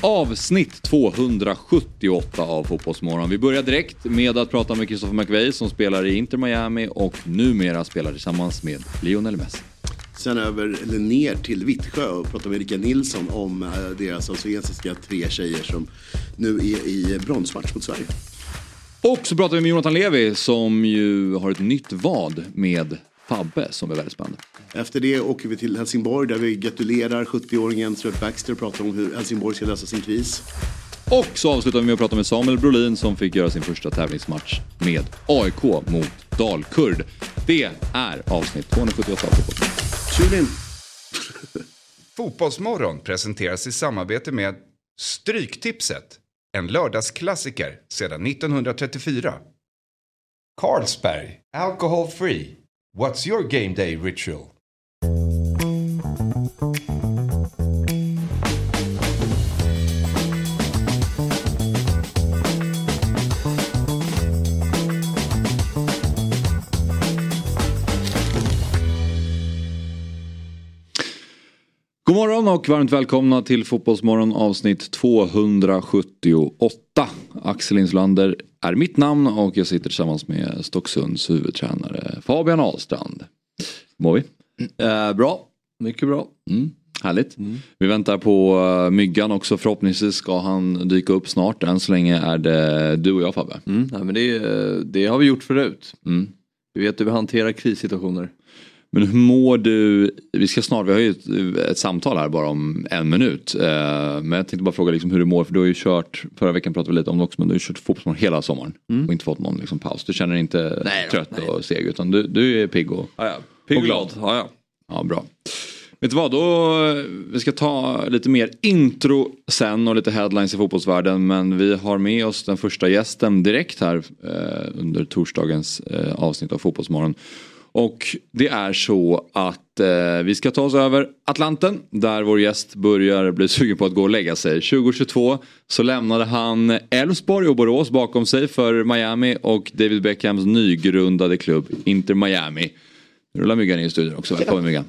avsnitt 278 av Fotbollsmorgon. Vi börjar direkt med att prata med Christopher McVeigh som spelar i Inter Miami och numera spelar tillsammans med Lionel Messi. Sen över, eller ner till Vittsjö och prata med Rickard Nilsson om eh, deras australiensiska tre tjejer som nu är i bronsmatch mot Sverige. Och så pratar vi med Jonathan Levi som ju har ett nytt vad med Fabbe som är väldigt spännande. Efter det åker vi till Helsingborg där vi gratulerar 70-åringen Stuart Baxter och pratar om hur Helsingborg ska lösa sin kris. Och så avslutar vi med att prata med Samuel Brolin som fick göra sin första tävlingsmatch med AIK mot Dalkurd. Det är avsnitt 278 av Fotboll. Tune in! Fotbollsmorgon presenteras i samarbete med Stryktipset. En lördagsklassiker sedan 1934. Carlsberg, alcohol free. What's your game day ritual? God morgon och varmt välkomna till Fotbollsmorgon avsnitt 278. Axel Inslander är mitt namn och jag sitter tillsammans med Stocksunds huvudtränare Fabian Ahlstrand. Mår vi? Eh, bra, mycket bra. Mm. Härligt. Vi väntar på uh, Myggan också. Förhoppningsvis ska han dyka upp snart. Än så länge är det du och jag Fabbe. Mm, nej, men det, det har vi gjort förut. Mm. Vi vet hur vi hanterar krissituationer. Men hur mår du? Vi ska snart, vi har ju ett, ett samtal här bara om en minut. Eh, men jag tänkte bara fråga liksom hur du mår för du har ju kört, förra veckan pratade vi lite om det också, men du har ju kört fotboll hela sommaren. Och inte fått någon liksom, paus. Du känner dig inte Nej trött nej. och seg utan du, du är pigg och, Ja, ja. Pigg Och glad. Ja, ja. ja bra. Vet du vad, då, vi ska ta lite mer intro sen och lite headlines i fotbollsvärlden. Men vi har med oss den första gästen direkt här eh, under torsdagens eh, avsnitt av Fotbollsmorgon. Och det är så att eh, vi ska ta oss över Atlanten där vår gäst börjar bli sugen på att gå och lägga sig. 2022 så lämnade han Elfsborg och Borås bakom sig för Miami och David Beckhams nygrundade klubb Inter Miami. Nu rullar Myggan in i studion också, välkommen Myggan.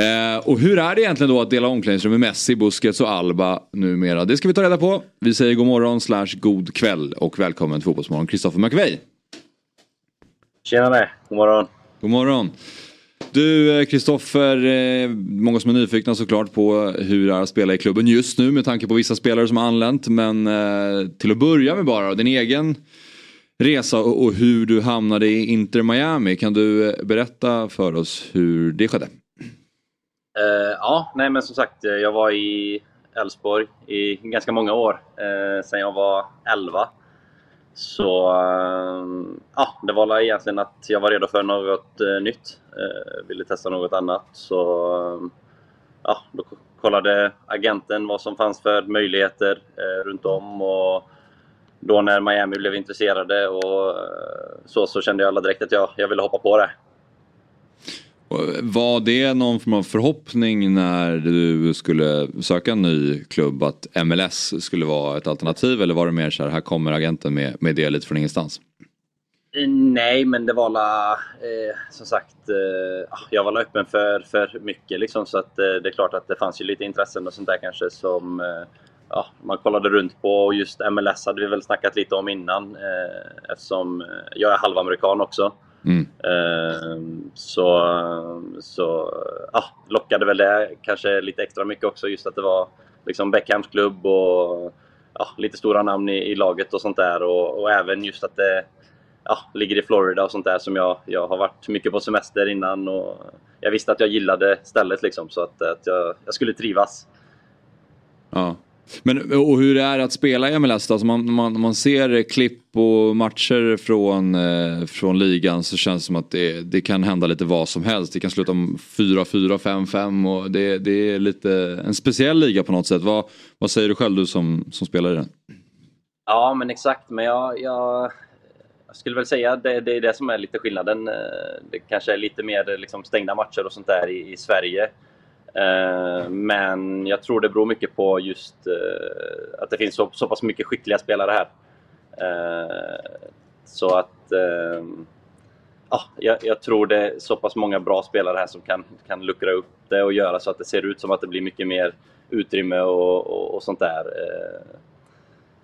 Eh, och hur är det egentligen då att dela omklädningsrum med Messi, Busquets och Alba numera? Det ska vi ta reda på. Vi säger god morgon slash god kväll och välkommen till Fotbollsmorgon Kristoffer McVeigh. Tjenare, god morgon. God morgon. Du eh, Kristoffer, eh, många som är nyfikna såklart på hur det är att spela i klubben just nu med tanke på vissa spelare som har anlänt. Men eh, till att börja med bara, din egen resa och, hur du hamnade i Inter Miami. Kan du berätta för oss hur det skedde? Uh, ja, nej men som sagt, jag var i Elfsborg i ganska många år. uh, sen jag var 11. Så ehm, ja, det var väl egentligen att jag var redo för något eh, nytt. Eh, ville testa något annat. Så ehm, ja, då kollade agenten vad som fanns för möjligheter eh, runt om. Och då när Miami blev intresserade och eh, så, så kände jag alla direkt att jag, jag ville hoppa på det. Eh, var det någon form av förhoppning när du skulle söka en ny klubb att MLS skulle vara ett alternativ eller var det mer så här, här kommer agenten med, med det lite från ingenstans? Eh, nej, men det var la, eh, som sagt, eh, ah, jag var la öppen för, för mycket liksom, så att eh, det är klart att det fanns ju lite intressen och sånt där kanske som eh, ja, man kollade runt på och just MLS hade vi väl snackat lite om innan eh, eftersom eh, jag är halvamerikan också. Mm. Eh, så så ja, lockade väl det kanske lite extra mycket också just att det var liksom Beckhams klubb och ja, lite stora namn i, i laget och sånt där och, och även just att det ja, ligger i Florida och sånt där som jag, jag har varit mycket på semester innan och jag visste att jag gillade stället liksom så att, att jag, jag skulle trivas. Ja. Men och hur är det att spela i MLS då? Alltså man, man, man ser klipp och matcher från, eh, från ligan så känns det som att det, det kan hända lite vad som helst. Det kan sluta om 4-4, 5-5 och det, det är lite en speciell liga på något sätt. Vad, vad säger du själv du som, som spelar i den? Ja, men exakt. Men jag, jag, jag skulle väl säga att det, det är det som är lite skillnaden. Eh, det kanske är lite mer liksom stängda matcher och sånt där i, i Sverige. Eh, men jag tror det beror mycket på just eh, att det finns så, så pass mycket skickliga spelare här. Eh, så att... Ehm, ja, jag, jag, tror det är så pass många bra spelare här som kan, kan luckra upp det och göra så att det ser ut som att det blir mycket mer utrymme och, och, och sånt där.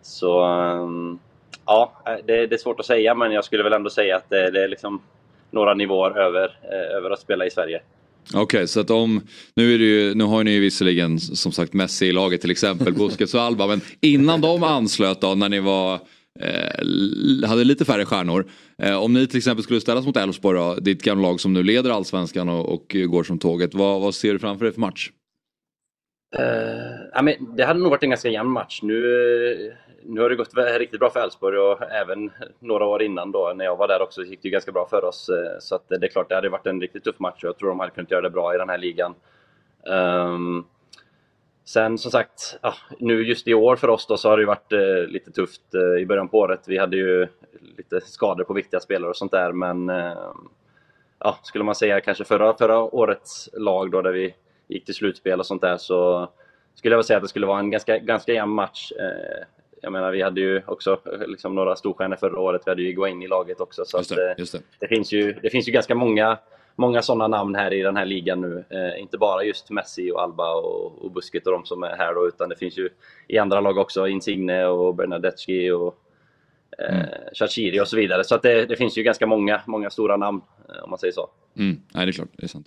Så ehm, ja, det, det, är svårt att säga men jag skulle väl ändå säga att det, det är liksom några nivåer över, över att spela i Sverige. Okej, okay, så att om, nu, är det ju, nu har ni ju visserligen som sagt Messi i laget till exempel, Busquets och Alba, men innan de anslöt då när ni var eh, hade lite färre stjärnor. Eh, om ni till exempel skulle ställas mot Elfsborg då, ditt gamla lag som nu leder allsvenskan och, och går som tåget, vad, vad ser du framför dig för match? Uh, ja, men det hade nog varit en ganska jämn match. Nu, nu har det gått riktigt bra för Elfsborg och även några år innan då när jag var där också gick det ju ganska bra för oss. Eh, så att det är klart, det hade varit en riktigt tuff match och jag tror de hade kunnat göra det bra i den här ligan. Um, sen som sagt, ja, nu just i år för oss då så har det varit eh, lite tufft eh, i början på året. Vi hade ju lite skador på viktiga spelare och sånt där men eh, ja, skulle man säga kanske förra, förra årets lag då där vi gick till slutspel och sånt där så skulle jag säga att det skulle vara en ganska, ganska jämn match. Eh, Eh, jag menar, vi hade ju också liksom, några storstjärnor förra året. Vi hade ju in i laget också. Så just det, just det. Att, det, finns ju, det finns ju ganska många, många sådana namn här i den här ligan nu. Eh, inte bara just Messi och Alba och, och Busquets och de som är här då, utan det finns ju i andra lag också. Insigne och Bernadeschi och eh, mm. Shachiri och så vidare. Så att det, det, finns ju ganska många, många stora namn eh, om man säger så. Mm. Nej, det är klart. Det är sant.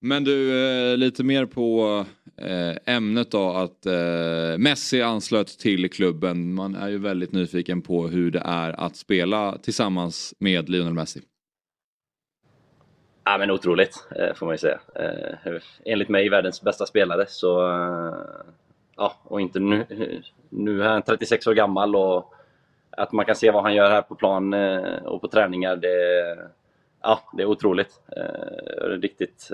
Men du, eh, lite mer på eh, Eh, ämnet då att eh, Messi anslöt till klubben. Man är ju väldigt nyfiken på hur det är att spela tillsammans med Lionel Messi. Ja, men otroligt, eh, får man ju säga. Eh, enligt mig världens bästa spelare. Så, ja, och inte nu, nu är han 36 år gammal och att man kan se vad han gör här på plan och på träningar, det, ja, det är otroligt. Riktigt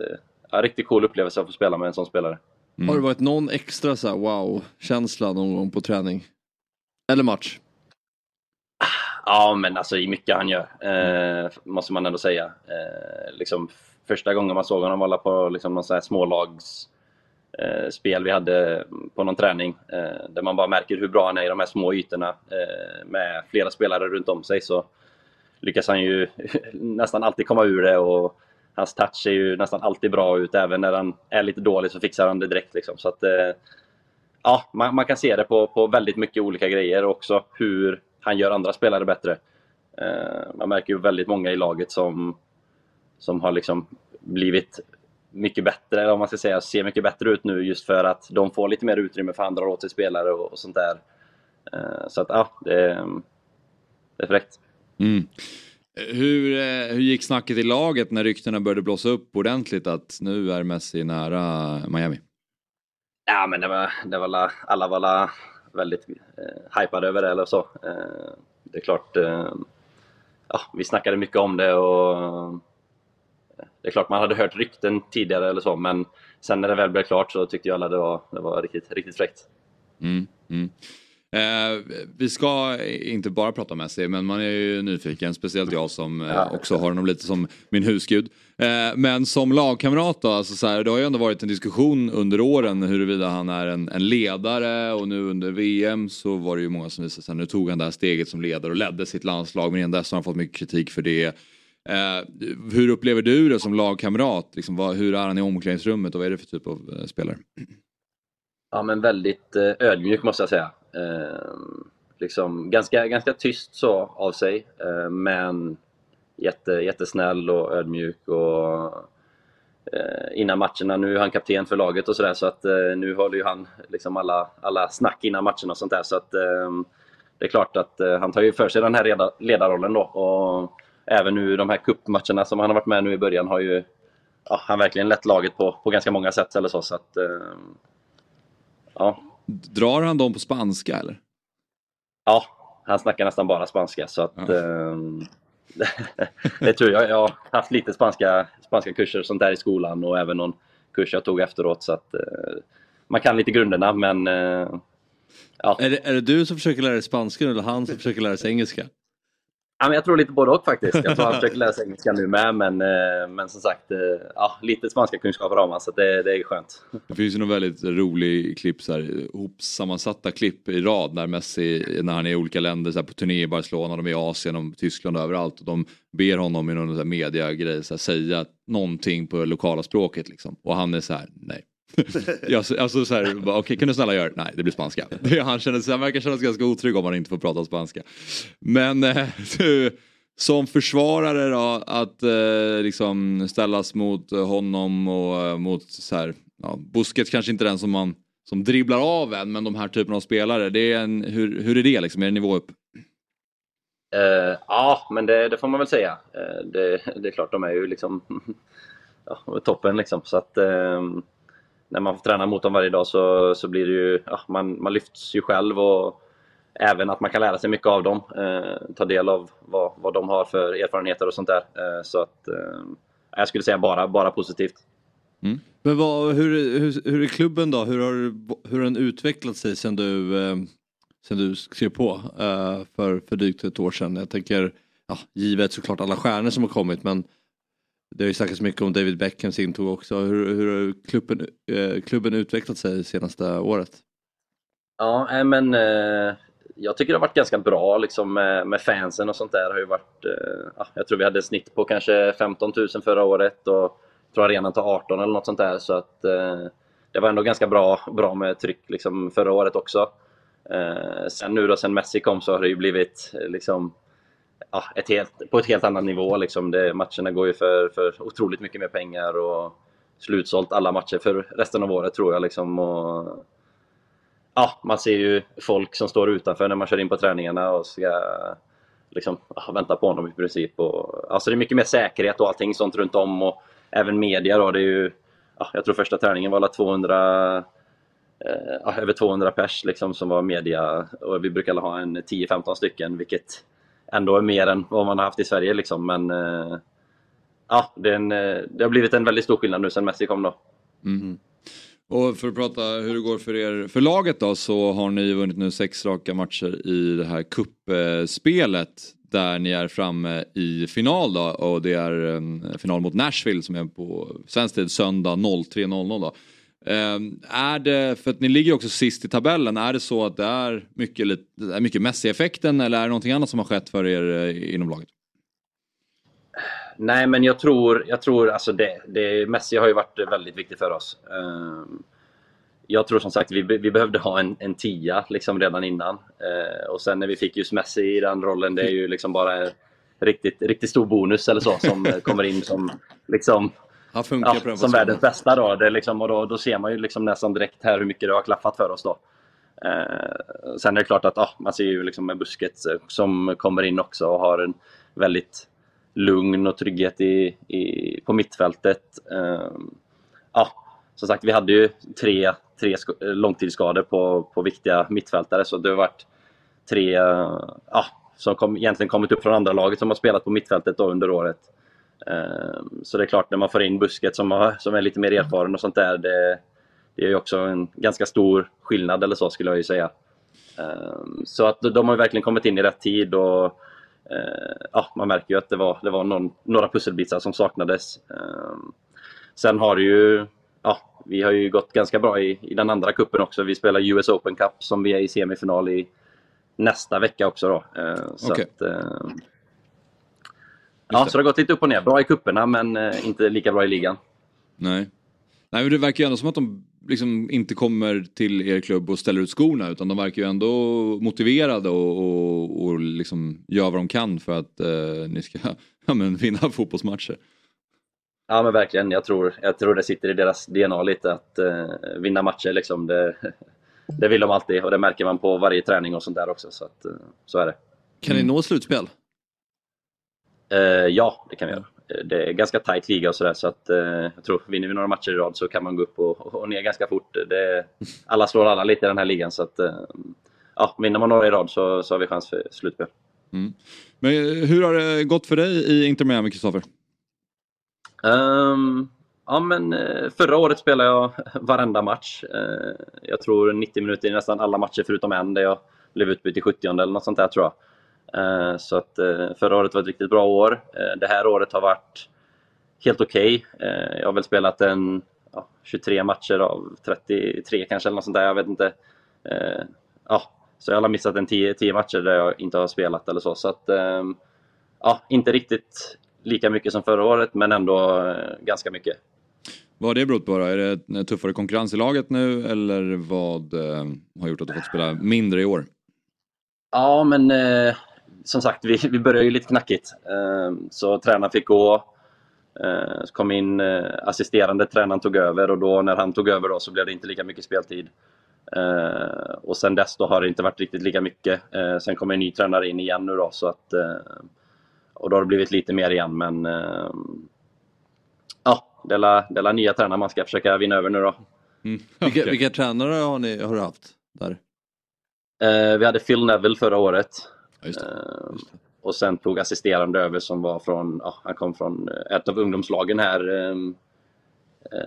ja, riktigt cool upplevelse att få spela med en sån spelare. Mm. Har det varit någon extra så wow-känsla någon gång på träning? Eller match? Ja, men alltså i mycket han gör, eh, måste man ändå säga. Eh, liksom, första gången man såg honom var på liksom, någon sån här smålags eh, spel vi hade på någon träning eh, där man bara märker hur bra han är i de här små ytorna eh, med flera spelare runt om sig så lyckas han ju nästan alltid komma ur det och hans touch ser ju nästan alltid bra ut. Även när han är lite dålig så fixar han det direkt. Liksom. Så att, eh, ja, man, man, kan se det på, på väldigt mycket olika grejer och också hur han gör andra spelare bättre. Eh, man märker ju väldigt många i laget som, som har liksom blivit mycket bättre, eller om man ska säga, ser mycket bättre ut nu just för att de får lite mer utrymme för andra åt sig spelare och, och sånt där. Eh, så att ja, det, det är fräckt. Mm. Hur, eh, hur gick snacket i laget när ryktena började blåsa upp ordentligt att nu är Messi nära Miami? Ja, men det var, det var alla var väldigt eh, hypade över det eller så. Eh, det är klart, eh, ja, vi snackade mycket om det och eh, det är klart man hade hört rykten tidigare eller så, men sen när det väl blev klart så tyckte jag alla det var, det var riktigt, riktigt fräckt. Mm, mm. Eh, vi ska inte bara prata Messi men man är ju nyfiken, speciellt jag som eh, också har honom lite som min husgud. Eh, men som lagkamrat då, alltså så här, det har ju ändå varit en diskussion under åren huruvida han är en, en ledare och nu under VM så var det ju många som visade sig, nu tog han det här steget som ledare och ledde sitt landslag men innan dess har han fått mycket kritik för det. Eh, hur upplever du det som lagkamrat? Liksom, vad, hur är han i omklädningsrummet och vad är det för typ av eh, spelare? Ja men väldigt eh, ödmjuk måste jag säga. Eh, liksom ganska, ganska tyst så av sig, eh, men jätte, jättesnäll och ödmjuk. Och, eh, innan matcherna, nu är han kapten för laget och sådär, så att eh, nu håller ju han liksom alla, alla snack innan matcherna och sånt där. Så att eh, det är klart att eh, han tar ju för sig den här ledarrollen då. Och även nu de här kuppmatcherna som han har varit med nu i början har ju ja, han verkligen lett laget på, på ganska många sätt eller så. så att, ehm, ja, Drar han dem på spanska eller? Ja, han snackar nästan bara spanska så att ja. eh, det tror jag. Jag har haft lite spanska, spanska kurser sånt där i skolan och även någon kurs jag tog efteråt så att eh, man kan lite grunderna men eh, ja. Är det, är det du som försöker lära dig spanska eller han som försöker lära sig engelska? Ja, men jag tror lite både och faktiskt. Jag tror han försöker lära sig engelska nu med, men, eh, men som sagt, eh, ja, lite spanska kunskaper har man så det, det är skönt. Det finns ju någon väldigt rolig klipp, så här, hopsammansatta klipp i rad när Messi, när han är i olika länder, så här, på turné i Barcelona, de är i Asien, och Tyskland och överallt. Och de ber honom i någon mediagrej säga någonting på det lokala språket liksom. Och han är så här, nej. jag, alltså så här, okej okay, kan du snälla göra det? Nej det blir spanska. Han, känner, han verkar känna sig ganska otrygg om han inte får prata spanska. Men eh, som försvarare då att eh, liksom ställas mot honom och eh, mot så här, ja, Busquets kanske inte den som man som dribblar av en men de här typerna av spelare, det är en, hur, hur är det liksom? Är det nivå upp? Uh, ja, men det, det, får man väl säga. Uh, det, det, är klart, de är ju liksom ja, toppen liksom. Så att, uh, när man får träna mot dem varje dag så, så blir det ju, ja, man, man lyfts ju själv och även att man kan lära sig mycket av dem. Eh, ta del av vad, vad de har för erfarenheter och sånt där. Eh, så att eh, jag skulle säga bara, bara positivt. Mm. Men vad, hur, hur, hur är klubben då? Hur har, hur har den utvecklat sig sen du, eh, sen du skrev på eh, för, för drygt ett år sedan? Jag tänker, ja, givet såklart alla stjärnor som har kommit men det har ju snackats mycket om David Beckhams intåg också. Hur, hur har klubben, eh, klubben utvecklat sig senaste året? Ja, men eh, jag tycker det har varit ganska bra liksom, med, med fansen och sånt där. Har ju varit, eh, ah, jag tror vi hade snitt på kanske 15 000 förra året och jag tror arenan tar 18 eller något sånt där. Så att, eh, det var ändå ganska bra, bra med tryck liksom, förra året också. Eh, sen nu då, sen Messi kom så har det ju blivit eh, liksom, ja, ett helt, på ett helt annat nivå. Liksom. Det, matcherna går ju för, för otroligt mycket mer pengar och slutsålt alla matcher för resten av året tror jag. Liksom. Och, ja, man ser ju folk som står utanför när man kör in på träningarna och ska liksom, ja, vänta på honom i princip. Och, alltså det är mycket mer säkerhet och allting sånt runt om och även media då. Det är ju, ja, jag tror första träningen var 200 eh, över 200 pers liksom, som var media och vi brukar ha en 10-15 stycken vilket ändå är mer än vad man har haft i Sverige. Liksom. Men eh, ja, det, en, eh, det, har blivit en väldigt stor skillnad nu sen Messi kom då. Mm. Och för att prata hur det går för er, för laget då, så har ni vunnit nu sex raka matcher i det här kuppspelet där ni är framme i final då och det är en final mot Nashville som är på svensk tid söndag 03.00 då. Ehm, är det, för att ni ligger också sist i tabellen, är det så att det är mycket, mycket Messi-effekten eller är det någonting annat som har skett för er eh, inom laget? Nej, men jag tror, jag tror alltså det, det, Messi har ju varit väldigt viktig för oss. Ehm, jag tror som sagt vi, vi behövde ha en, en tia liksom redan innan. Ehm, och sen när vi fick just Messi i den rollen, det är ju liksom bara en riktigt, riktigt stor bonus eller så som kommer in som liksom han funkar ja, på den Som världens bästa då. Det liksom, och då, då ser man ju liksom nästan direkt här hur mycket det har klaffat för oss då. Eh, sen är det klart att ah, man ser ju liksom med Busquets eh, som kommer in också och har en väldigt lugn och trygghet i, i, på mittfältet. Eh, ah, som sagt, vi hade ju tre, tre långtidsskador på, på viktiga mittfältare så det har varit tre ah, som kom, egentligen kommit upp från andra laget som har spelat på mittfältet då under året. Ehm, så det är klart, när man får in Busket som, har, som är lite mer erfaren och sånt där, det, det är ju också en ganska stor skillnad eller så skulle jag ju säga. Ehm, så att de har verkligen kommit in i rätt tid och eh, ja, man märker ju att det var, det var någon, några pusselbitar som saknades. Ehm, sen har det ju, ja, vi har ju gått ganska bra i, i den andra kuppen också. Vi spelar US Open Cup som vi är i semifinal i nästa vecka också då. Så okay. att, Ja, så det har gått lite upp och ner. Bra i kupperna men eh, inte lika bra i ligan. Nej. Nej, men det verkar ju ändå som att de liksom inte kommer till er klubb och ställer ut skorna utan de verkar ju ändå motiverade och, och, och liksom gör vad de kan för att eh, ni ska ja, men vinna fotbollsmatcher. Ja men verkligen, jag tror, jag tror det sitter i deras DNA lite att eh, vinna matcher liksom. Det, det vill de alltid och det märker man på varje träning och sånt där också. Så, att, eh, så är det. Kan ni nå slutspel? Uh, ja, det kan vi göra. Eh, det är ganska tajt liga och sådär så att uh, jag tror vinner vi några matcher i rad så kan man gå upp och, och ner ganska fort. Det, alla slår alla lite i den här ligan så att uh, ja, vinner man några i rad så, så har vi chans för slutspel. Mm. Men hur har det gått för dig i Inter Miami, Kristoffer? Um, ja, men förra året spelade jag varenda match. jag tror 90 minuter i nästan alla matcher förutom en där jag blev utbytt i 70 eller något sånt där tror jag. Eh, Så att eh, förra året var ett riktigt bra år. Eh, Det här året har varit helt okej. Eh, Jag har väl spelat en ja, 23 matcher av 33 kanske eller något sånt där, jag vet inte. Ja, så jag har missat en 10, 10 matcher där jag inte har spelat eller så. Så att, ehm, ja, inte riktigt lika mycket som förra året men ändå ganska mycket. Vad har det berott på då? Är det tuffare konkurrens i laget nu eller vad har gjort att du fått spela mindre i år? Ja, men som sagt, vi, vi började ju lite knackigt. Eh, så tränaren fick gå. Eh, så kom in eh, assisterande tränaren tog över och då när han tog över då så blev det inte lika mycket speltid. Eh, och sen dess då har det inte varit riktigt lika mycket. Sen kommer en ny tränare in igen nu då så att eh, och då har det blivit lite mer igen men ja, det är la- nya tränare man ska försöka vinna över nu då. Mm. Vilka, vilka tränare har, ni, har du haft där? Vi hade Phil Neville förra året. Just det. Eh, och sen tog assisterande över som var från, ja, han kom från eh, ett av ungdomslagen här. ehm, eh,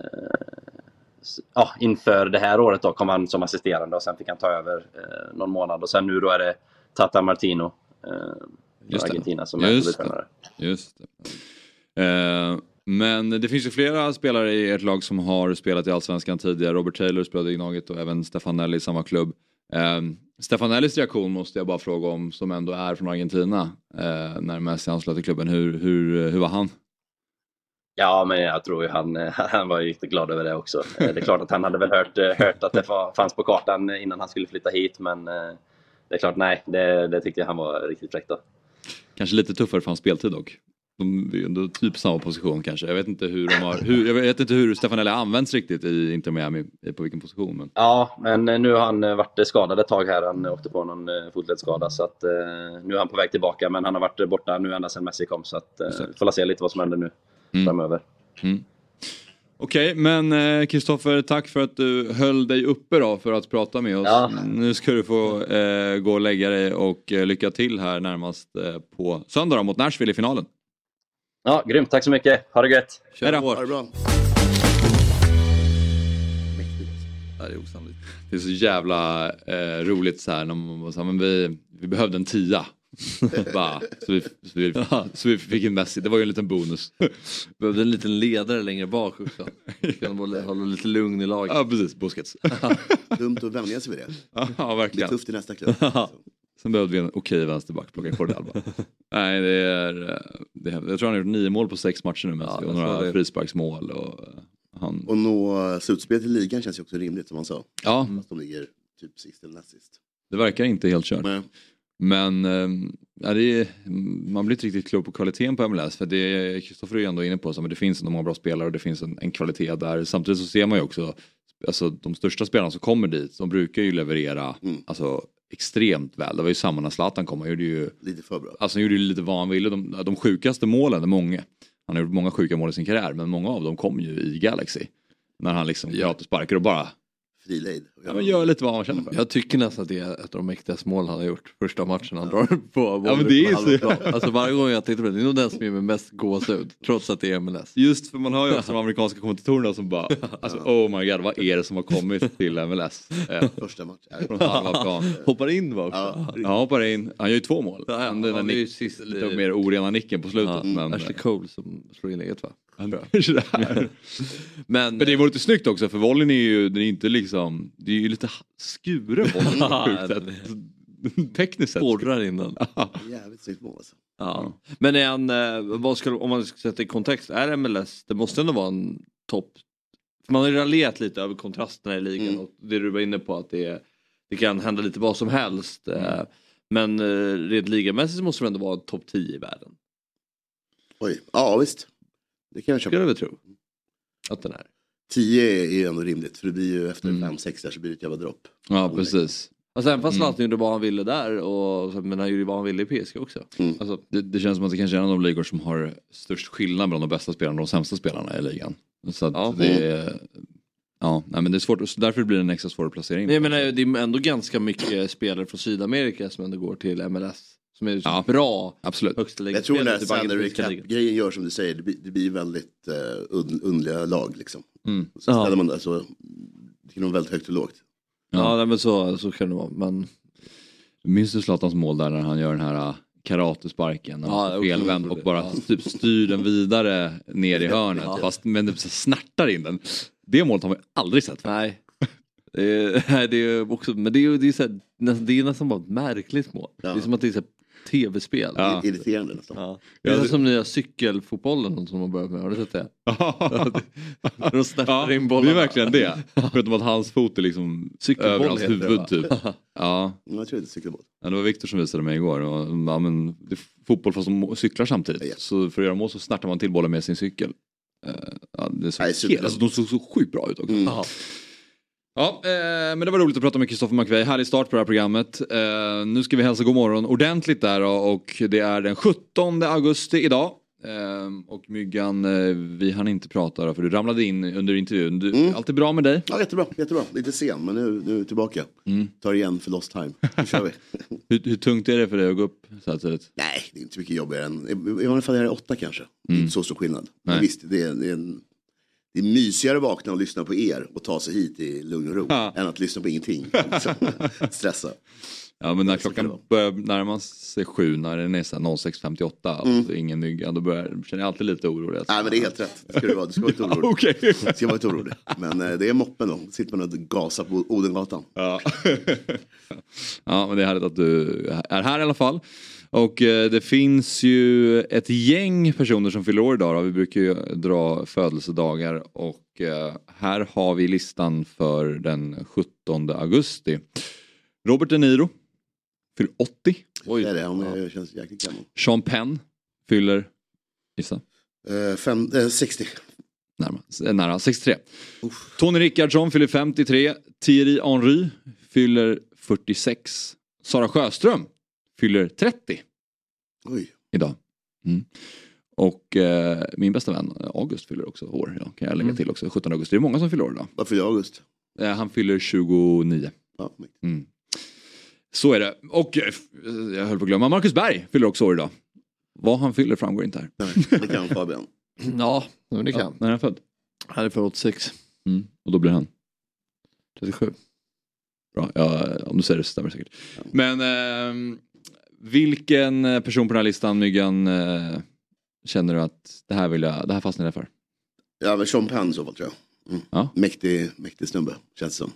ja, inför det här året då kom han som assisterande och sen fick han ta över eh, någon månad och sen nu då är det Tata Martino eh, från Just det. Argentina som är Just det. huvudtränare. Just det. Men det finns ju flera spelare i ert lag som har spelat i Allsvenskan tidigare. Robert Taylor spelade i Gnaget och även Stefan Nelly i samma klubb. Eh, Stefan Nellys reaktion måste jag bara fråga om, som ändå är från Argentina, eh, när Messi anslöt till klubben. Hur, hur, hur var han? Ja, men jag tror ju han, han var ju glad över det också. Eh, Det är klart att han hade väl hört, eh, hört att det fa- fanns på kartan innan han skulle flytta hit, men eh, det är klart, nej, det, det tyckte jag han var riktigt fräckt då. Kanske lite tuffare för hans speltid dock. De är ändå typ samma position kanske. Jag vet inte hur de har, hur, jag vet inte hur Stefan Nelly används riktigt i Inter Miami, på vilken position. Men... Ja, men eh, nu har han eh, varit skadad ett tag här. Han eh, åkte på någon eh, fotledsskada så att eh, nu är han på väg tillbaka. Men han har varit borta nu ända sedan Messi kom så att eh, det. får se lite vad som händer nu Mm. framöver. Okej, men eh, Kristoffer, tack för att du höll dig uppe då för att prata med oss. Ja. Nu ska du få eh, gå och lägga dig och eh, lycka till här närmast eh, på söndag då, mot Nashville i finalen. Ja, grymt. Tack så mycket. Ha det gött. Kör Hej då. Ha det bra. Det är osannolikt. Det är så jävla eh, roligt så här när man bara så här, men vi, vi behövde en tia. Bara, så, vi, så, vi, så vi fick en Messi, det var ju en liten bonus. Behövde en liten ledare längre bak också. Kan hålla, hålla lite lugn i laget. ja precis, Busquets. Dumt att vänja sig vid det. ja Det blir verkligen. tufft i nästa klubb. Sen behövde vi en okej vänsterback, plocka Cordell bara. Nej det är, eh, det är, jag tror han har gjort nio mål på sex matcher nu Messi Ja, och några det. frisparksmål. Och, eh, han, Och nå slutspel till ligan känns ju också rimligt som man sa. ja, Fast de ligger typ sist eller näst sist. det verkar inte helt kört. Men Men eh, ja, det är, man blir inte riktigt klok på kvaliteten på MLS. För det Kristoffer är ju ändå inne på, så, men det finns ändå många bra spelare och det finns en, en kvalitet där. Samtidigt så ser man ju också, alltså de största spelarna som kommer dit, de brukar ju leverera Mm. alltså, extremt väl. Det var ju samma när Zlatan kom, han gjorde ju, lite för bra. alltså, han gjorde ju lite vad han ville. De, de sjukaste målen, är många, han har gjort många sjuka mål i sin karriär, men många av dem kom ju i Galaxy. När han liksom gratis sparkar och bara Frilejd. ja, men gör lite vad han känner för. Jag tycker nästan att det är ett av de mäktigaste mål han har gjort. Första matchen han drar på Ja, men det är så- plan. Alltså varje gång jag tittar på det, det är nog den som ger mig mest gåshud. Trots att det är MLS. Just för man har ju också de amerikanska kommentatorerna som bara, alltså oh my god, vad är det som har kommit till MLS? Eh, Första match. från halva plan. Hoppar in va också? Ja, Han hoppar in, han gör ju två mål. Ja, ja, Han- den där han är ju nick, sist- lite mer orena nicken på slutet. Ja, men, Ashley Cole som slår inlägget va? Han, kanske det här. Men, men det var lite snyggt också för volleyn är ju, den är inte liksom, det är ju lite skuren boll på ett sjukt sätt. Tekniskt sett. borrar in den. Jävligt snyggt mål alltså. Ja. Men är han, eh, vad skulle, om man ska sätta i kontext, är MLS, det måste ändå vara en topp... Man har ju raljerat lite över kontrasterna i ligan Mm. och det du var inne på att det, det kan hända lite vad som helst. eh, Men eh, rent ligamässigt måste det ändå vara topp 10 i världen. Oj, ja visst. Det kan jag Skulle köpa. jag väl tro. Att den är. 10 är ju ändå rimligt för det blir ju efter Mm. 5-6 där så blir det ett jävla dropp. Ja precis. Alltså även fast Mm. Zlatan gjorde vad han ville där, och, men han gjorde vad han ville i PSG också. Mm. Alltså, Det, det känns som att det kanske är en av de ligor som har störst skillnad mellan de bästa spelarna och de sämsta spelarna i ligan. Så att Ja. det är, ja, nej, men det är svårt, så därför blir det en extra svår placering. men jag menar, det är ändå ganska mycket spelare från Sydamerika som ändå går till MLS. Som är Ja. bra Absolut. högsta Jag tror i salary cap-grejen gör som du säger, det blir, det blir väldigt uh, un, underliga lag liksom. Mm. Så Ja. ställer man det så det kan vara väldigt högt och lågt. Ja, nej, men så, så kan det vara. Men Minns du Zlatans mål där när han gör den här äh, karatesparken när Ja, felvänd och bara Ja. typ styr den vidare ner i hörnet Ja. fast men det så snärtar in den. Det målet har man aldrig sett. Nej. Det är, det är också, men det är ju det är så här, nästan, det är nästan bara ett märkligt mål. Ja. Det är som att det är så här tv-spel. Ja. Irriterande nästan. Ja. Det är Ja, ja, det- som nya cykelfotbollen som de börjat med. Har du sett det? Ja, De snärtar in det bollarna. är verkligen det. Förutom att hans fot är liksom Cykelboll över hans det, huvud typ. Ja, Jag tror inte cykelbåt. Ja, det var Viktor som visade mig igår. Och, ja, men, det är fotboll fast de cyklar samtidigt. Ja. Så för att göra mål så snärtar man till bollen med sin cykel. Eh, ja, det såg Nej, helt, alltså, de såg så sjukt bra ut också. Mm. Ja. Eh, men det var roligt att prata med Kristoffer McVeigh. Härlig start på det här programmet. Eh, nu ska vi hälsa god morgon ordentligt där och det är den 17 augusti idag. Eh, och Myggan, eh, vi hann inte prata då, för du ramlade in under intervjun. Du, Mm. Allt är bra med dig? Ja, jättebra, jättebra. Lite sen, men nu, nu är vi tillbaka. Mm. Tar igen för lost time. Nu kör vi. Hur, hur tungt är det för dig att gå upp så här tidigt? Nej, det är inte mycket jobbigare än, i vanliga fall är det åtta kanske. Det är Mm. inte så stor skillnad. Nej. Men visst, det är, det, är en, det är mysigare att vakna och lyssna på er och ta sig hit i lugn och ro. Ja. Än att lyssna på ingenting. Liksom. Stressa. Ja men när klockan börjar närma sig sju, när den är så här 06.58 och Mm. det är ingen mygga, då börjar, känner jag alltid lite orolig. Nej, men det är helt rätt. Det ska du vara. Du ska vara Ja, orolig. Okej. Du ska vara inte orolig. Men eh, det är moppen då. Sitter man och gasar på Odengatan. Ja. ja men det är härligt att du är här i alla fall. Och eh, det finns ju ett gäng personer som fyller år idag. Då. Vi brukar ju dra födelsedagar och eh, här har vi listan för den 17 augusti. Robert De Niro fyller 80. Det är det. Hon är, känns jäkligt gammal. Sean Penn fyller, gissa, Eh, fem, eh, 60. närma, eh, nära 63. Uff. Tony Rickardsson fyller 53. Thierry Henry fyller 46. Sara Sjöström fyller 30 Oj. idag. Mm. Och eh, min bästa vän August fyller också år. Ja, kan jag lägga Mm. till också. 17 augusti. Det är många som fyller år idag. Varför är August? Eh, han fyller 29. Ja. Mm. Så är det. Och eh, jag höll på att glömma, Marcus Berg fyller också år idag. Vad han fyller framgår inte här. Nej, det kan Fabian. Ja, men det kan. När är han född? Han är för 86. Mm. Och då blir han? 37. Bra, ja, om du säger det så stämmer det säkert. Men ehm, vilken eh, person på den här listan, Myggan, eh, känner du att det här, vill jag, det här fastnar jag för? Ja, men Sean Penn i så fall tror jag. Mm. Ja. Mäktig, mäktig snubbe, känns det som.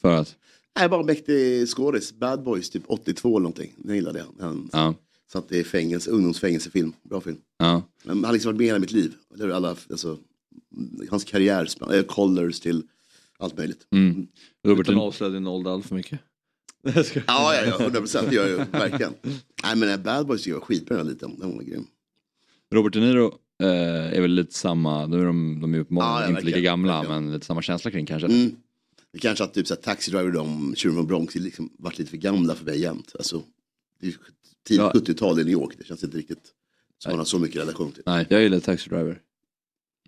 För att? Nej, bara mäktig skådis. Bad Boys, typ 82 eller någonting. Jag gillade det. Han Ja. satt i fängelse, ungdomsfängelsefilm. Bra film. ja. Men han har liksom varit med i hela mitt liv. Eller Alla, alltså, hans karriär, äh, Colors till allt möjligt. Mm. Robert, Utan att avslöja din ålder allt för mycket. Ja, ja, ja, 100 procent. Det gör jag verkligen. Nej, men äh, Bad Boys tycker jag var skitbra den liten. Den var grym. Robert De Niro eh, är väl lite samma, nu är de, de är uppenbarligen Ja, ja, inte lika gamla verkligen. men lite samma känsla kring kanske. Mm. Det kanske att typ så här, Taxi Driver och de, Tjuren från Bronx, liksom, varit lite för gamla för mig jämt. Alltså, det är ju tidigt Ja. 70-tal i New York. Det känns inte riktigt som man har så mycket relation till. Nej. Jag gillar Taxi Driver.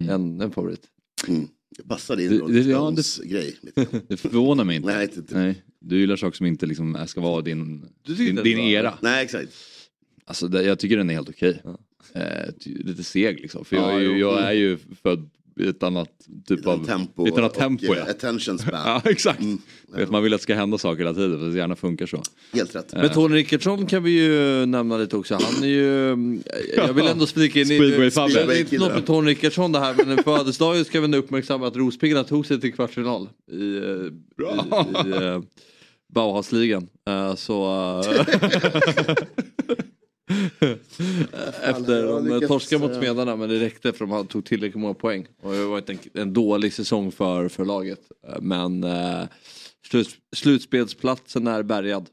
Mm. En, en favorit. Mm. Det passar din Det- Rolling det- ja, Stones grej. Det förvånar mig inte. Nej, inte, inte. Nej. Du gillar saker som inte liksom ska vara din, Du din, det din era. Nej, exakt. Alltså det, jag tycker den är helt okej. Ja. Eh, lite seg liksom. För Ja, jag, är ju- jo. jag är ju född ett annat typ av... tempo, lite annat tempo, och ja. eh, attention span. Ja exakt. Mm. Vet, man vill att det ska hända saker hela tiden för det gärna funkar så. Helt rätt. Eh. Men Tony Rickardsson kan vi ju nämna lite också. Han är ju... Jag vill ändå flika in i... Speedway-Fabbe. Det är inte något med Tony Rickardsson det här men på födelsedagen ska vi ändå uppmärksamma att Rospiggarna tog sig till kvartsfinal i, eh, Bra. i, i eh, Bauhausligan. Eh, Så... Efter de torskade mot Smedarna men det räckte för de tog tillräckligt många poäng. Och det har varit en, en dålig säsong för, för laget. Eh, Men eh, slut, slutspelsplatsen är bärgad.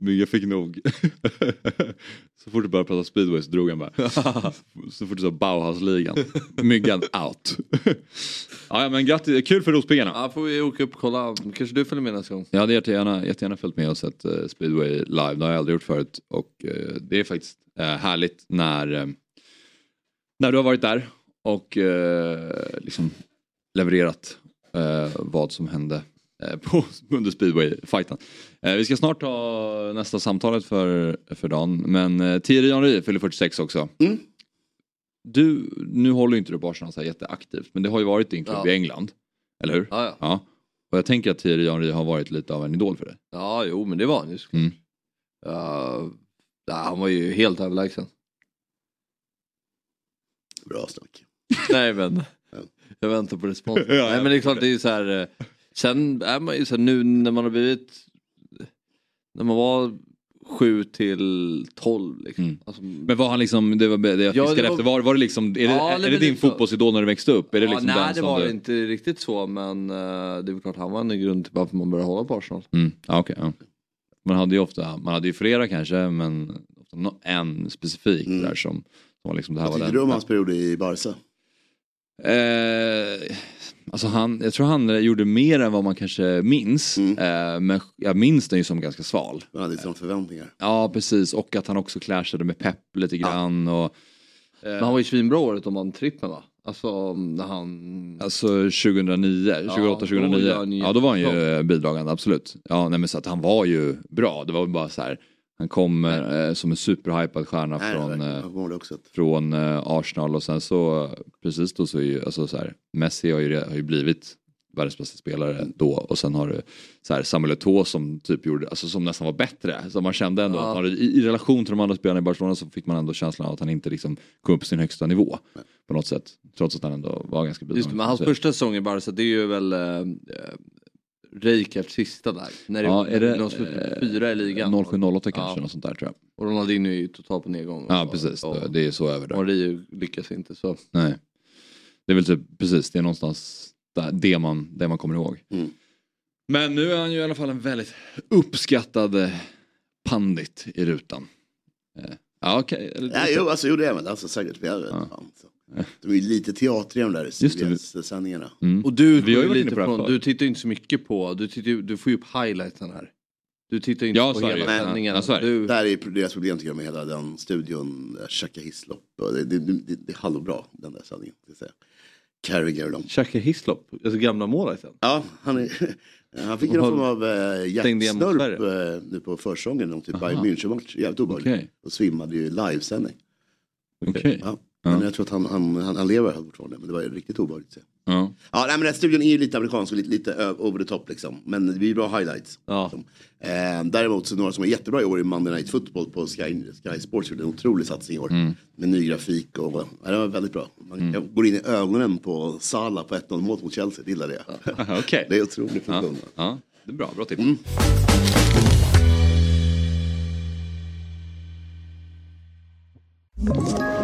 Men jag fick nog. så fort du började prata speedway så drog han bara. så fort du sa Bauhausligan. Myggan out. ja, ja men grattis, kul för Rospiggarna. Ja, får vi åka upp och kolla. Kanske du följer med nästa gång. Jag hade jättegärna, jättegärna följt med och sett eh, speedway live. Det har jag aldrig gjort förut. Och eh, det är faktiskt eh, härligt när, när du har varit där och liksom levererat vad som hände på, under speedway-fighten. Eh, vi ska snart ta nästa samtalet för, för dagen. Men eh, Thierry Henry fyller 46 också. Mm. Du, nu håller ju inte du på Arsenal så här jätteaktivt men det har ju varit din klubb Ja. i England. Eller hur? Ja, ja. Ja. Och jag tänker att Thierry Henry har varit lite av en idol för dig. ja jo men det var han ju. Mm. Ja, Ja, han var ju helt överlägsen. Bra snack. Nej men, jag väntar på respons. Ja, Nej men det är klart det är ju så här. Sen är man ju så här, nu när man har blivit, när man var 7 till 12 liksom. Mm. Alltså, Men var han liksom, det var det jag Ja, fiskade det var- efter, var, var det liksom, är det, Ja, är det men din det- fotbollsidol när du växte upp? Är det ja, liksom nej det var du... inte riktigt så men eh, det är väl klart han var en grund till varför man började hålla på Arsenal. Mm, ja, okej, ja. Man hade ju ofta, man hade ju flera kanske men ofta en specifik Mm. där som, som var liksom det här Vad var tycker du om hans period i Barca? Eh, alltså han, jag tror han gjorde mer än vad man kanske minns. Mm. Eh, men jag minns den ju som ganska sval. Han hade sådana förväntningar. Ja precis och att han också clashade med Pep lite grann. Och, eh, Men han var ju svinbra året om han trippen va? Alltså när han... Alltså 2009, 2008, då 2009. gjorde han ju ja då var han ju bidragande absolut. Ja nej men så att han var ju bra. Det var bara så här. Han kom eh, som en superhypad stjärna Nej, från, eh, kommer från eh, Arsenal och sen så precis då så är ju alltså så här, Messi har ju, har ju blivit världens bästa spelare då och sen har du så här, Samuel Eto'o som typ gjorde, alltså som nästan var bättre. Så man kände ändå Ja. att i, i relation till de andra spelarna i Barcelona så fick man ändå känslan av att han inte liksom kom upp på sin högsta nivå på något sätt. Trots att han ändå var ganska Just det, men hans Så- första säsong i Barca det är ju väl eh, eh, Rijkaards sista där. När det, Ja, är det, de slutade eh, fyra i ligan. 07-08 kanske, Ja. något sånt där tror jag. Och Ronaldinho är ju totalt på nedgång. Ja precis, och, det är så över där. och Rio lyckas inte så. Nej. Det är väl typ precis, det är någonstans där, det, man, det man kommer ihåg. Mm. Men nu är han ju i alla fall en väldigt uppskattad eh, pandit i rutan. Eh, Ja okej. eller- Nej, jo, alltså, jo, det är väl. Alltså, säkert. Vi är, Ja. De är ju lite teatriga de där Just det. sändningarna. Mm. Och du, Vi har ju lite på förr. du tittar ju inte så mycket på, du, tittar, du får ju upp highlighten här. Du tittar ju inte Ja, på hela ju. sändningen. Ja, så är det. Du, Där är deras problem tycker jag med hela den studion, eh, Chaka Hislop. Det, det, det, det är halvbra den där sändningen. Carragher och dem. Xhaka Hislop, alltså gamla målvakten. Ja, han, är, han fick någon form av eh, hjärtsnurp eh, nu på försäsongen. Någon typ Bayern München-match. Jävligt obehagligt. Okej. Och svimmade ju i livesändning. Okej. Ja. Ja. Men jag tror att han, han, han, han lever fortfarande. Men det var riktigt obehagligt att se. Ja. Ja, nej, men den här studion är ju lite amerikansk och lite, lite over the top liksom. Men det blir bra highlights. Ja. Liksom. Eh, däremot så några som är jättebra i år är Monday Night Football på Sky, Sky Sports. Gjorde en otrolig satsning i år. Med ny grafik och ja, det var väldigt bra. Man jag går in i ögonen på Sala på 1-0 mål mot Chelsea. Det gillade jag. Aha, Okej. Det är otroligt Ja. ja, det är bra, bra tips. Ett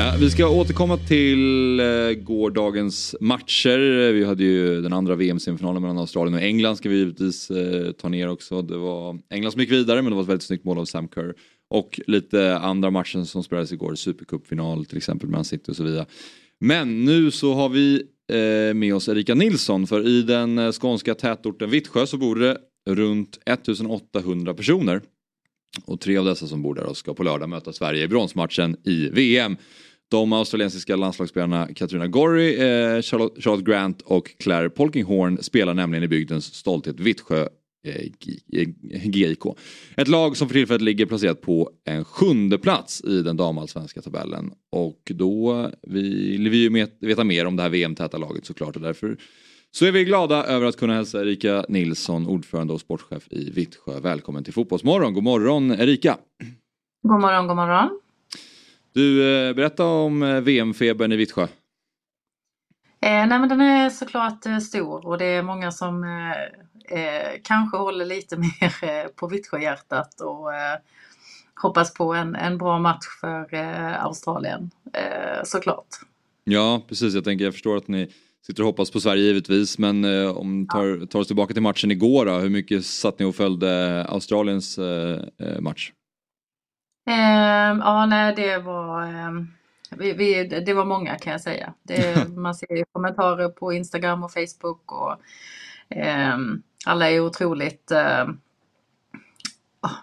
Ja, vi ska återkomma till eh, gårdagens matcher. Vi hade ju den andra VM-semifinalen mellan Australien och England ska vi givetvis eh, ta ner också. Det var England som gick vidare men det var ett väldigt snyggt mål av Sam Kerr. Och lite andra matcher som spelades igår, Supercupfinal till exempel, mellan City och så vidare. Men nu så har vi eh, med oss Erika Nilsson för i den skånska tätorten Vittsjö så bor det runt 1800 personer. Och tre av dessa som bor där ska på lördag möta Sverige i bronsmatchen i VM. De australiensiska landslagsspelarna Katarina Gorry, eh, Charlotte, Charlotte Grant och Claire Polkinghorn spelar nämligen i bygdens stolthet Vittsjö eh, GIK. Eh, Ett lag som för tillfället ligger placerat på en sjunde plats i den damallsvenska tabellen. Och då vill vi ju veta mer om det här VM-täta laget såklart och därför så är vi glada över att kunna hälsa Erika Nilsson, ordförande och sportchef i Vittsjö. Välkommen till Fotbollsmorgon. God morgon Erika! God morgon, god morgon. Du, eh, berätta om eh, VM-febern i Vittsjö. Eh, nej men den är såklart eh, stor och det är många som eh, kanske håller lite mer på Vittsjöhjärtat och hoppas på en, en bra match för Australien. Såklart. Ja, precis. Jag tänker, jag förstår att ni sitter och hoppas på Sverige givetvis, men om tar, tar oss tillbaka till matchen igår då. Hur mycket satt ni och följde Australiens match? Eh, ja, nej det var, eh, vi, vi, det var många kan jag säga. Det, man ser kommentarer på Instagram och Facebook och eh, alla är otroligt eh,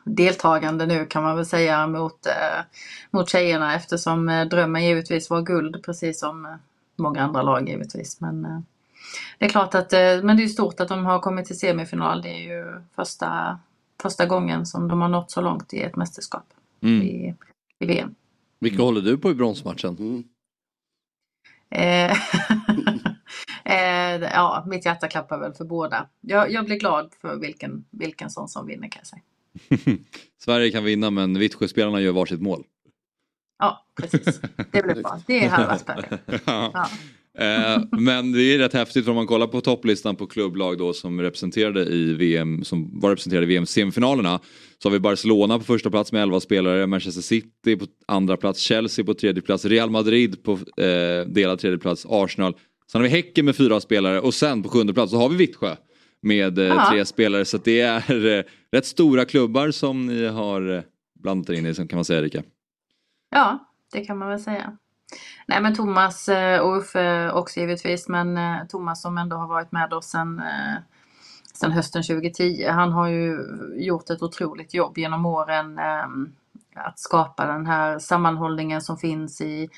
deltagande nu kan man väl säga mot, eh, mot tjejerna eftersom eh, drömmen givetvis var guld precis som många andra lag givetvis. Men eh, det är klart att men det är stort att de har kommit till semifinal. Det är ju första, första gången som de har nått så långt i ett mästerskap Mm. i, i VM. Vilka håller du på i bronsmatchen? Mm. Eh, eh, ja, mitt hjärta klappar väl för båda. Jag, jag blir glad för vilken, vilken sån som vinner kan jag säga. Sverige kan vinna men Vittsjöspelarna gör varsitt mål. Ja, precis. Det blir bra. Det är halva Sverige. Ja. Eh, men det är rätt häftigt för om man kollar på topplistan på klubblag då som representerade i VM, som var representerade i VM-semifinalerna. Så har vi Barcelona på första plats med 11 spelare, Manchester City på andra plats, Chelsea på tredje plats, Real Madrid på eh, delad tredje plats, Arsenal. Sen har vi Häcken med fyra spelare och sen på sjunde plats så har vi Vittsjö med eh, tre spelare. Så det är eh, rätt stora klubbar som ni har eh, blandat er in i, kan man säga Erika. ja, det kan man väl säga. Nej men Thomas eh, och Uffe också givetvis men eh, Thomas som ändå har varit med oss sedan eh, sen hösten 2010. Han har ju gjort ett otroligt jobb genom åren eh, att skapa den här sammanhållningen som finns i,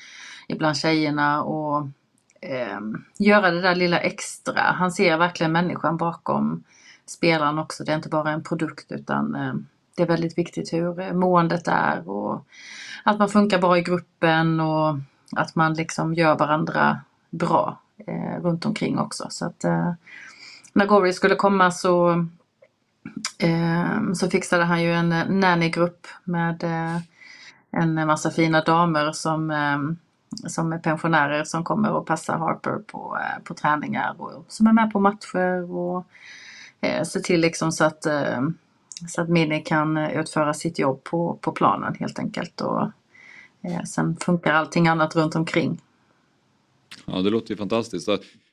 ibland bland tjejerna och eh, göra det där lilla extra. Han ser verkligen människan bakom spelaren också. Det är inte bara en produkt utan eh, det är väldigt viktigt hur måendet är och att man funkar bra i gruppen och att man liksom gör varandra bra eh, runt omkring också. Så att eh, när Gori skulle komma så, eh, så fixade han ju en eh, nannygrupp med eh, en massa fina damer som, eh, som är pensionärer som kommer och passar Harper på, eh, på träningar och som är med på matcher och eh, ser till liksom så att, eh, så att Minnie kan utföra sitt jobb på, på planen helt enkelt. Och, sen funkar allting annat runt omkring. Ja, det låter ju fantastiskt.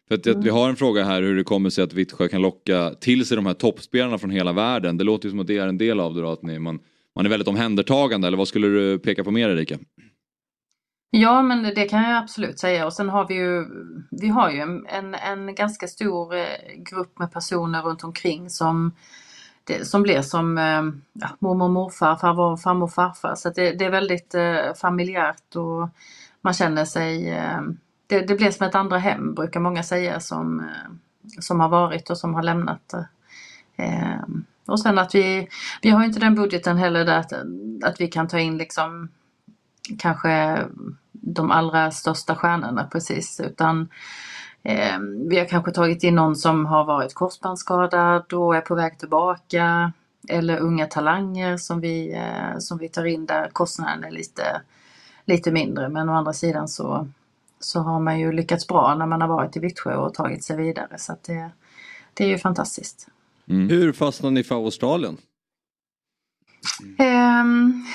För att, att vi har en fråga här hur det kommer sig att Vittsjö kan locka till sig de här toppspelarna från hela världen. Det låter ju som att det är en del av det då, att ni, man, man är väldigt omhändertagande. Eller vad skulle du peka på mer Erika? Ja men det kan jag absolut säga och sen har vi ju Vi har ju en, en, en ganska stor eh, grupp med personer runt omkring som det, som blir som eh, ja, mormor, morfar, farmor, farmor, farfar. Så att det, det är väldigt eh, familjärt och man känner sig eh, det, det blir som ett andra hem brukar många säga som, eh, som har varit och som har lämnat. Eh, eh och sen att vi, vi har inte den budgeten heller där att, att vi kan ta in liksom kanske de allra största stjärnorna precis utan eh, vi har kanske tagit in någon som har varit korsbandsskadad och är på väg tillbaka eller unga talanger som vi, eh, som vi tar in där kostnaden är lite, lite mindre men å andra sidan så, så har man ju lyckats bra när man har varit i Vittsjö och tagit sig vidare så att det, det är ju fantastiskt. Hur fastnade ni för Australien? Ehm,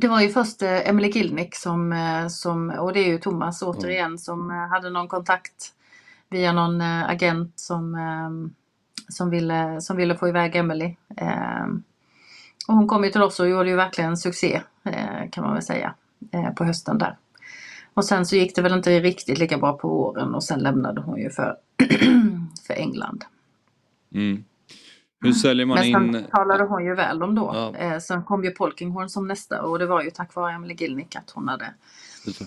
det var ju först eh, Emily Gilnick som, eh, som, och det är ju Thomas återigen, som eh, hade någon kontakt via någon agent som, som, ville, som ville få iväg Emily. Och hon kom ju till oss och gjorde ju verkligen succé kan man väl säga på hösten där. Och sen så gick det väl inte riktigt lika bra på våren och sen lämnade hon ju för, för England. Mm. Hur säljer man Men sen in... talade hon ju väl om då. Ja. Eh, sen kom ju Polkinghorn som nästa och det var ju tack vare Emily Gilnick att hon hade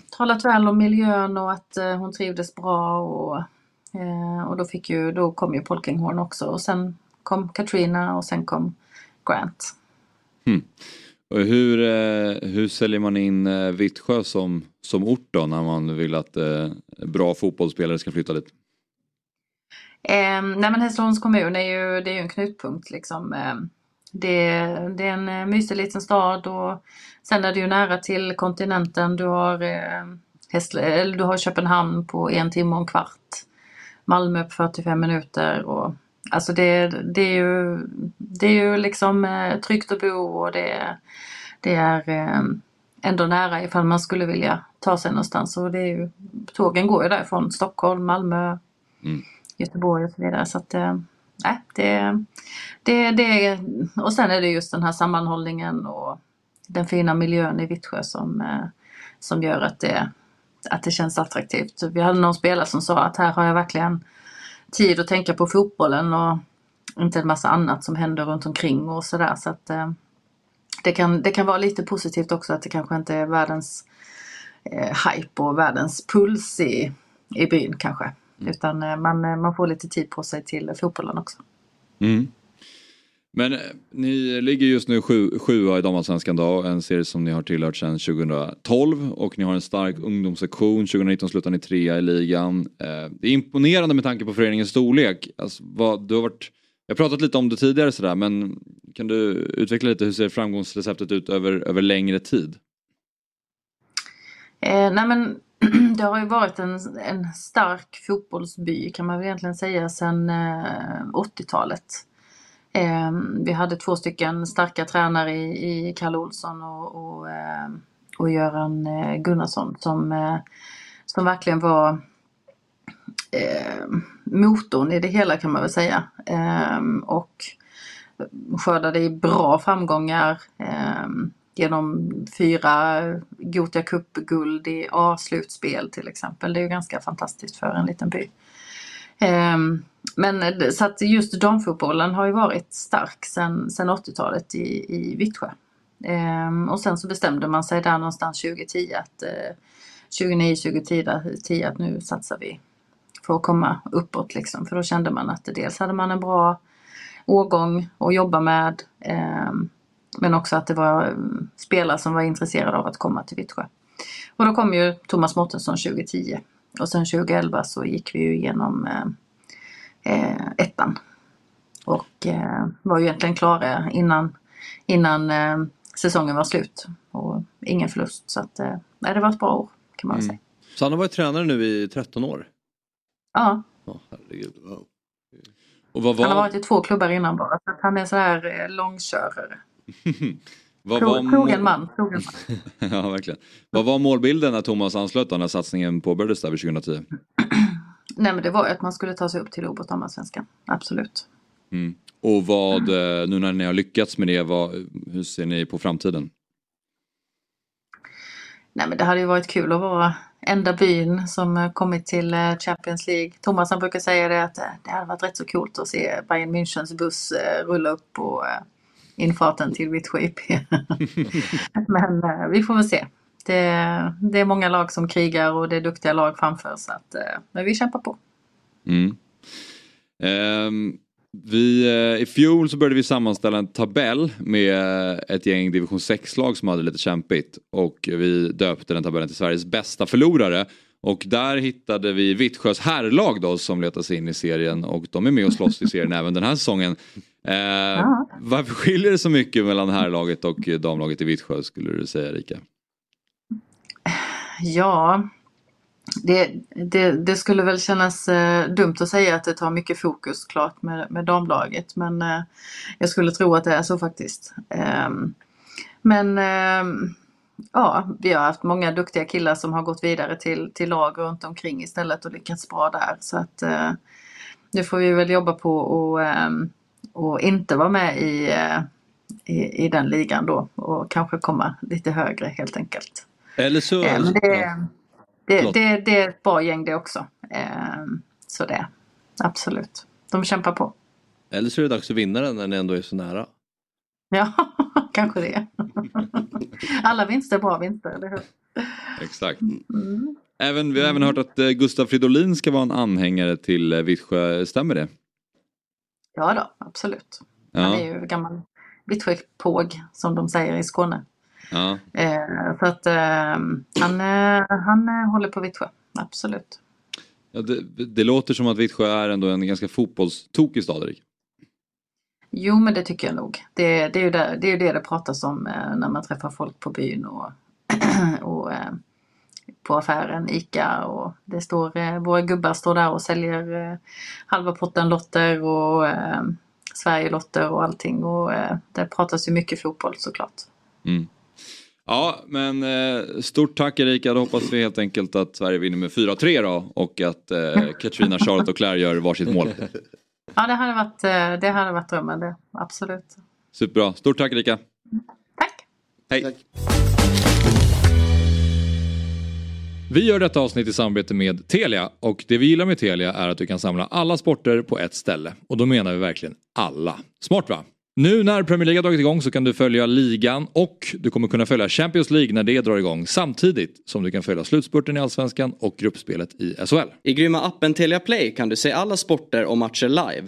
talat väl om miljön och att eh, hon trivdes bra och, eh, och då, fick ju, då kom ju Polkinghorn också och sen kom Katrina och sen kom Grant. Och hur, eh, hur säljer man in eh, Vittsjö som, som ort då när man vill att eh, bra fotbollsspelare ska flytta dit? Eh, nej men Hässleholms kommun är ju, det är ju en knutpunkt liksom. Eh, det, det är en eh, mysig liten stad och sen är det ju nära till kontinenten. Du har, eh, Hässle, eller du har Köpenhamn på en timme och en kvart. Malmö på 45 minuter och alltså det, det är ju det är ju liksom eh, tryggt att bo och det, det är eh, ändå nära ifall man skulle vilja ta sig någonstans. Och det är ju, tågen går ju därifrån Stockholm, Malmö, Mm. Göteborg och så vidare. Så att, eh, nej, det, det, det, och sen är det just den här sammanhållningen och den fina miljön i Vittsjö som, eh, som gör att det, att det känns attraktivt. Vi hade någon spelare som sa att här har jag verkligen tid att tänka på fotbollen och inte en massa annat som händer runt omkring och sådär. Så att eh, det, kan, det kan vara lite positivt också att det kanske inte är världens eh, hype och världens puls i, i byn kanske. Utan eh, man, eh, man får lite tid på sig till fotbollen också. Mm. Men eh, ni ligger just nu sju, sjua i damallsvenskan då, en serie som ni har tillhört sedan 2012 och ni har en stark ungdomssektion. 2019 slutade ni trea i ligan. Det är imponerande med tanke på föreningens storlek. Alltså, vad, du har varit, jag har pratat lite om det tidigare sådär men kan du utveckla lite hur ser framgångsreceptet ut över, över längre tid? Eh, nej men det har ju varit en, en stark fotbollsby kan man väl egentligen säga sedan eh, 80-talet. Eh, vi hade två stycken starka tränare i, i Kalle Olsson och, och, eh, och Göran eh, Gunnarsson som, eh, som verkligen var eh, motorn i det hela kan man väl säga. Ehm, och skördade i bra framgångar ehm, genom fyra Gothia Cup-guld i A-slutspel till exempel. Det är ju ganska fantastiskt för en liten by. Ehm, men så att just damfotbollen har ju varit stark sedan, 80-talet i, i Vittsjö. Ehm, och sen så bestämde man sig där någonstans 2010 att eh, 2009-2010 att nu satsar vi för att komma uppåt liksom. För då kände man att dels hade man en bra årgång att jobba med ehm, men också att det var mm, spelare som var intresserade av att komma till Vittsjö. Och då kom ju Thomas Mårtensson 2010 och sen 2011 så gick vi ju igenom eh, eh, ettan. Och eh, var ju egentligen klara innan, innan eh, säsongen var slut. Och ingen förlust. Så att, eh, det var ett bra år kan man mm. säga. Så han har varit tränare nu i 13 år? Ja. Oh, herregud. Vad var... Han har varit i två klubbar innan bara. Så han är så här eh, långkörare. Vad Trogen man. Trogen man. ja, verkligen. Vad var målbilden när Thomas anslöt då, när satsningen påbörjades där 2010? Nej men det var ju att man skulle ta sig upp till Obot svenskan Absolut. Mm. Och vad, mm. nu när ni har lyckats med det, vad, hur ser ni på framtiden? Nej men det hade ju varit kul att vara enda byn som kommit till eh, Champions League. Thomas han brukar säga det att eh, det hade varit rätt så coolt att se Bayern Münchens buss rulla upp och infarten till Vittsjö IP. Men eh, vi får väl se. Det, det, är många lag som krigar och det är duktiga lag framför så att eh, men vi kämpar på. Mm. Um, vi, eh, I fjol så började vi sammanställa en tabell med ett gäng division 6-lag som hade lite kämpigt och vi döpte den tabellen till Sveriges bästa förlorare. Och där hittade vi Vittsjös herrlag då som letar sig in i serien och de är med och slåss i serien även den här säsongen. Eh, varför skiljer det så mycket mellan herrlaget och damlaget i Vittsjö skulle du säga Erika? Ja, det, det, det, skulle väl kännas eh, dumt att säga att det tar mycket fokus klart med, med damlaget men eh, jag skulle tro att det är så faktiskt. Ehm, men ehm, ja, vi har haft många duktiga killar som har gått vidare till, till lag runt omkring istället och lyckats bra där så att eh, nu får vi väl jobba på och ehm, och inte vara med i, eh, i, i den ligan då och kanske komma lite högre helt enkelt. Eller så... Eh, men det, det, det, det, är ett bra gäng det också. Eh, så det, absolut. De kämpar på. Eller så är det dags att vinna den när ni ändå är så nära. Ja, kanske det. Alla vinster är bra vinster, eller hur? Exakt. Mm. Även, vi har även hört att Gustav Fridolin ska vara en anhängare till Vittsjö, stämmer det? Ja då, absolut. Ja. Han är ju gammal Vittsjöpåg som de säger i Skåne. Ja. Eh, så att eh, han, eh, han håller på Vittsjö, absolut. Ja, det, det, låter som att Vittsjö är ändå en ganska fotbollstokig stad, Erik. Jo men det tycker jag nog. Det, det, är, ju det, det är det det pratas om eh, när man träffar folk på byn och, och eh, på affären, ICA och det står, eh, våra gubbar står där och säljer halva potten lotter och eh, Sverigelotter och allting och eh, det pratas ju mycket fotboll såklart. Mm. Ja men eh, stort tack Erika, då hoppas vi helt enkelt att Sverige vinner med 4-3 då och att eh, Katrina, Charlotte och Claire gör varsitt mål. Ja det hade varit, eh, det hade varit drömmen det, absolut. Superbra, stort tack Erika. Tack. Hej. Tack. Vi gör detta avsnitt i samarbete med Telia och det vi gillar med Telia är att du kan samla alla sporter på ett ställe. Och då menar vi verkligen alla. Smart va? Nu när Premier League har dragit igång så kan du följa ligan och du kommer kunna följa Champions League när det drar igång samtidigt som du kan följa slutspurten i Allsvenskan och gruppspelet i SHL. I grymma appen Telia Play kan du se alla sporter och matcher live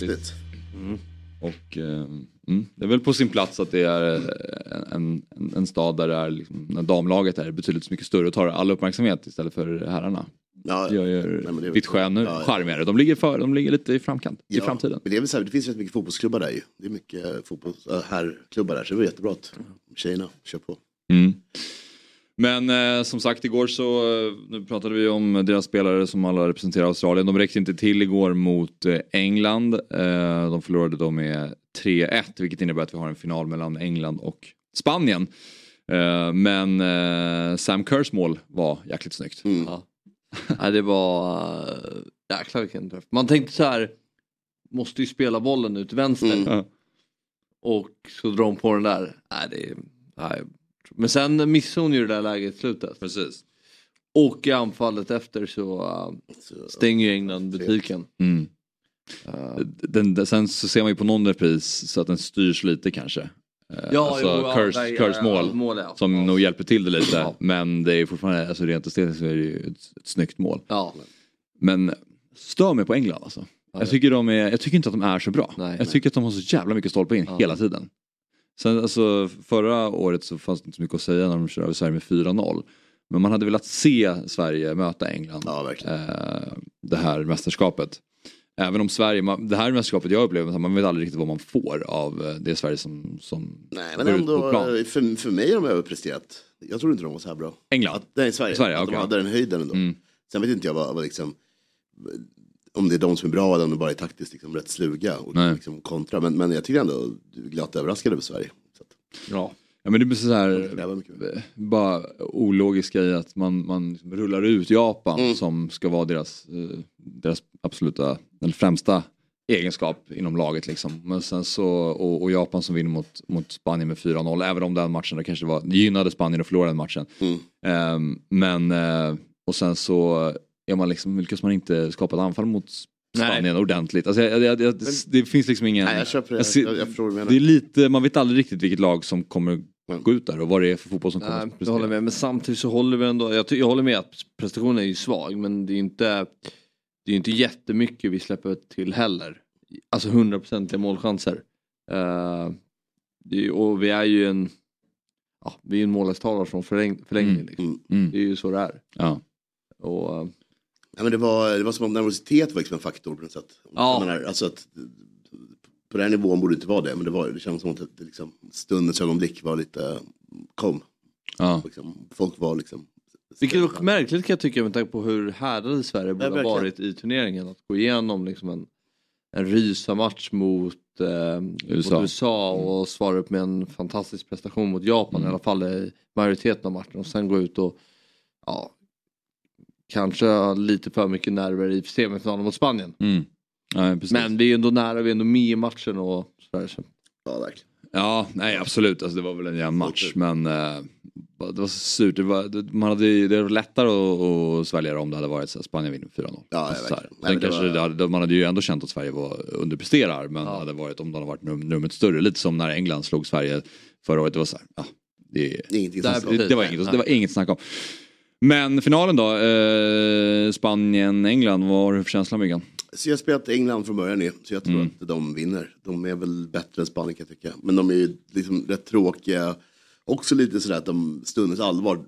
Häftigt. Och eh, mm, det är väl på sin plats att det är eh, en, en, en stad där det är liksom, när damlaget är betydligt mycket större och tar all uppmärksamhet istället för herrarna. Ja, Det gör nej, Vittsjö Ja, charmigare. De ligger, för, de ligger lite i framkant i Ja, framtiden. Men det, är väl så här, det finns rätt mycket fotbollsklubbar där ju. Det är mycket fotbolls, äh, herrklubbar där så det var jättebra att tjejerna kör på. Mm. Men eh, som sagt igår så eh, nu pratade vi om deras spelare som alla representerar Australien. De räckte inte till igår mot eh, England. Eh, de förlorade då med 3-1 vilket innebär att vi har en final mellan England och Spanien. Eh, men eh, Sam Kerrs mål var jäkligt snyggt. Mm. Ja. Nej, det var... äh, Jäklar vilken träff. Man tänkte så här. Måste ju spela bollen ut vänster. Mm. Och så drar hon på den där. Nej, det, nej. Men sen missade hon ju det där läget i slutet. Precis. Och i anfallet efter så Så, stänger ju England butiken. Mm. Äh, Den, den, sen så ser man ju på någon repris så att den styrs lite kanske. Eh, alltså jo, ja, Kers, nej, Kers ja, mål. ja, mål ja. Som nog hjälper till det lite. Ja. Men det är fortfarande, alltså rent estetiskt så är det ju ett, ett snyggt mål. Ja. Men stör mig på England alltså. Ja, jag, tycker de är, jag tycker inte att de är så bra. Nej, jag nej. tycker att de har så jävla mycket stolpe in hela tiden. Sen, alltså, förra året så fanns det inte så mycket att säga när de körde över Sverige med 4-0. Men man hade velat se Sverige möta England ja, eh, det här mästerskapet. Även om Sverige, man, det här mästerskapet jag upplever, man vet aldrig riktigt vad man får av eh, det Sverige som, som Nej men ändå, eh, för, för mig har de överpresterat. Jag trodde inte de var så här bra. England. Att, nej, Sverige. Sverige, att okej. de hade den höjden ändå. Mm. Sen vet inte jag vad, vad liksom, om det är de som är bra eller om de bara är taktiskt liksom, rätt sluga och Nej. liksom, kontra. Men, men jag tycker ändå du är glatt överraskad över Sverige. Så att, Ja. Ja men det blir så jag här, kräver mycket mer. bara ologiska i att man, man liksom rullar ut Japan Mm. som ska vara deras, eh, deras absoluta, eller främsta egenskap inom laget liksom. Men sen så, och, och Japan som vinner mot, mot Spanien med 4-0, även om den matchen det kanske var, det gynnade Spanien att förlora den matchen. Mm. Ehm, men, eh, och sen så är man liksom, lyckas man inte skapa ett anfall mot Spanien ordentligt. Alltså, jag, jag, jag, det finns liksom ingen... Nej, jag köper det. Jag ser- Jag, jag förstår det är lite, man vet aldrig riktigt vilket lag som kommer Mm. gå ut där och vad det är för fotboll som kommer Nej, jag håller med. Men samtidigt så håller vi ändå, jag, jag håller med att prestationen är ju svag men det är inte, det är inte jättemycket vi släpper till heller. Alltså 100% målchanser. Det ju- och vi är ju en, ja, vi är en målvaktstavla från förläng, förlängning. Mm. Liksom. Mm. Mm. Det är ju så det är. Ja. Och, eh, Ja, men det, var, det var som om nervositet var liksom en faktor på något sätt. Ja. Jag menar, alltså att, på den här nivån borde det inte vara det, men det, var, det kändes som att det, liksom, stundens ögonblick var lite, kom. Ja. Liksom, folk var liksom... vilket är märkligt kan jag tycka med tanke på hur härdade Sverige borde ha varit i turneringen. Att gå igenom liksom en, en rysa-match mot eh, USA. mot USA och svara upp med en fantastisk prestation mot Japan Mm. i alla fall i majoriteten av matchen och sen gå ut och ja, kanske ha lite för mycket nerver i semifinalen mot Spanien. Mm. Precis. Men vi är ändå nära, vi är ändå med i matchen och sådär. Så. Ja, verkligen. Ja, nej absolut. Alltså, det var väl en jämn match. Men eh, det var så surt. Det var, det, man hade, ju- det var lättare att, att svälja det om det hade varit så här, Spanien vinner med 4-0. Ja, Alltså, så här. verkligen. Sen Nej, men det kanske var- det hade, man hade ju ändå känt att Sverige var underpresterar. Men hade varit, om de hade varit num, numret större. Lite som när England slog Sverige förra året. Det var så här, ja, det, Det det, det, var inget, det var inget snack om. Men finalen då? Eh, Spanien-England, vad har du för känsla Myggan? Så jag spelat England från början nu, så jag tror Mm. att de vinner. De är väl bättre än Spanien kan jag tycka. Men de är ju liksom rätt tråkiga. Också lite sådär att de stundens allvar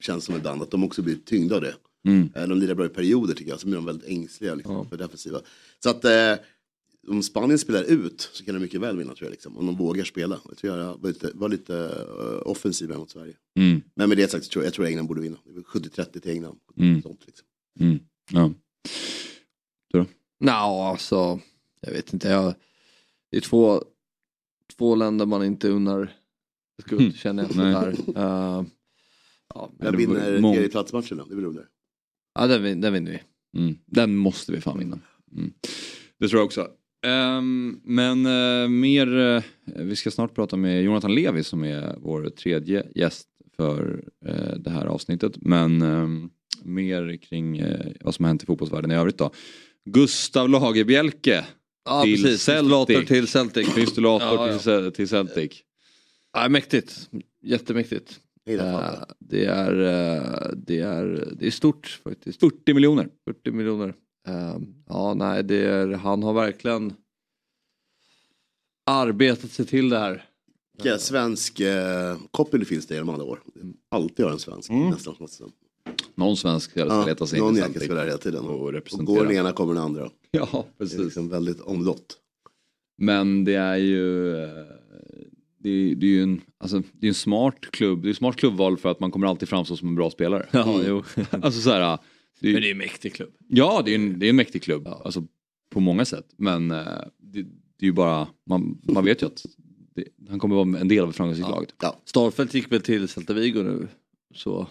känns som ibland att de också blir tyngda av det. Mm. Eh, De lirar bra i perioder tycker jag, så blir de väldigt ängsliga liksom, Ja. för defensiva. Så att, eh, om Spanien spelar ut så kan de mycket väl vinna tror jag. Liksom, om de vågar spela. Jag tror jag var lite, var lite uh, offensiva mot Sverige. Mm. Men med det sagt så tror jag, jag tror England borde vinna. Det var 70-30 till England. Mm. Sånt, liksom. Mm. Ja. Du då? Nja, alltså. Jag vet inte. Jag, det är två, två länder man inte unnar skuld Mm. känner jag. Nej. Där. Uh, ja, det vinner mång- tredjeplatsmatchen då? Det blir roligare. ja den, den vinner vi. Mm. Den måste vi fan vinna. Mm. Det tror jag också. Ehm, men eh, mer, eh, vi ska snart prata med Jonathan Levi som är vår tredje gäst för eh, det här avsnittet. Men ehm, mer kring vad som har hänt i fotbollsvärlden i övrigt då. Gustav Lagerbielke Ja till precis, Celtic. Till Celtic. Pistolator Ja, ja. Till, Cel- till Celtic. Ja, mäktigt. Jättemäktigt. Eh, fan. det, är, det, är, det är stort faktiskt. 40 miljoner. 40 miljoner. Eh, ja, nej, det är, han har verkligen arbetat sig till det här. Vilka svensk eh, det finns det genom alla år. Alltid har en svensk Mm. nästan. Någon svensk ska Ja, leta sig in någon i jäkel Celtic. spelar hela tiden. och Och går den ena kommer den andra. Ja, Det är precis. liksom väldigt omlott. Men det är ju eh, det är, det är ju en, alltså, det är en smart klubb, det är en smart klubbval för att man kommer alltid framstå som en bra spelare. Ja, jo. Alltså så här, det är, Men det är en mäktig klubb. Ja, det är en, det är en mäktig klubb, alltså, på många sätt. Men eh, det, det är ju bara, man, man vet ju att det, han kommer vara en del av ett framgångsrikt lag. Ja, Starfelt gick väl till Celta Vigo nu. Så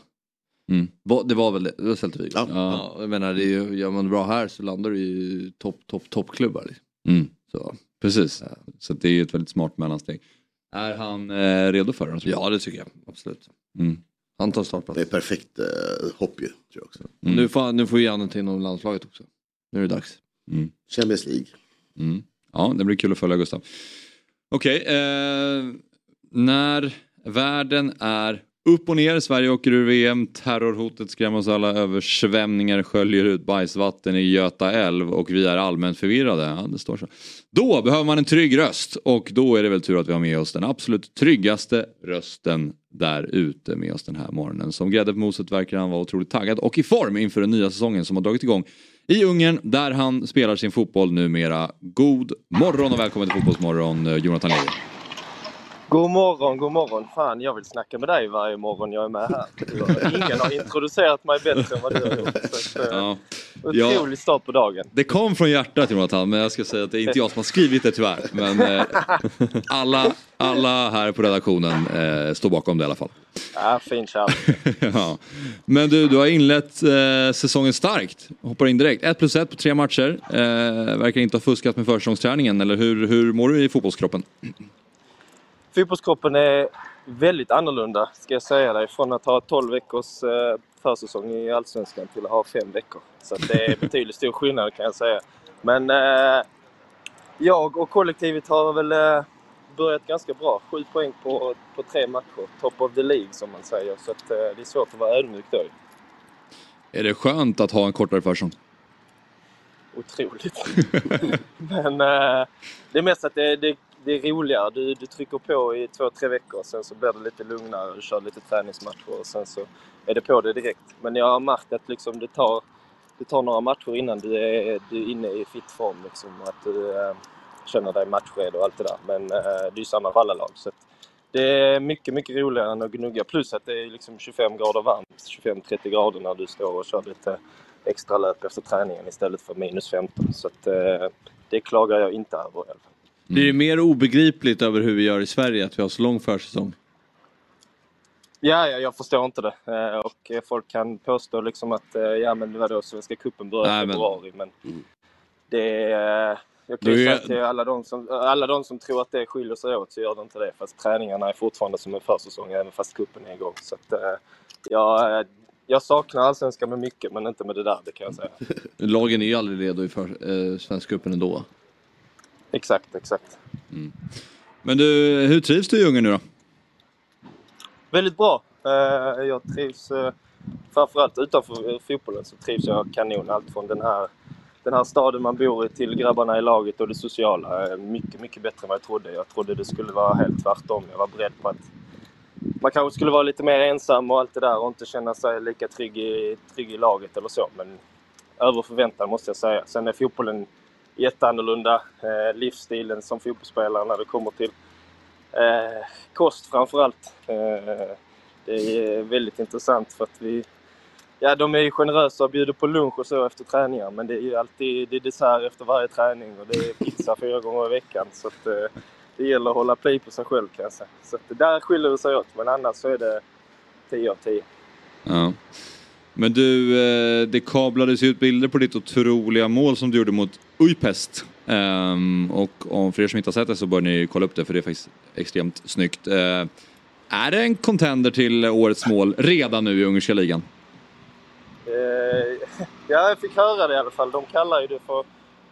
Mm. Det var väl det, det var Celta Vigo. Ja. Ja. jag menar, det är ju, gör man bra här så landar du i topp, topp, toppklubbar. Liksom. Mm. Så. Precis, så att det är ju ett väldigt smart mellansteg. Är han eh, redo för det? Ja, det tycker jag. Absolut. Mm. Han tar det är startplats. perfekt eh, hopp ju. Tror jag också. Mm. Nu, får, nu får ju Janne till inom landslaget också. Nu är det dags. Mm. Champions League. Mm. Ja, det blir kul att följa Gustav. Okej, eh, när världen är upp och ner, Sverige åker ur VM, terrorhotet skrämmer oss alla, översvämningar sköljer ut bajsvatten i Göta älv och vi är allmänt förvirrade. Ja, det står så. Då behöver man en trygg röst och då är det väl tur att vi har med oss den absolut tryggaste rösten där ute med oss den här morgonen. Som grädde på moset verkar han vara otroligt taggad och i form inför den nya säsongen som har dragit igång i Ungern där han spelar sin fotboll numera. God morgon och välkommen till Fotbollsmorgon eh, Jonathan Levi. God morgon, god morgon. Fan, jag vill snacka med dig varje morgon jag är med här. Ingen har introducerat mig bättre än vad du har gjort. Så Ja. Otrolig start på dagen. Det kom från hjärtat Jonathan, men jag ska säga att det är inte jag som har skrivit det tyvärr. Men eh, alla, alla här på redaktionen eh, står bakom det i alla fall. Ja, fin ja. Men du, du har inlett eh, säsongen starkt. Hoppar in direkt. 1 plus 1 på tre matcher. Eh, verkar inte ha fuskat med försäsongsträningen, eller hur, hur mår du i fotbollskroppen? Fotbollskroppen är väldigt annorlunda, ska jag säga dig. Från att ha 12 veckors eh, försäsong i Allsvenskan till att ha fem veckor. Så det är betydligt stor skillnad kan jag säga. Men eh, jag och kollektivet har väl eh, börjat ganska bra. Sju poäng på, på tre matcher. Top of the League som man säger. Så att, eh, det är svårt att vara ödmjuk då. Är det skönt att ha en kortare försäsong? Otroligt. Men eh, det är mest att det, det, det är roligare. Du, du trycker på i två, tre veckor. Sen så blir det lite lugnare. Du kör lite träningsmatcher och sen så är det på det direkt. Men jag har märkt att liksom det, tar, det tar några matcher innan du är, du är inne i fit form. Liksom, att du äh, känner dig matchredo och allt det där. Men äh, det är ju samma för alla lag. Så att det är mycket, mycket roligare än att gnugga. Plus att det är liksom 25 grader varmt. 25-30 grader när du står och kör lite extra löp efter träningen istället för minus 15. Så att, äh, det klagar jag inte över i alla fall. Blir det mer obegripligt över hur vi gör i Sverige att vi har så lång försäsong? Ja, ja, jag förstår inte det. Eh, och eh, folk kan påstå liksom att, eh, ja men vadå, Svenska cupen börjar i men- februari. Men det är... eh, Jag kan ju är- säga till alla de, som, alla de som tror att det skiljer sig åt så gör det inte det. Fast träningarna är fortfarande som en försäsong även fast cupen är igång. Så att, jag, eh, jag saknar allsvenskan med mycket men inte med det där, det kan jag säga. Lagen är ju aldrig redo i för, eh, Svenska cupen ändå. Exakt, exakt. Men du, hur trivs du i Ungern nu då? Väldigt bra. Eh, Jag trivs eh, framförallt utanför eh, fotbollen så trivs jag kanon. Allt från den här, den här staden man bor i till grabbarna i laget och det sociala. Mycket, mycket bättre än vad jag trodde. Jag trodde det skulle vara helt tvärtom. Jag var beredd på att man kanske skulle vara lite mer ensam och allt det där och inte känna sig lika trygg i, trygg i laget eller så. Men över förväntan måste jag säga. Sen är fotbollen jätteannorlunda eh, livsstilen som fotbollsspelare när det kommer till eh, kost framför allt. Eh, det är väldigt intressant för att vi Ja, de är ju generösa och bjuder på lunch och så efter träningar men det är ju alltid det är dessert efter varje träning och det är pizza fyra gånger i veckan. Så att, eh, det gäller att hålla pli på sig själv kan jag säga. Så att, där skiljer det sig åt men annars så är det 10 av 10. Ja. Men du, eh, det kablades ut bilder på ditt otroliga mål som du gjorde mot Ujpest. Um, och om för er som inte har sett det så bör ni kolla upp det för det är faktiskt extremt snyggt. Uh, är det en contender till årets mål redan nu i ungerska ligan? Uh, ja, jag fick höra det i alla fall. De kallar ju det för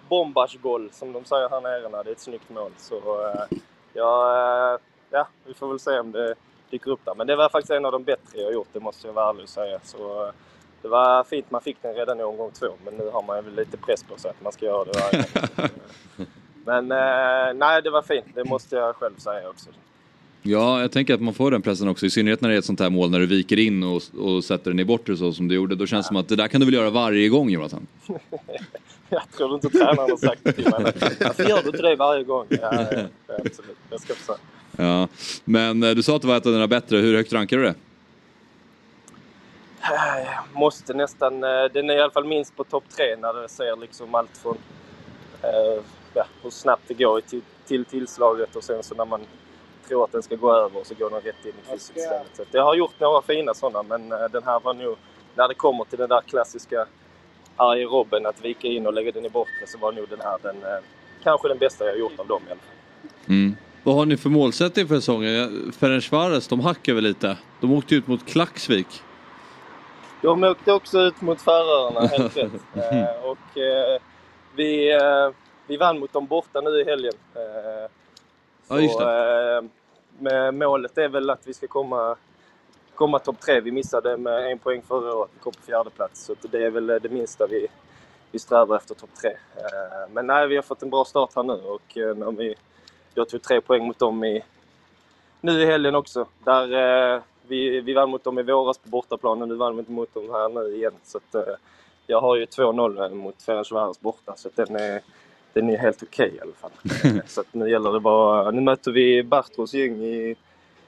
bombarsgol som de säger här nere när det är ett snyggt mål. Så uh, ja, ja, vi får väl se om det dyker upp där. Men det var faktiskt en av de bättre jag gjort, det måste jag vara ärlig och säga. Så, det var fint man fick den redan i omgång två, men nu har man väl lite press på sig att man ska göra det varje gång. Men eh, nej, det var fint. Det måste jag själv säga också. Ja, jag tänker att man får den pressen också, i synnerhet när det är ett sånt här mål när du viker in och, och sätter den i bortre så som du gjorde. Då känns det som att det där kan du väl göra varje gång Jonathan? Jag tror inte tränaren har sagt det till mig. Varför gör du inte det varje gång? Ja, ja, absolut. Jag ska försöka. Ja, men eh, du sa att det var ett av dina bättre, hur högt rankar du det? Jag måste nästan... eh, Den är i alla fall minst på topp tre när det ser liksom allt från eh, ja, hur snabbt det går till, till tillslaget och sen så när man tror att den ska gå över så går den rätt in i krysset istället. Så jag har gjort några fina sådana men eh, den här var nog... När det kommer till den där klassiska arge Robben att vika in och lägga den i bortre så var nog den här den, kanske den bästa jag gjort av dem i alla fall. Mm. Vad har ni för målsättning för säsongen? Ferencvaros, de hackar väl lite? De åkte ut mot Klaxvik. De åkte också ut mot Färöarna, helt rätt. Eh, och eh, vi, eh, vi vann mot dem borta nu i helgen. Eh, Ja, just så, eh, med målet är väl att vi ska komma, komma topp tre. Vi missade med en poäng förra året. Vi kom på fjärde plats. Så det är väl det minsta vi, vi strävar efter, topp tre. Men nej, vi har fått en bra start här nu och när vi, jag tog tre poäng mot dem i, nu i helgen också. Där, vi, vi vann mot dem i våras på bortaplan och nu vann vi inte mot dem här nu igen. Så att, eh, jag har ju 2-0 mot Ferencvaros borta så den är, den är helt okej i alla fall. Så att nu gäller det bara... Nu möter vi Bartros gäng i,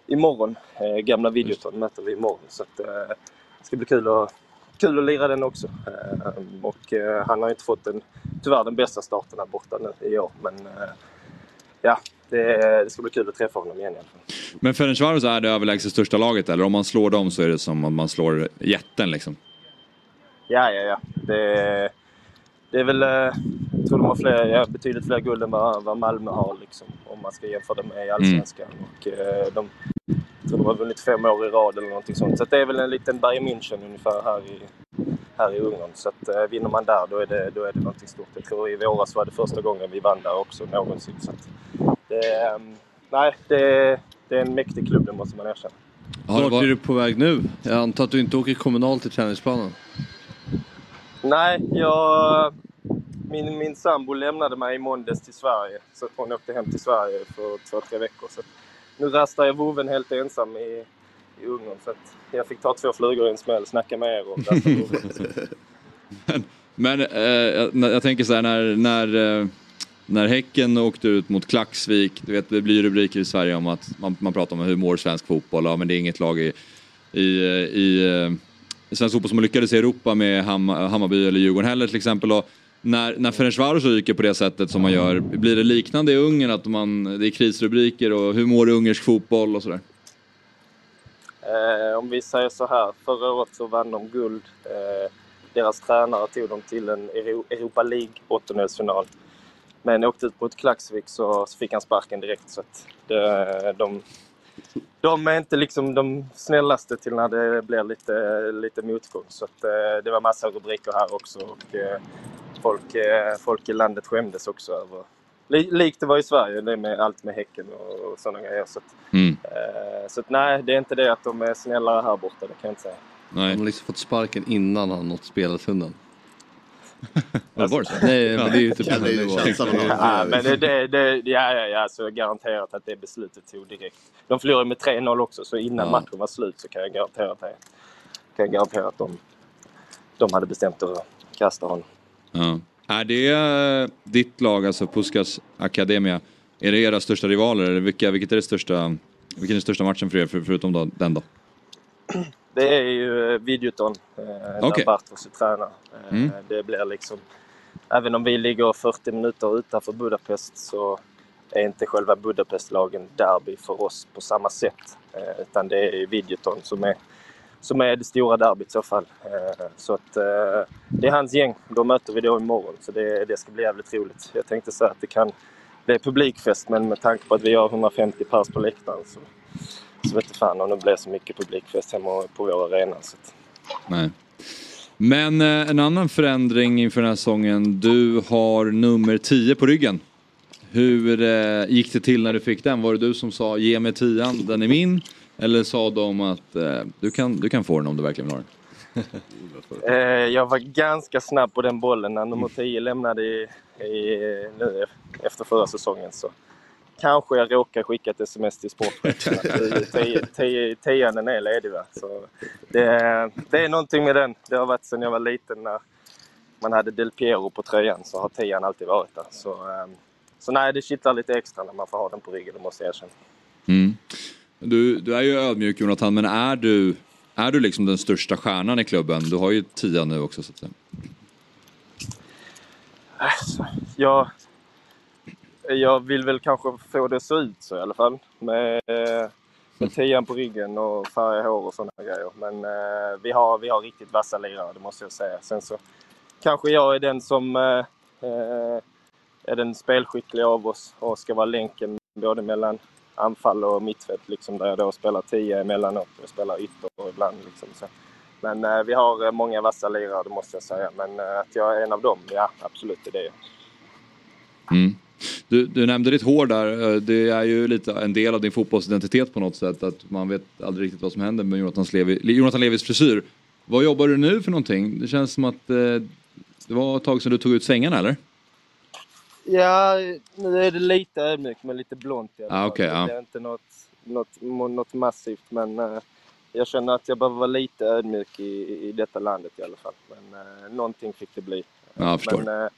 imorgon. Eh, gamla Videoton möter vi imorgon. Så att, eh, det ska bli kul att, kul att lira den också. Eh, och eh, han har ju inte fått den, tyvärr den bästa starten här borta nu i år. Men eh, ja, det, det ska bli kul att träffa honom igen i alla fall. Men Ferencvaros är det överlägset största laget eller? Om man slår dem så är det som om man slår jätten liksom. Ja, ja, ja. Det, det är väl, eh, jag tror de har fler, ja, betydligt fler guld än vad, vad Malmö har liksom, om man ska jämföra det med i Allsvenskan. Och, eh, de, jag tror de har vunnit fem år i rad eller någonting sånt. Så det är väl en liten Bayern München ungefär här i, här i Ungern. Så att eh, vinner man där då är, det, då är det någonting stort. Jag tror i våras var det första gången vi vann där också någonsin. Så att, det, eh, nej, det, det är en mäktig klubb, det måste man erkänna. Vart är du på väg nu? Jag antar att du inte åker kommunalt till träningsplanen? Nej, jag, min, min sambo lämnade mig i måndags till Sverige. Så att hon åkte hem till Sverige för två, tre veckor. Så att nu rastar jag vovven helt ensam i, i Ungern. Så att jag fick ta två flugor i en smäll, snacka med er och rasta vovven. Men eh, jag, jag tänker så här när, när, eh, när Häcken åkte ut mot Klaxvik, du vet det blir rubriker i Sverige om att man, man pratar om hur mår svensk fotboll, ja men det är inget lag i, i, i, eh, i svensk fotboll som lyckades i Europa med Ham, Hammarby eller Djurgården heller till exempel. Och när, när Ferencvaros ryker på det sättet som man gör, blir det liknande i Ungern att man, det är krisrubriker och hur mår ungersk fotboll och sådär? Eh, om vi säger så här, förra året så vann de guld. Eh, deras tränare tog dem till en Europa League åttondelsfinal. Men åkte ut mot Klaxvik så fick han sparken direkt. Så att det, de, de är inte liksom de snällaste till när det blir lite, lite motgång. Så att, eh, det var massa rubriker här också. Och, eh, folk, eh, folk i landet skämdes också över li- Likt det var i Sverige, det med allt med Häcken och, och sådana grejer. Så att, Mm. Eh, Så att, nej, det är inte det att de är snällare här borta, det kan jag inte säga. Nej. Han har liksom fått sparken innan han nått spelartunneln. Ja, var det så? Nej, men det är ju typ Ja, det är. Ja, men det, det, det, ja, ja, ja, så garanterat att det beslutet tog direkt. De förlorade med 3-0 också, så innan Ja. matchen var slut så kan jag garantera att, kan jag garantera att de, de hade bestämt att kasta honom. Ja. Är det eh, ditt lag, alltså Puskas Akademia, är det era största rivaler? Eller vilka, vilket är det största, vilken är den största matchen för er, för, förutom då, den då? Det är ju eh, Videoton, eh, Okej. där Bartos är tränare. Eh, Mm. Det blir liksom, även om vi ligger 40 minuter utanför Budapest så är inte själva Budapestlagen derby för oss på samma sätt. Utan det är ju Videoton som är, som är det stora derbyt i så fall. Eh, så att eh, det är hans gäng. Då möter vi då imorgon. Så det, det ska bli jävligt roligt. Jag tänkte säga att det kan bli publikfest men med tanke på att vi har 150 pers på läktaren så, så vet jag fan om det blir så mycket publikfest hemma på vår arena. Så att, Nej. Men eh, en annan förändring inför den här säsongen. Du har nummer 10 på ryggen. Hur gick det till när du fick den? Var det du som sa ge mig tian, den är min? Eller sa de att eh, du, kan, du kan få den om du verkligen vill ha den? Eh, jag var ganska snabb på den bollen när nummer 10 lämnade i, i, nu efter förra säsongen. Så kanske jag råkar skicka ett sms till sportchefen att tian är ledig. Va? Så det, det är någonting med den. Det har varit sedan jag var liten när man hade Del Piero på tröjan så har tian alltid varit där. Så, eh, så nej, det kittlar lite extra när man får ha den på ryggen, det måste jag erkänna. Mm. Du, du är ju ödmjuk Jonathan, men är du, är du liksom den största stjärnan i klubben? Du har ju tian nu också så att säga. Alltså, jag, jag vill väl kanske få det att se ut så i alla fall. Med, med tian på ryggen och färga hår och sådana grejer. Men eh, vi, har, vi har riktigt vassa lirare, det måste jag säga. Sen så kanske jag är den som eh, eh är den spelskickliga av oss och ska vara länken både mellan anfall och mittfält. Liksom, där jag då spelar tia emellanåt och spelar ytter ibland. Liksom, så. Men eh, vi har eh, många vassa lirare, det måste jag säga. Men eh, att jag är en av dem, ja absolut, det är det. Mm. Du, du nämnde ditt hår där. Eh, det är ju lite en del av din fotbollsidentitet på något sätt. Att man vet aldrig riktigt vad som händer med Jonathan, Levi, Jonathan Levis frisyr. Vad jobbar du nu för någonting? Det känns som att eh, det var ett tag sedan du tog ut svängarna eller? Ja, nu är det lite ödmjukt men lite blont i alla Ah, fall. okej, Det ja. är inte något, något, något massivt men eh, jag känner att jag behöver vara lite ödmjuk i, i detta landet i alla fall. Men eh, någonting fick det bli. Ja. Men, eh,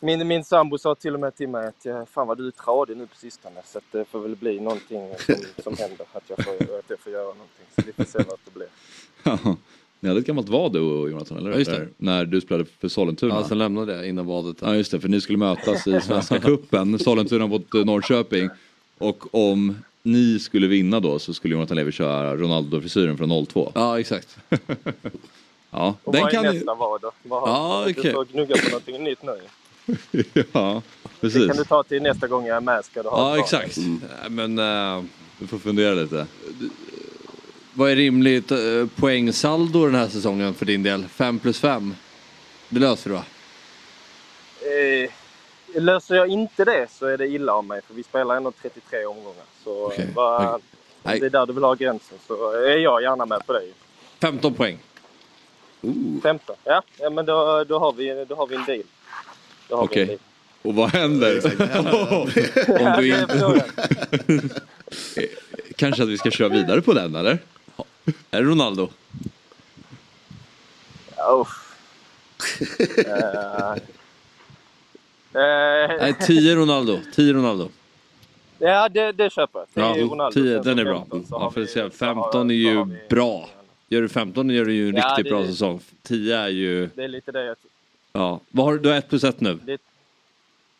min, min sambo sa till och med till mig att fan vad du är tradig nu på sistone så att det får väl bli någonting som, som händer. Att jag, får, att jag får göra någonting. Så vi får se vad det blir. Ja. Ni hade ett gammalt vad du och Jonathan, eller? Ja, just det. Där, När du spelade för Sollentuna. Ja, sen lämnade jag innan vadet. Ja just det, för ni skulle mötas i Svenska Cupen, Sollentuna mot eh, Norrköping. Och om ni skulle vinna då så skulle Jonathan Levi köra Ronaldo-frisyren från 02. Ja exakt. Ja, Och den vad är kan ni... nästa vad då? Vad har, Ja, Du okej. får gnugga på någonting nytt nu. Ja, Det precis. kan du ta till nästa gång jag är med ska du ha Ja exakt. Nej, Men eh, Du får fundera lite. Vad är rimligt eh, poängsaldo den här säsongen för din del? 5 plus 5? Det löser du va? Eh, löser jag inte det så är det illa av mig för vi spelar ändå 33 omgångar. Så vad- Okej. Nej. det är där du vill ha gränsen så är jag gärna med på det. 15 poäng. 15? Ja, ja men då, då, har vi, då har vi en deal. Okej. deal. Och vad händer? Ja, Om du inte... frågan. Kanske att vi ska köra vidare på den eller? Är det Ronaldo? Eh, eh, Nej 10 Ronaldo. 10 Ronaldo. Ja, det, det köper jag. Ja, Ronaldo. 10, Sen den är bra. 15 så Ja, för vi- att säga, så har- 15 är ju vi- bra. Gör du 15 gör du ju en Ja, riktigt det- bra säsong. 10 är ju... Det är lite det jag Ja. Vad har du? Du har 1 plus 1 nu. Det,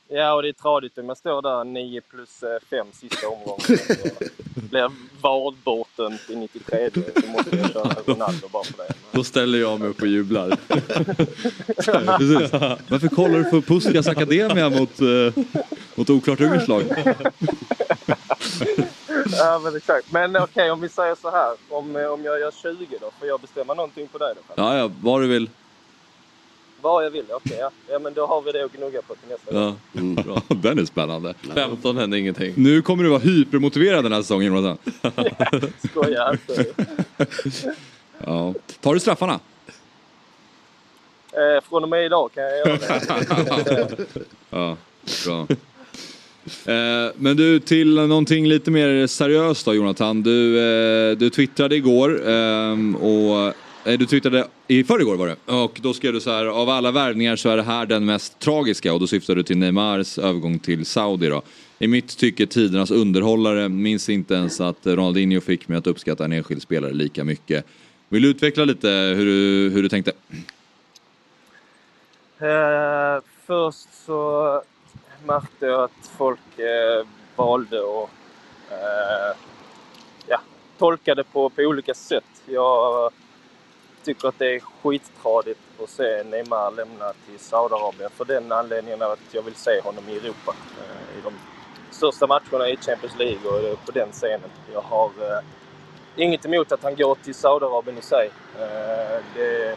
ja, och det är tradigt om jag står där 9 plus 5 sista omgången. Blir VAR bortdömt i 93 så måste jag köra Ronaldo bara för det. Då ställer jag mig upp och jublar. Precis. Varför kollar du på Puskas Akademia mot, eh, mot oklart ungerskt lag? Ja, men exakt. Men okej, om vi säger så här. Om, eh, om jag gör 20 då, får jag bestämma någonting på det då? Ja, ja, vad du vill. Vad jag vill? Okej, ja. ja. men då har vi det att gnugga på till nästa gång. Ja, bra. Den är spännande. 15 hände ingenting. Nu kommer du vara hypermotiverad den här säsongen Jonathan. Skoja inte. Ja. Tar du straffarna? Eh, från och med idag kan jag göra det. Ja, bra. Eh, men du, till någonting lite mer seriöst då Jonathan. Du, eh, du twittrade igår ehm, och Eh, du twittrade i förrgår var det. Och då skrev du så här, av alla värvningar så är det här den mest tragiska. Och då syftar du till Neymars övergång till Saudi då. I mitt tycke tidernas underhållare minns inte ens att Ronaldinho fick mig att uppskatta en enskild spelare lika mycket. Vill du utveckla lite hur du, hur du tänkte? Uh, först så märkte jag att folk uh, valde att uh, ja, tolka det på, på olika sätt. Jag tycker att det är skittradigt att se Neymar lämna till Saudiarabien för den anledningen att jag vill se honom i Europa. Eh, I de största matcherna i Champions League och på den scenen. Jag har eh, inget emot att han går till Saudiarabien i sig. Eh, det,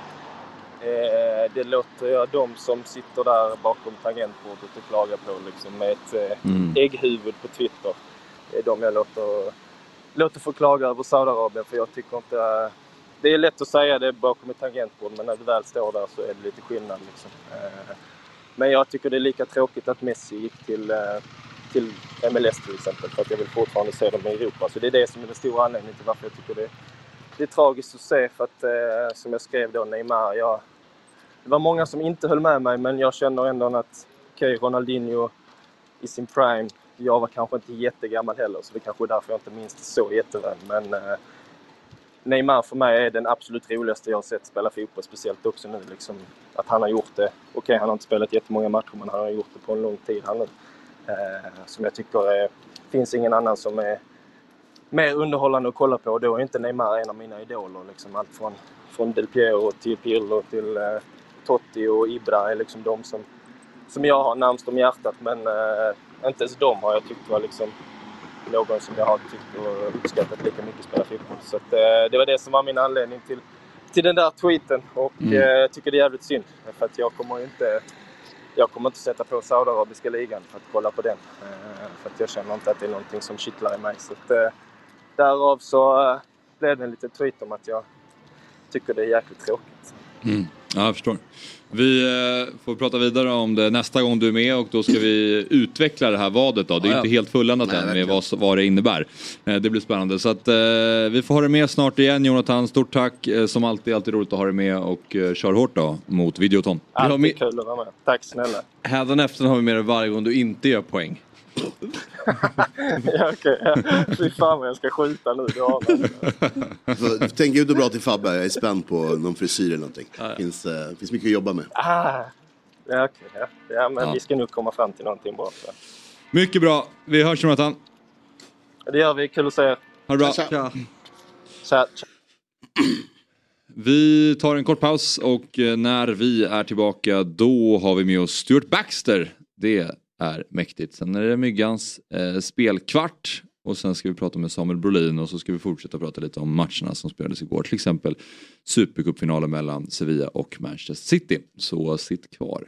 eh, det låter jag de som sitter där bakom tangentbordet och klagar på liksom, med ett eh, Mm. ägghuvud på Twitter. Det är de jag låter, låter få klaga över Saudiarabien för jag tycker inte det är lätt att säga det bakom ett tangentbord men när du väl står där så är det lite skillnad. Liksom. Eh, men jag tycker det är lika tråkigt att Messi gick till, eh, till MLS till exempel för att jag vill fortfarande se dem i Europa. Så det är det som är den stora anledningen till varför jag tycker det, det är tragiskt att se för att eh, som jag skrev då, Neymar, jag, det var många som inte höll med mig men jag känner ändå att okej, Ronaldinho i sin prime, jag var kanske inte jättegammal heller så det kanske är därför jag inte minns det så jätteväl. Men eh, Neymar för mig är den absolut roligaste jag har sett spela fotboll, speciellt också nu. Liksom, att han har gjort det. Okej, han har inte spelat jättemånga matcher, men han har gjort det på en lång tid. Han, eh, som jag tycker är, finns ingen annan som är mer underhållande att kolla på. Då är inte Neymar en av mina idoler. Liksom, allt från, från Del Piero till Pirlo till eh, Totti och Ibra är liksom de som, som jag har närmst om hjärtat. Men eh, inte ens de har jag tyckt var liksom någon som jag har tyckt och uppskattat lika mycket spela fotboll. Så att, eh, det var det som var min anledning till, till den där tweeten. Och Mm. eh, jag tycker det är jävligt synd. För att jag kommer inte jag kommer inte sätta på Saudiarabiska ligan för att kolla på den. Eh, för att jag känner inte att det är någonting som kittlar i mig. Så att, därav så blev det en liten tweet om att jag tycker det är jäkligt tråkigt. Mm. Ja, jag förstår. Vi eh, får prata vidare om det nästa gång du är med och då ska vi utveckla det här vadet då. Det är Ja, ja. inte helt fulländat än med vad, vad det innebär. Eh, det blir spännande. Så att eh, vi får ha det med snart igen Jonathan. Stort tack. Som alltid, alltid roligt att ha dig med och eh, kör hårt då mot Videoton. har Alltid med- kul att vara med. Tack snälla. Hädanefter har vi med dig varje gång du inte gör poäng. ja, okej. Ja. Fy fan vad jag ska skjuta nu. Du anar. Tänk ut och bra till Fabbe, jag är spänd på någon frisyr eller någonting. Finns, eh, finns mycket att jobba med. Ah. Ja, okej. Ja. ja, men Ja. vi ska nog komma fram till någonting bra. Så. Mycket bra. Vi hörs Jonathan. Det gör vi. Kul att se er. Ha det bra. Tja, tja. Tja, tja. Vi tar en kort paus och eh, när vi är tillbaka då har vi med oss Stuart Baxter. Det är mäktigt. Sen är det Myggans eh, spelkvart och sen ska vi prata med Samuel Brolin och så ska vi fortsätta prata lite om matcherna som spelades igår. Till exempel Supercupfinalen mellan Sevilla och Manchester City. Så sitt kvar.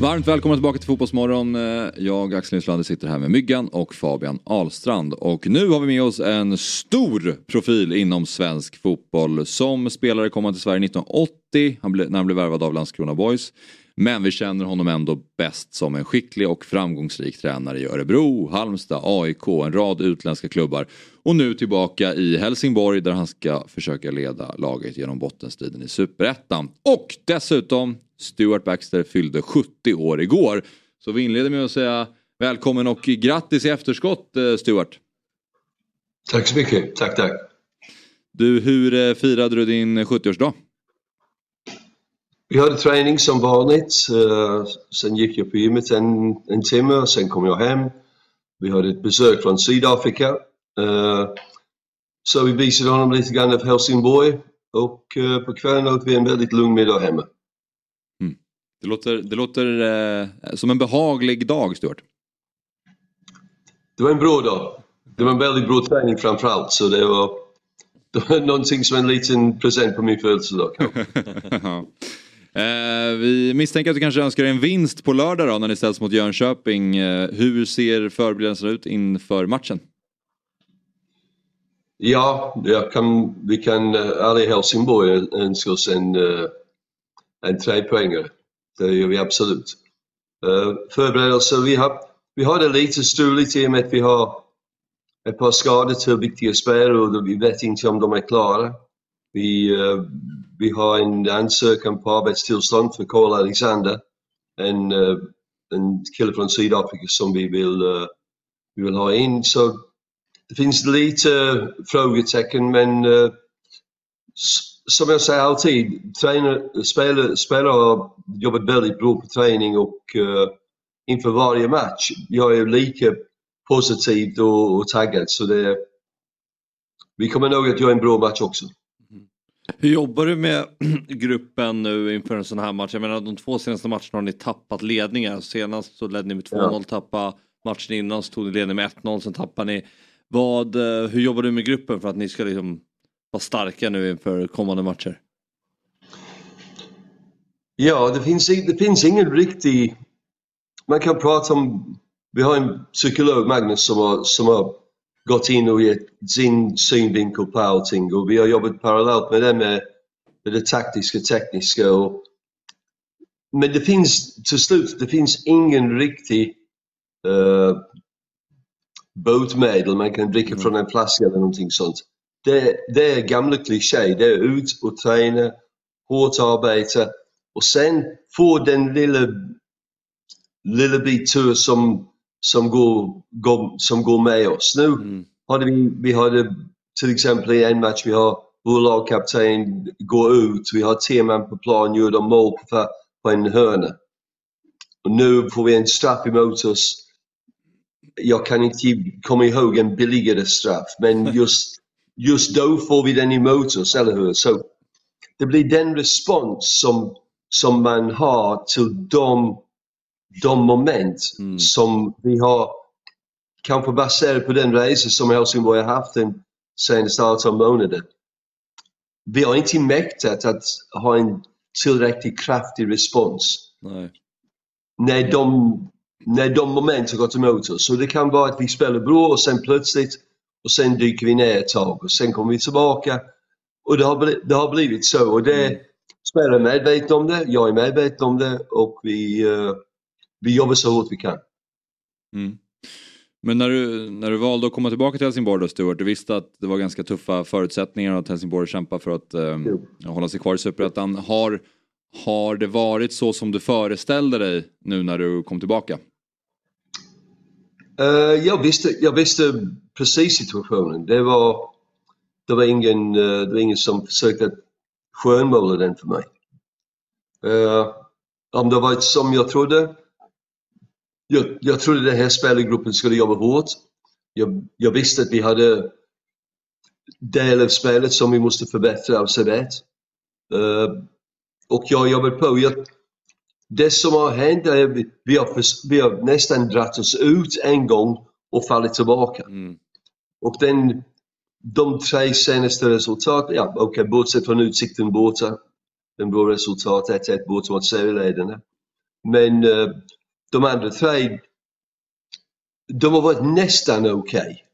Varmt välkomna tillbaka till Fotbollsmorgon. Eh, jag, Axel Nyslander, sitter här med Myggan och Fabian Ahlstrand. Och nu har vi med oss en stor profil inom svensk fotboll. Som spelare kom han till Sverige 1980 han när han blev värvad av Landskrona Boys. Men vi känner honom ändå bäst som en skicklig och framgångsrik tränare i Örebro, Halmstad, AIK, en rad utländska klubbar. Och nu tillbaka i Helsingborg där han ska försöka leda laget genom bottenstriden i Superettan. Och dessutom, Stuart Baxter fyllde 70 år igår. Så vi inleder med att säga välkommen och grattis i efterskott eh, Stuart. Tack så mycket. Tack, tack. Du, hur eh, firade du din 70-årsdag? Vi hade träning som vanligt. eh, Sen gick jag på gymmet en, en timme och sen kom jag hem. Vi hade ett besök från Sydafrika. Så vi visade honom lite grann av Helsingborg och på kvällen åt vi en väldigt lugn middag hemma. Det låter, det låter eh, som en behaglig dag, Stuart. Det var en bra dag. Det var en väldigt bra träning framförallt. Så det var, det var någonting som en liten present på min födelsedag. Eh, vi misstänker att du kanske önskar en vinst på lördag då när ni ställs mot Jönköping. Eh, hur ser förberedelserna ut inför matchen? Ja, jag kan, vi kan eh, alla i Helsingborg önska oss en, eh, en trepoängare. Det gör vi absolut. Uh, förberedelser, vi har, vi har det lite struligt i och med att vi har ett par skador till viktiga spelare och vi vet inte om de är klara. Vi, uh, vi har en ansökan på arbetstillstånd för Cole Alexander, en, uh, en kille från Sydafrika som vi vill, vi vill ha in. Så det finns lite frågetecken men som jag säger alltid, tränare, spelare, spelare har jobbat väldigt bra på träning och uh, inför varje match, jag är lika positiv och, och taggad så det, vi kommer nog att göra en bra match också. Hur jobbar du med gruppen nu inför en sån här match? Jag menar de två senaste matcherna har ni tappat ledningar. Senast så ledde ni med 2-0, ja. tappade matchen innan så tog ni ledning med 1-0, sen tappade ni. Vad, eh, hur jobbar du med gruppen för att ni ska liksom vara starka nu inför kommande matcher? Ja, det finns, det finns ingen riktig... Man kan prata om... Vi har en psykolog, Magnus, som har, som har gått in och gett sin synvinkel på allting och vi har jobbat parallellt med det med, med det taktiska, tekniska och men det finns till slut, det finns ingen riktig uh, botemedel man kan dricka mm. från en flaska eller någonting sånt det, det är gamla kliché. Det är ut och träna, hårt arbete och sen få den lilla, lilla bit tur som, som, går, går, som går med oss. Nu mm. hade vi, vi hade till exempel i en match, vi har vår lagkapten går ut, vi har tio man på plan, gör de mål på, på en hörna. Och nu får vi en straff emot oss. Jag kan inte komma ihåg en billigare straff, men just just då får vi den emot oss, eller hur? Så det blir den respons som, som man har till de, de moment mm. som vi har kanske baserat på den resa som Helsingborg har haft den senaste 18 månaderna. Vi har inte mäktat att ha en tillräckligt kraftig respons. Nej. När de, när de moment har gått emot oss. Så det kan vara att vi spelar bra och sen plötsligt och sen dyker vi ner ett tag och sen kommer vi tillbaka. Och det har, blivit, det har blivit så och det mm. spelare är medvetna om det, jag är medveten om det och vi, uh, vi jobbar så hårt vi kan. Mm. Men när du, när du valde att komma tillbaka till Helsingborg då Stuart, du visste att det var ganska tuffa förutsättningar och att Helsingborg kämpar för att um, hålla sig kvar i Superettan. Har, har det varit så som du föreställde dig nu när du kom tillbaka? Uh, jag, visste, jag visste precis situationen. Det var, det var, ingen, eh, det var ingen som försökte skönmåla den för mig. Uh, om det var som jag trodde. Jag, jag trodde den här spelargruppen skulle jobba hårt. Jag, jag visste att vi hade del av spelet som vi måste förbättra avsevärt. Uh, eh, och jag jobbade på. Jag, det som har hänt är att vi har, vi har nästan dratt oss ut en gång och fallit tillbaka. Mm. Och den, de tre senaste resultaten, ja okej okay, bortsett från Utsikten borta, en bra resultat, 1-1 borta mot serieledarna. Men uh, de andra tre, de har varit nästan okej.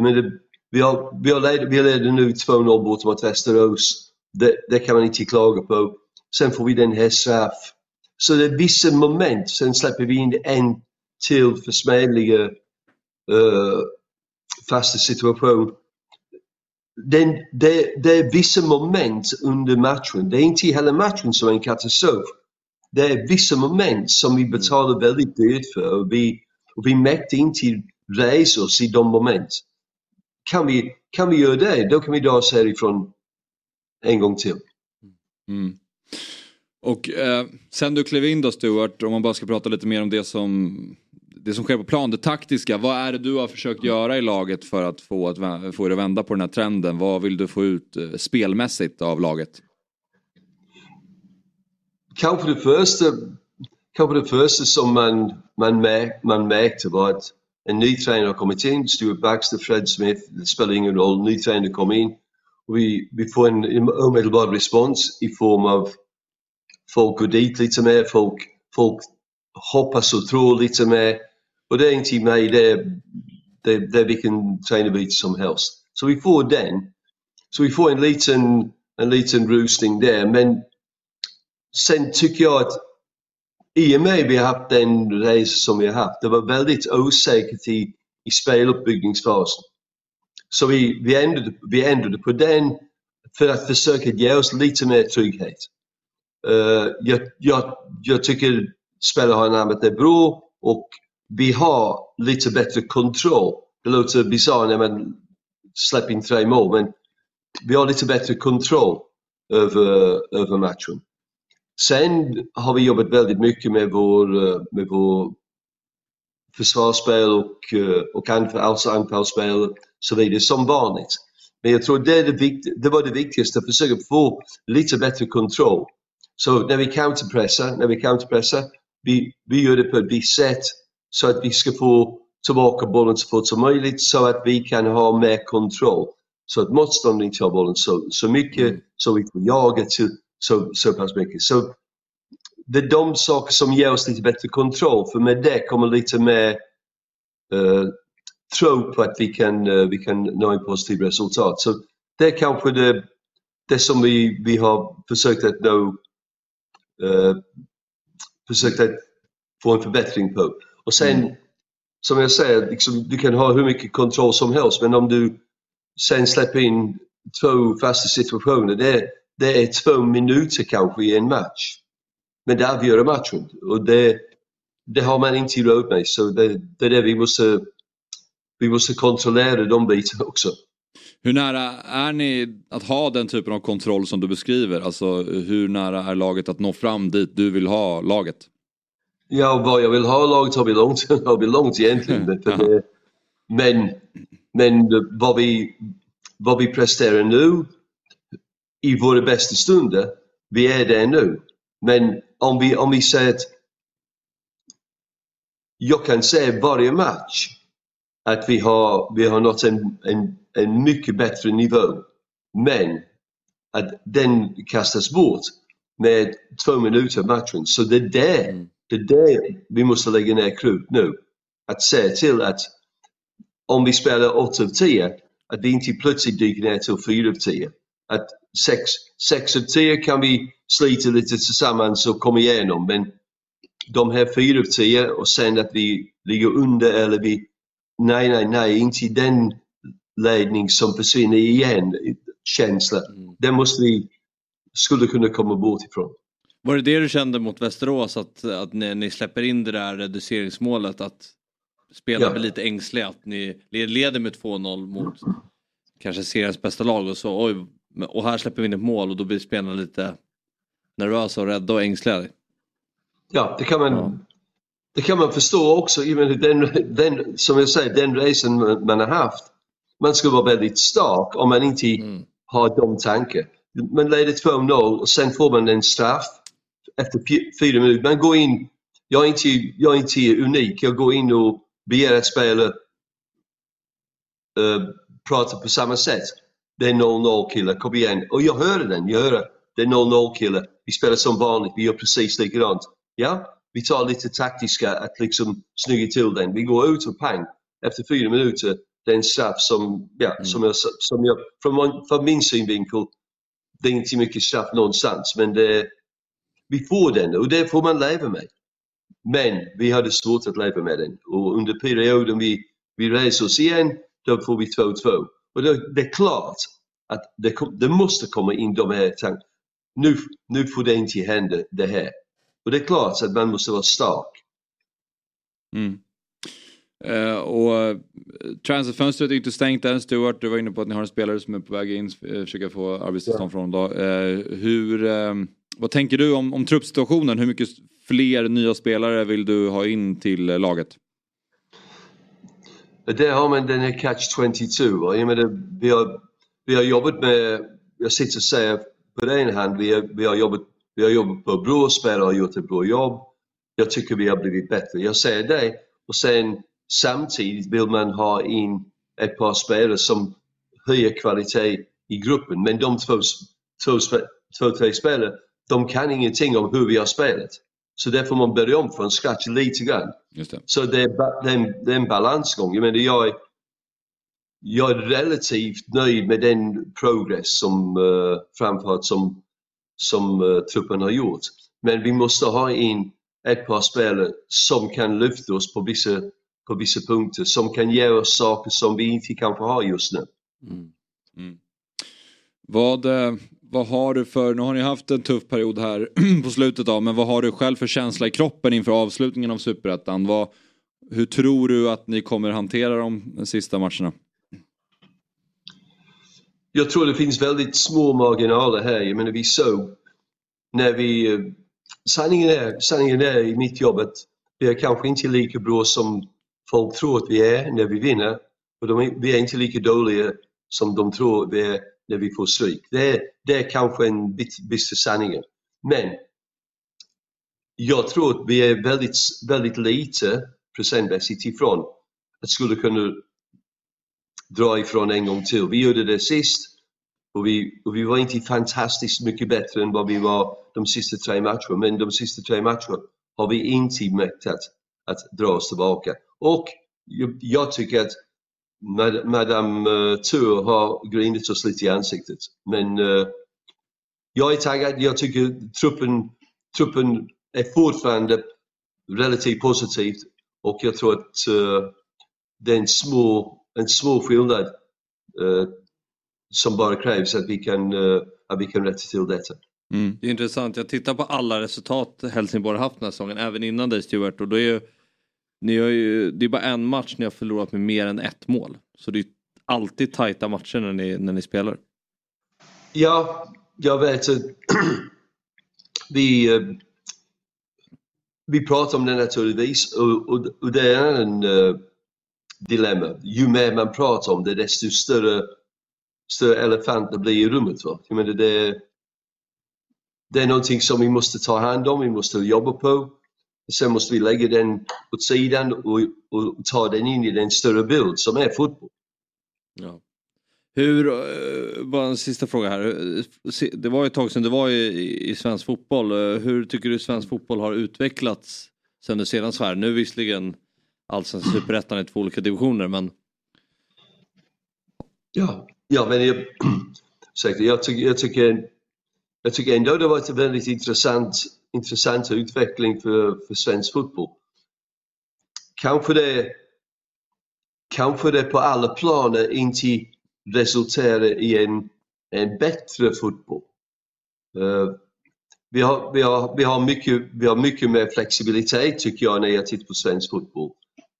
Okay. vi har, vi har led, vi leder nu 2-0 borta mot Västerås. Det, det kan man inte klaga på. Sen får vi den här straff så det är vissa moment, sen släpper vi in en till försmädliga uh, fasta situation. Den, det, det är vissa moment under matchen. Det är inte hela matchen som är en katastrof. Det är vissa moment som vi betalar väldigt dyrt för och vi, och vi mäktar inte resa oss i de moment. Kan vi, kan vi göra det, då kan vi dra oss härifrån en gång till. Mm. Och eh, sen du klev in då Stuart, om man bara ska prata lite mer om det som, det som sker på plan, det taktiska. Vad är det du har försökt göra i laget för att få, att, få er att vända på den här trenden? Vad vill du få ut eh, spelmässigt av laget? Kanske det första, kanske det första som man, man, märk, man märkte var att en ny tränare har kommit in, Stuart Baxter, Fred Smith, det spelar ingen roll, ny tränare kommer in. Vi, vi får en omedelbar respons i form av folk går dit lite mer, folk, folk hoppas och tror lite mer. Och det är inte mig, det är, det, det är vilken tränarbyte som helst. Så vi får den. Så vi får en liten, en liten rusning där. Men sen tycker jag att i och med vi har haft den resa som vi har haft, det var väldigt osäkert i, i speluppbyggningsfasen. Så vi, vi, ändrade, vi ändrade på den för att försöka ge oss lite mer trygghet. Uh, jag, jag, jag tycker spelarna har anammat det bra och vi har lite bättre kontroll. Det låter bisarrt när man släpper in tre mål men vi har lite bättre kontroll över, över matchen. Sen har vi jobbat väldigt mycket med vår, uh, med vår försvarsspel och, uh, och alltså anfallsspel så vidare som vanligt. Men jag tror det, är det, vikt, det var det viktigaste, att försöka få lite bättre kontroll. Så när vi counterpressar, när vi counterpressar, vi, vi gör det på ett visst sätt så att vi ska få tillbaka bollen så fort som möjligt så att vi kan ha mer kontroll. Så att motståndaren inte har bollen så, så mycket mm. så vi får jaga till så, så pass mycket. Så det är de saker som ger oss lite bättre kontroll för med det kommer lite mer uh, tro på att vi kan, uh, vi kan nå en positiv resultat. Så det är kanske det, det som vi, vi har försökt att nå uh, försökt att få en förbättring på. Och sen, mm. som jag säger, liksom, du kan ha hur mycket kontroll som helst men om du sen släpper in två fasta situationer, det, det är två minuter kanske i en match. Men det avgör matchen och det, det har man inte råd med så det, det är det vi måste, vi måste kontrollera de bitarna också. Hur nära är ni att ha den typen av kontroll som du beskriver? Alltså hur nära är laget att nå fram dit du vill ha laget? Ja, vad jag vill ha laget har vi långt, har vi långt egentligen. det, men, men vad vi, vad vi presterar nu i våra bästa stunder, vi är där nu. Men om vi, om vi säger att jag kan säga varje match att vi har, vi har nått en, en, en mycket bättre nivå. Men att den kastas bort med två minuter matchen. Så det är det, mm. Det är det vi måste lägga ner krut nu. Att se till att om vi spelar 8 av 10, att vi inte plötsligt dyker ner till 4 av 10. Att 6 av 10 kan vi slita lite tillsammans och komma igenom men de här 4 av 10 och sen att vi ligger under eller vi nej, nej, nej, inte den ledning som försvinner igen, känsla. Mm. Den måste vi, skulle kunna komma bort ifrån. Var det det du kände mot Västerås att, att när ni släpper in det där reduceringsmålet att spelarna ja. blir lite ängsliga att ni leder med 2-0 mot kanske seriens bästa lag och så oj och här släpper vi in ett mål och då blir spelarna lite nervösa och rädda och ängsliga. Ja, det kan man, ja. det kan man förstå också. Den, den, som jag säger, den resan man har haft. Man ska vara väldigt stark om man inte mm. har de tankar. Man leder 2-0 och sen får man en straff efter fyra minuter. Man går in, jag är inte, jag är inte unik, jag går in och begär att spela uh, pratar på samma sätt. Det är 0-0 killar, kom igen. Och jag hör den, jag hör det. Det är 0-0 killar. Vi spelar som vanligt, vi gör precis likadant. Ja, vi tar lite taktiska att liksom snygga till den. Vi går ut och pang. Efter fyra minuter, det är en straff som, ja, mm. som, jag, som jag, från, från min synvinkel, det är inte mycket straff någonstans men det, vi får den och det får man leva med. Men vi hade svårt att leva med den och under perioden vi, vi reser oss igen, då får vi 2-2. Och det, det är klart att det, det, måste komma in de här tankarna. Nu, nu får det inte hända det här. Och det är klart att man måste vara stark. Mm. Uh, och uh, transferfönstret är inte stängt än. Stuart, du var inne på att ni har en spelare som är på väg in, uh, försöka få arbetstillstånd ja. från honom. Uh, hur, um, vad tänker du om, om truppsituationen? Hur mycket fler nya spelare vill du ha in till eh, laget? där har man den här catch 22. Jag menar, vi, har, vi har jobbat med, jag sitter och säger på den hand, vi har, vi har, jobbat, vi har jobbat på bra spelare och gjort ett bra jobb. jag tycker vi har blivit bättre. Jag säger det och sen samtidigt vill man ha in ett par spelare som höjer kvalitet i gruppen. Men de två, två, två tre spelare, de kan ingenting om hur vi har spelat. Så där får man börja om från scratch lite grann. Det. Så det är, det, är en, det är en balansgång. Jag menar, jag är, jag är relativt nöjd med den progress som uh, framförallt som, som uh, truppen har gjort. Men vi måste ha in ett par spelare som kan lyfta oss på vissa, på vissa punkter, som kan ge oss saker som vi inte kanske har just nu. Vad, eh, vad vad har du för, nu har ni haft en tuff period här på slutet av, men vad har du själv för känsla i kroppen inför avslutningen av Superettan? Vad, hur tror du att ni kommer hantera de sista matcherna? Jag tror det finns väldigt små marginaler här. Jag menar vi såg när vi... Eh, sanningen är, sanningen är i mitt jobb att vi är kanske inte lika bra som folk tror att vi är när vi vinner. Och de vi är inte lika dåliga som de tror att vi är när vi får stryk. Det är, det är kanske en bit, bister sanningen. Men jag tror att vi är väldigt, väldigt lite procentmässigt ifrån att skulle kunna dra ifrån en gång till. Vi gjorde det sist och vi, och vi var inte fantastiskt mycket bättre än vad vi var de sista tre matcherna. Men de sista tre matcherna har vi inte mäktat att dra oss tillbaka. Och jag, jag tycker att Madame eh, uh, Tour har grinit oss lite i ansiktet. Men uh, jag är taggad. Jag tycker truppen, truppen är fortfarande relativt positivt och jag tror att uh, det är en små, en små skillnad uh, som bara krävs att vi kan, uh, att vi kan rätta till detta. Mm. Det är intressant, jag tittar på alla resultat Helsingborg haft den här säsongen, även innan dig Stuart. Och då är ju, ni har ju, det är bara en match ni har förlorat med mer än ett mål. Så det är alltid tajta matcher när ni, när ni spelar. Ja, jag vet att vi, eh, vi pratar om det naturligtvis och, och, och det är en uh, dilemma. Ju mer man pratar om det desto större, större elefant det blir i rummet. Va? Jag menar, det, det är någonting som vi måste ta hand om, vi måste jobba på. Sen måste vi lägga den åt sidan och, och ta den in i den större bild som är fotboll. Ja. Hur, eh, bara en sista fråga här. Det var ju ett tag sedan du var i, i, i svensk fotboll. Eh, Hur tycker du svensk fotboll har utvecklats sen du senast var här? Nu visserligen allsvenskan superettan är två olika divisioner men Ja, ja men jag, jag, tycker, jag, tycker, jag tycker ändå det varit en väldigt intressant, intressanta utveckling för, för svensk fotboll. Kanske det, kanske det på alla planer inte resulterar i en, en bättre fotboll. Uh, vi, har, vi, har, vi, har mycket, vi har mycket mer flexibilitet tycker jag när jag tittar på svensk fotboll.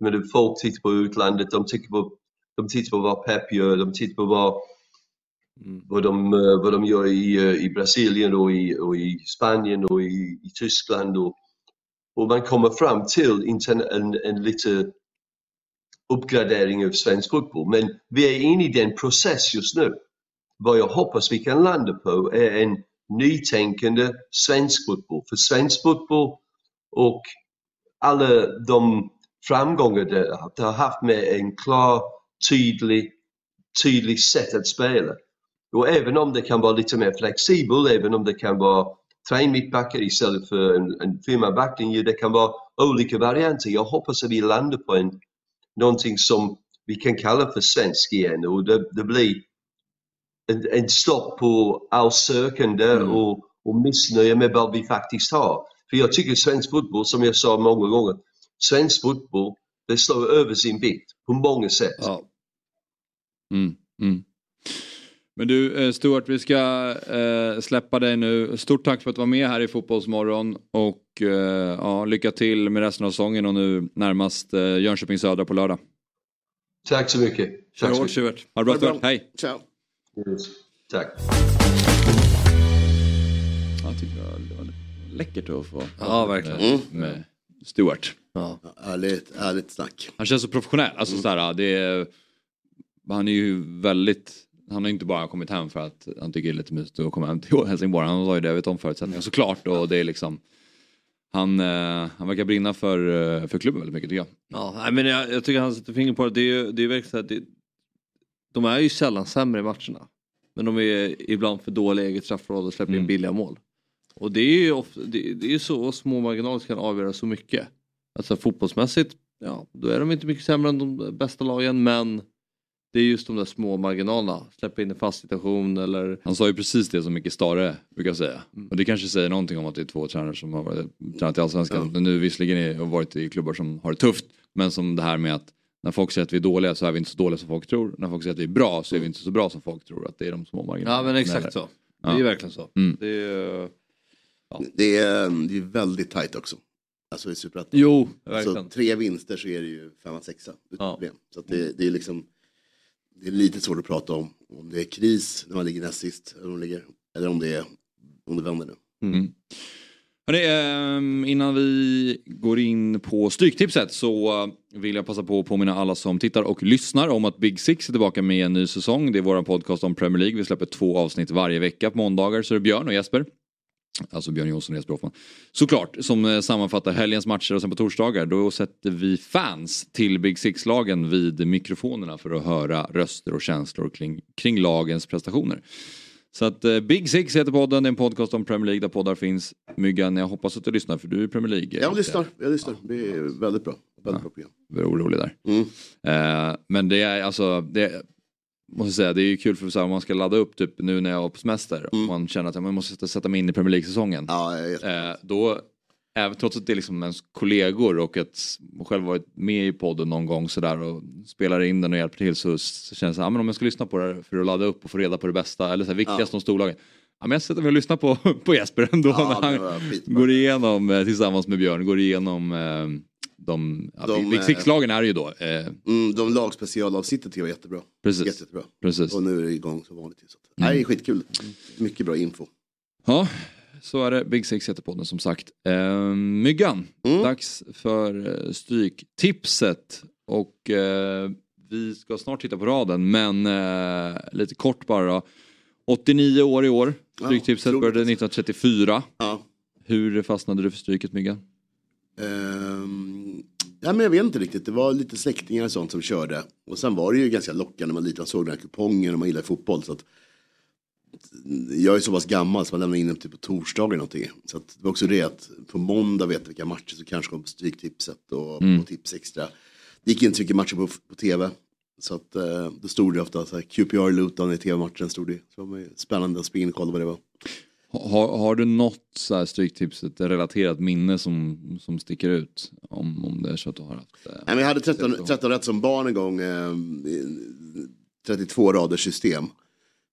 Men folk tittar på utlandet, de tittar på, de tittar på vad Pep gör, de tittar på vad, Mm. vad, de, eh, vad de gör i, eh, i Brasilien och i, och i Spanien och i, i Tyskland. Och, och man kommer fram till en, en lite uppgradering av svensk fotboll. Men vi är inne i den process just nu. Vad jag hoppas vi kan landa på är en nytänkande svensk fotboll. För svensk fotboll och alla de framgångar har- det har haft med en klar, tydlig, tydlig sätt att spela. Och även om det kan vara lite mer flexibel, även om det kan vara tre mittbackar istället för en, en fyra backlinje, det kan vara olika varianter. Jag hoppas att vi landar på en, någonting som vi kan kalla för svensk igen och det, det blir en, en stopp på all sökande och, och missnöje med vad vi faktiskt har. För jag tycker svensk fotboll, som jag sa många gånger, svensk fotboll, det slår över sin vikt på många sätt. Mm, mm. Men du eh, Stuart, vi ska eh, släppa dig nu. Stort tack för att du var med här i Fotbollsmorgon och eh, ja, lycka till med resten av säsongen och nu närmast eh, Jönköping Södra på lördag. Tack så mycket. Kör Tack så hårt mycket. Stuart. Ha det bra Stuart, hej. Ciao. Yes. Tack. Jag tycker det var läckert att få Ja, verkligen. med, med Stuart. Ja. Ärligt, ärligt snack. Han känns så professionell. Alltså, så här, det är, han är ju väldigt... Han har inte bara kommit hem för att han tycker det är lite mysigt att komma hem till Helsingborg. Han har ju det, vet om förutsättningarna såklart. Och det är liksom, Han, eh, han verkar brinna för, eh, för klubben väldigt mycket tycker jag. Ja, men jag, jag tycker han sätter fingret på det. Det är ju det är verkligen så att det, de är ju sällan sämre i matcherna. Men de är ibland för dåliga i eget straffområde och släpper in billiga mål. Och det är ju ofta, det, det är så små marginaler som kan avgöra så mycket. Alltså fotbollsmässigt, ja då är de inte mycket sämre än de bästa lagen men det är just de där små marginalerna. Släppa in en fast situation eller... Han sa ju precis det som Micke Stare brukar säga. Och det kanske säger någonting om att det är två tränare som har varit, tränat i Allsvenskan. Men nu visserligen har varit i klubbar som har det tufft. Men som det här med att när folk säger att vi är dåliga så är vi inte så dåliga som folk tror. När folk säger att vi är bra så är vi inte så bra som folk tror. Att det är de små marginalerna. Ja men exakt så. Det är ju verkligen så. Mm. Det är, Det är, det är väldigt tajt också. Alltså i Superettan. Jo, alltså, verkligen. tre vinster så är det ju femma, sexa. Problem. Så att det, det är liksom det är lite svårt att prata om. Om det är kris när man ligger näst sist. Eller om det, ligger, eller om det, är, om det vänder nu. Mm. Hörrni, ehm, innan vi går in på Stryktipset så eh, vill jag passa på att påminna alla som tittar och lyssnar om att Big Six är tillbaka med en ny säsong. Det är vår podcast om Premier League. Vi släpper två avsnitt varje vecka. På måndagar så det är Björn och Jesper. Alltså Björn Jonsson och Jesper Hoffman. Såklart, som eh, sammanfattar helgens matcher och sen på torsdagar då sätter vi fans till Big Six-lagen vid mikrofonerna för att höra röster och känslor kring, kring lagens prestationer. Så att eh, Big Six heter podden, det är en podcast om Premier League där poddar finns. Myggan, jag hoppas att du lyssnar för du är Premier League. Jag lyssnar, jag lyssnar. Det är väldigt bra. Väldigt bra program. Jag är orolig där. Mm. Eh, men det är alltså, det, måste säga, det är ju kul för så här, om man ska ladda upp typ nu när jag var på semester och man känner att man måste sätta mig in i Premier League-säsongen. eh, då, även, trots att det är liksom ens kollegor och att man själv varit med i podden någon gång sådär och spelar in den och hjälper till så, så känns det att ah, om jag ska lyssna på det här för att ladda upp och få reda på det bästa eller så här, viktigaste om storlagen. Ja, men jag sätter mig och lyssnar på, på Jesper ändå Ja, när han går igenom eh, tillsammans med Björn, går igenom eh, de, ja, De, Big eh, är det ju då. Eh, Mm, de lagspecialavsnittet tycker jag var jättebra. Precis. Jätte, jättebra. Precis. Och nu är det igång som vanligt. Så. Mm. Nej, skitkul. Mycket bra info. Ja, så är det. Big Six heter podden som sagt. Ehm, myggan, Mm. dags för eh, stryktipset. Och eh, vi ska snart titta på raden, men eh, lite kort bara då. 89 år i år. Stryktipset otroligt. började 1934. Ja. Hur fastnade du för stryket Myggan? Ehm, ja, men jag vet inte riktigt. Det var lite släktingar och sånt som körde. Och sen var det ju ganska lockande man lite såg den här kupongen och man gillar fotboll. Så att, jag är så pass gammal så man lämnar in dem typ på torsdagar eller någonting. Så att det var också det att på måndag vet jag vilka matcher så kanske kom på Stryktipset och Mm. på Tips Extra. Det gick inte så mycket matcher på, på tv. Så att eh, då stod det ofta så här, QPR Luton i tv-matchen stod det. Så det var spännande att springa in och kolla vad det var. Har, har du något så här stryktipset relaterat minne som, som sticker ut? Om, om det är så att du har haft eh, Nej, jag hade 13, 13 rätt som barn en gång. Eh, 32 raders system.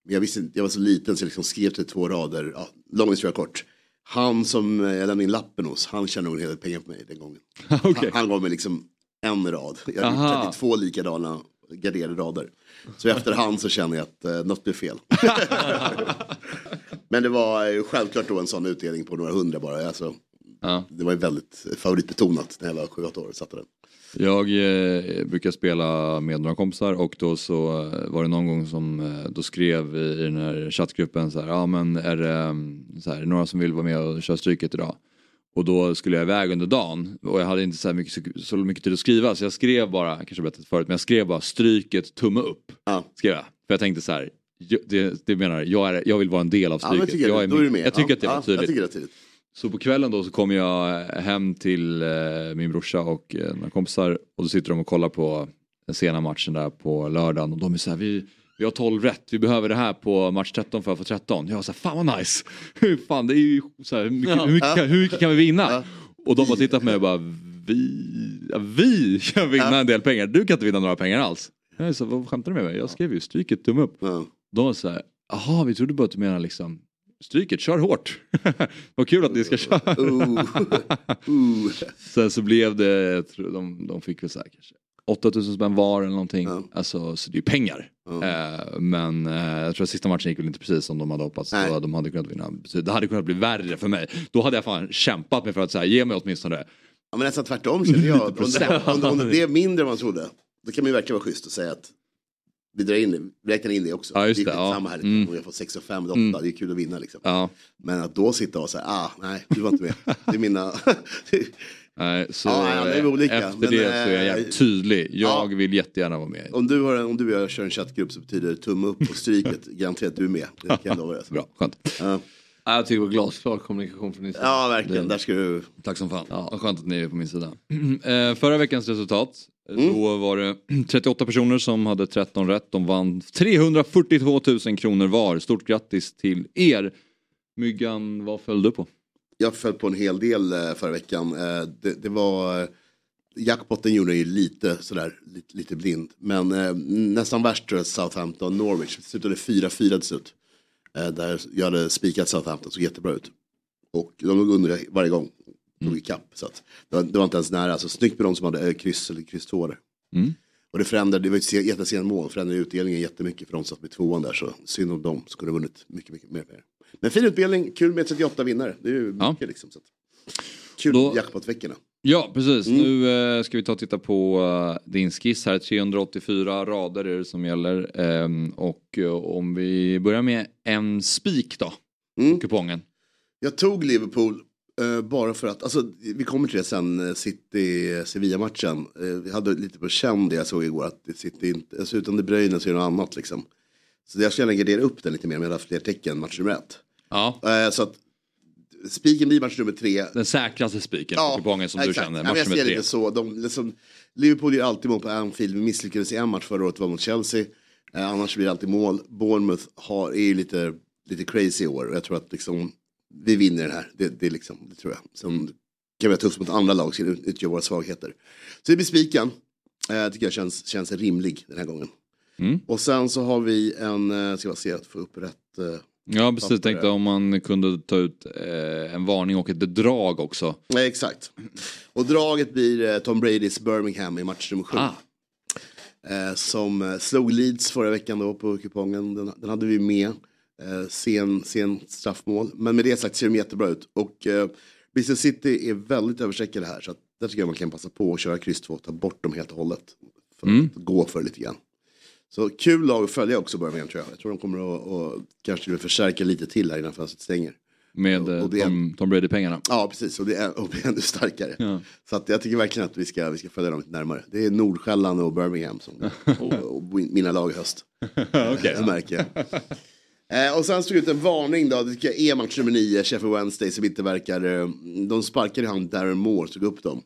Men jag, visste, jag var så liten så jag liksom skrev 32 rader. Ja, lång historia kort. Han som eh, jag lämnade in lappen hos, han tjänade nog en hel del pengar på mig den gången. Okej. han, han gav mig liksom en rad. Jag hade Aha. gjort 32 likadana garderade rader. Så i efterhand så känner jag att eh, något blev fel. Men det var eh, självklart då en sån utdelning på några hundra bara. Alltså, Ja. Det var ju väldigt favoritbetonat när jag var 7-8 år och satte den. Jag eh, brukar spela med några kompisar och då så eh, var det någon gång som eh, då skrev i, den här chattgruppen så här, ja men är det mm, så här, några som vill vara med och köra stryket idag? Och då skulle jag iväg under dagen och jag hade inte så, mycket, så mycket tid att skriva så jag skrev bara, kanske berättat förut, men jag skrev bara stryket tumme upp. Skrev jag. För jag tänkte så här, det, det menar jag, är, jag vill vara en del av Ja, stryket. jag tycker, jag, då är med. jag tycker ja, att det var ja, tydligt. Jag tycker det är tydligt. Så på kvällen då så kommer jag hem till eh, min brorsa och eh, några kompisar och då sitter de och kollar på den sena matchen där på lördagen och de är så här, vi, vi har 12 rätt, vi behöver det här på match 13 för att få 13. Jag var så här, fan vad nice! fan det är ju så här, hur, mycket, hur, mycket, kan- hur mycket kan vi vinna? Och de har tittat på mig och bara, vi, ja, vi kan vinna en del pengar, du kan inte vinna några pengar alls. Jag är så, vad skämtar du med mig? Jag skrev ju stryket tumme upp. De var så här, jaha vi trodde bara att du menar liksom Stryket, kör hårt. Vad kul att ni ska köra. Sen så blev det, jag tror de, de fick väl kanske 8000 spänn var eller någonting. Alltså, så det är ju pengar. Eh, men eh, jag tror att sista matchen gick väl inte precis som de hade hoppats. Så de hade kunnat vinna. Det hade kunnat bli värre för mig. Då hade jag fan kämpat mig för att säga ge mig åtminstone. Ja, men nästan tvärtom känner jag. Om det, 90%. om, det- om det är mindre än man trodde, då kan man ju verkligen vara schysst och säga att vi drar in, vi räknar in det också. Ja, just det det, är ja. samma här, Mm. om jag får 6 och 5 8, Mm. det är kul att vinna liksom. Ja. Men att då sitta och säga, ah, nej, du var inte med. Det är mina... Nej, så Ja, ja, det är eh, olika, efter men, det så är jag eh, jävligt tydlig. Jag vill jättegärna vara med. om, du har, en- om du och jag kör en chattgrupp så betyder det tumme upp och stryket, garanterat du är med. Det kan jag lova dig. alltså. Bra, skönt. Ja. Ja, Jag tycker det var glasklar kommunikation från din sida. Ja, verkligen. Där ska du... Tack som fan. Vad skönt att ni är på min sida. Eh, förra veckans resultat. Då var det 38 personer som hade 13 rätt. De vann 342 000 kronor var. Stort grattis till er. Myggan, vad föll du på? Jag föll på en hel del eh, förra veckan. Eh, det, det var... eh, Jackpotten gjorde ju lite sådär, lite, lite blind. Men nästan värst tror jag Southampton, Norwich. Det slutade 4-4 till slut. Där jag hade spikat Southampton, såg jättebra ut. Och de låg under varje gång. Tog ikapp. Så att det, var, det var inte ens nära. Så snyggt med de som hade eh, kryss eller kryss två där. Mm. Och det förändrade, det var ett se- jättesent mål, förändrade utdelningen jättemycket för de som satt med tvåan där. Så synd om dem, skulle ha vunnit mycket, mycket mer pengar. Men fin utdelning, kul med 38 vinnare. Det är ju mycket liksom. Så att, kul Då- jackpot-veckorna. Ja, precis. Mm. Nu eh, ska vi ta och titta på eh, din skiss här. 384 rader är det som gäller. Ehm, och eh, om vi börjar med en spik då. Mm. Kupongen. Jag tog Liverpool eh, bara för att, alltså vi kommer till det sen, eh, City-Sevilla-matchen. Eh, vi hade lite på känn det jag såg igår, att det City inte, alltså utan De Bruyne så är det något annat liksom. Så jag skulle gärna gardera upp den lite mer med fler tecken match nummer ett. Ja. Så att spiken blir match nummer tre. Den säkraste spiken på kupongen som du exakt. känner. Ja, men Match jag nummer ser tre. lite så. De, liksom, Liverpool gör alltid mål på Anfield. Vi misslyckades i en match förra året, det var mot Chelsea. Annars blir det alltid mål. Bournemouth har, är ju lite, lite crazy i år. Jag tror att liksom, vi vinner den här. Det, det, är liksom, det tror jag. Sen kan vi ha tufft mot andra lag som utgör våra svagheter. Så det blir spiken. Eh, tycker jag känns, känns rimlig den här gången. Mm. Och sen så har vi en, eh, ska jag se att få upp rätt. Eh, Ja, precis. papper Tänkte om man kunde ta ut eh, en varning och ett drag också. Nej, exakt. Och draget blir eh, Tom Bradys Birmingham i match nummer sju. Ah. Eh, som eh, slog Leeds förra veckan då på kupongen. Den, den hade vi med. Eh, sen, sen straffmål. Men med det sagt ser de jättebra ut. Och eh, Bristol City är väldigt överstreckade här. Så att där tycker jag man kan passa på att köra kryss 2. Ta bort dem helt och hållet. För Mm. att gå för lite grann. Så kul lag att följa också Birmingham tror jag. Jag tror de kommer att, att kanske vill förstärka lite till här innan fönstret stänger. Med eh, och det är- Tom, Tom Brady-pengarna. Ja, precis. Och det är, och bli ännu starkare. Ja. Så att jag tycker verkligen att vi ska, vi ska följa dem lite närmare. Det är Nordsjälland och Birmingham som och, och mina lag i höst. Jag märker jag. Eh, och sen stod ut en varning då. Det är match nummer nio, Sheffield Wednesday, som inte verkar... Eh, de sparkade han Darren Moore, tog upp dem.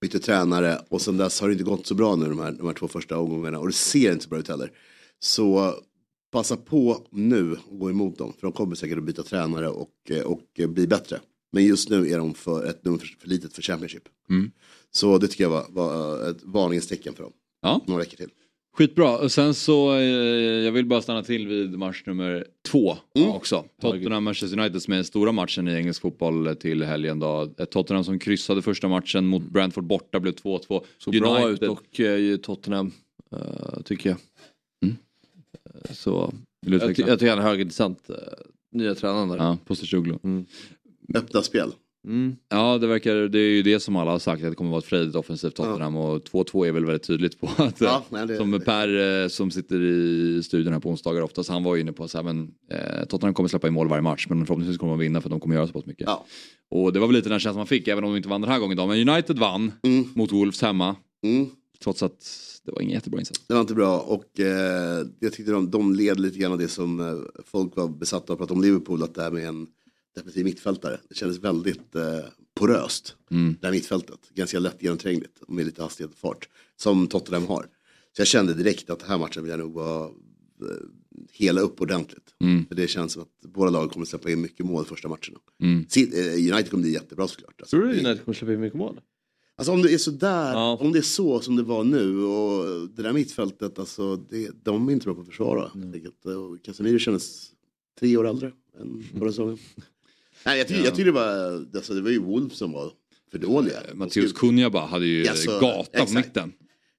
Bytte tränare och sen dess har det inte gått så bra nu de här, de här två första omgångarna. Och det ser inte så bra ut heller. Så passa på nu och gå emot dem. För de kommer säkert att byta tränare och, eh, och eh, bli bättre. Men just nu är de för ett nummer för, för litet för Championship. Mm. Så det tycker jag var, var ett varningens tecken för dem. Ja. Några veckor till. Skitbra. Och sen så, eh, jag vill bara stanna till vid match nummer två Mm. också. Tottenham-Manchester United som är den stora matchen i engelsk fotboll till helgen då. Ett Tottenham som kryssade första matchen mot Brentford borta blev 2-2. Såg bra ut och eh, Tottenham eh, tycker jag. Eh, Så jag, ty- jag tycker han är högintressant. Uh, nya tränaren där. Ja, Postecoglou. Öppna spel. Mm. Ja, det verkar, det är ju det som alla har sagt, att det kommer vara ett frejdigt offensivt Tottenham och 2-2 är väl väldigt tydligt på att, Ja, nej, det- som Per eh, som sitter i studion här på onsdagar oftast, han var ju inne på men eh, Tottenham kommer släppa in mål varje match, men förhoppningsvis kommer de vinna för att de kommer göra så pass mycket. Ja. Och det var väl lite den känslan man fick, även om de inte vann den här gången då, men United vann Mm. mot Wolves hemma, Mm. trots att det var ingen jättebra insats. Det var inte bra och eh, jag tyckte de, de led lite grann av det som eh, folk var besatta av att prata om Liverpool, att det här med en defensiv mittfältare. Det kändes väldigt eh, poröst, Mm. det här mittfältet. Ganska lätt genomträngligt och med lite hastighet och fart, som Tottenham har. Så jag kände direkt att den här matchen vill jag nog vara eh, hela upp ordentligt. Mm. För det känns som att båda lag kommer släppa in mycket mål första matcherna. Mm. Eh, United kommer bli jättebra såklart. Alltså, Tror du United kommer släppa in mycket mål? Alltså om det är sådär, om det är så som det var nu och det där mittfältet, alltså det, de är inte bra på att försvara. Mm. Vilket, Och Casemiro kändes tre år äldre än förra säsongen. Nej, jag tycker, Ja. jag tycker det var, alltså det var ju Wolves som var för dåliga. Matteus Cunha bara hade ju Alltså, gata på mitten.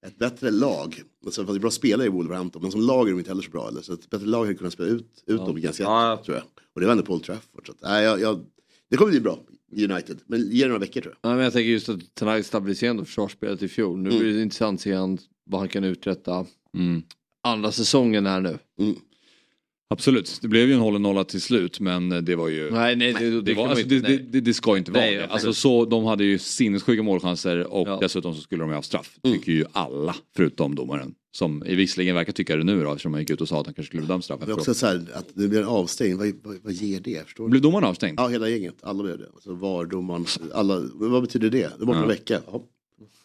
Ett bättre lag, alltså, det är bra spelare i Wolverhampton, men som lag är de inte heller så bra. Eller? Så ett bättre lag hade kunnat spela ut, ut dem ganska lätt, tror jag. Och det var ändå Paul Trafford. Så att, nej, jag, jag, det kommer bli bra i United, men ge det några veckor tror jag. Ja, men jag tänker just att Ten Hag stabiliserade ändå försvarsspelet i fjol. Nu Mm. blir det intressant att se vad han kan uträtta Mm. andra säsongen här nu. Absolut, det blev ju en hållen nolla till slut men det var ju... Nej, nej, det- det det, var, alltså, inte- det, det, det, det ska inte vara Nej, det. absolut. Alltså, så, De hade ju sinnessjuka målchanser och dessutom så skulle de ju ha straff. Tycker ju alla förutom domaren. Som i visserligen verkar tycka det nu då eftersom han gick ut och sa att han kanske skulle bli dömd straff Det är också så här att det blir en avstängning, vad, vad, vad ger det? Förstår? Blev domaren avstängd? Ja, hela gänget. Alla blev det. Alltså var domaren, alla, vad betyder det? Det är borta en Ja. vecka. Ja.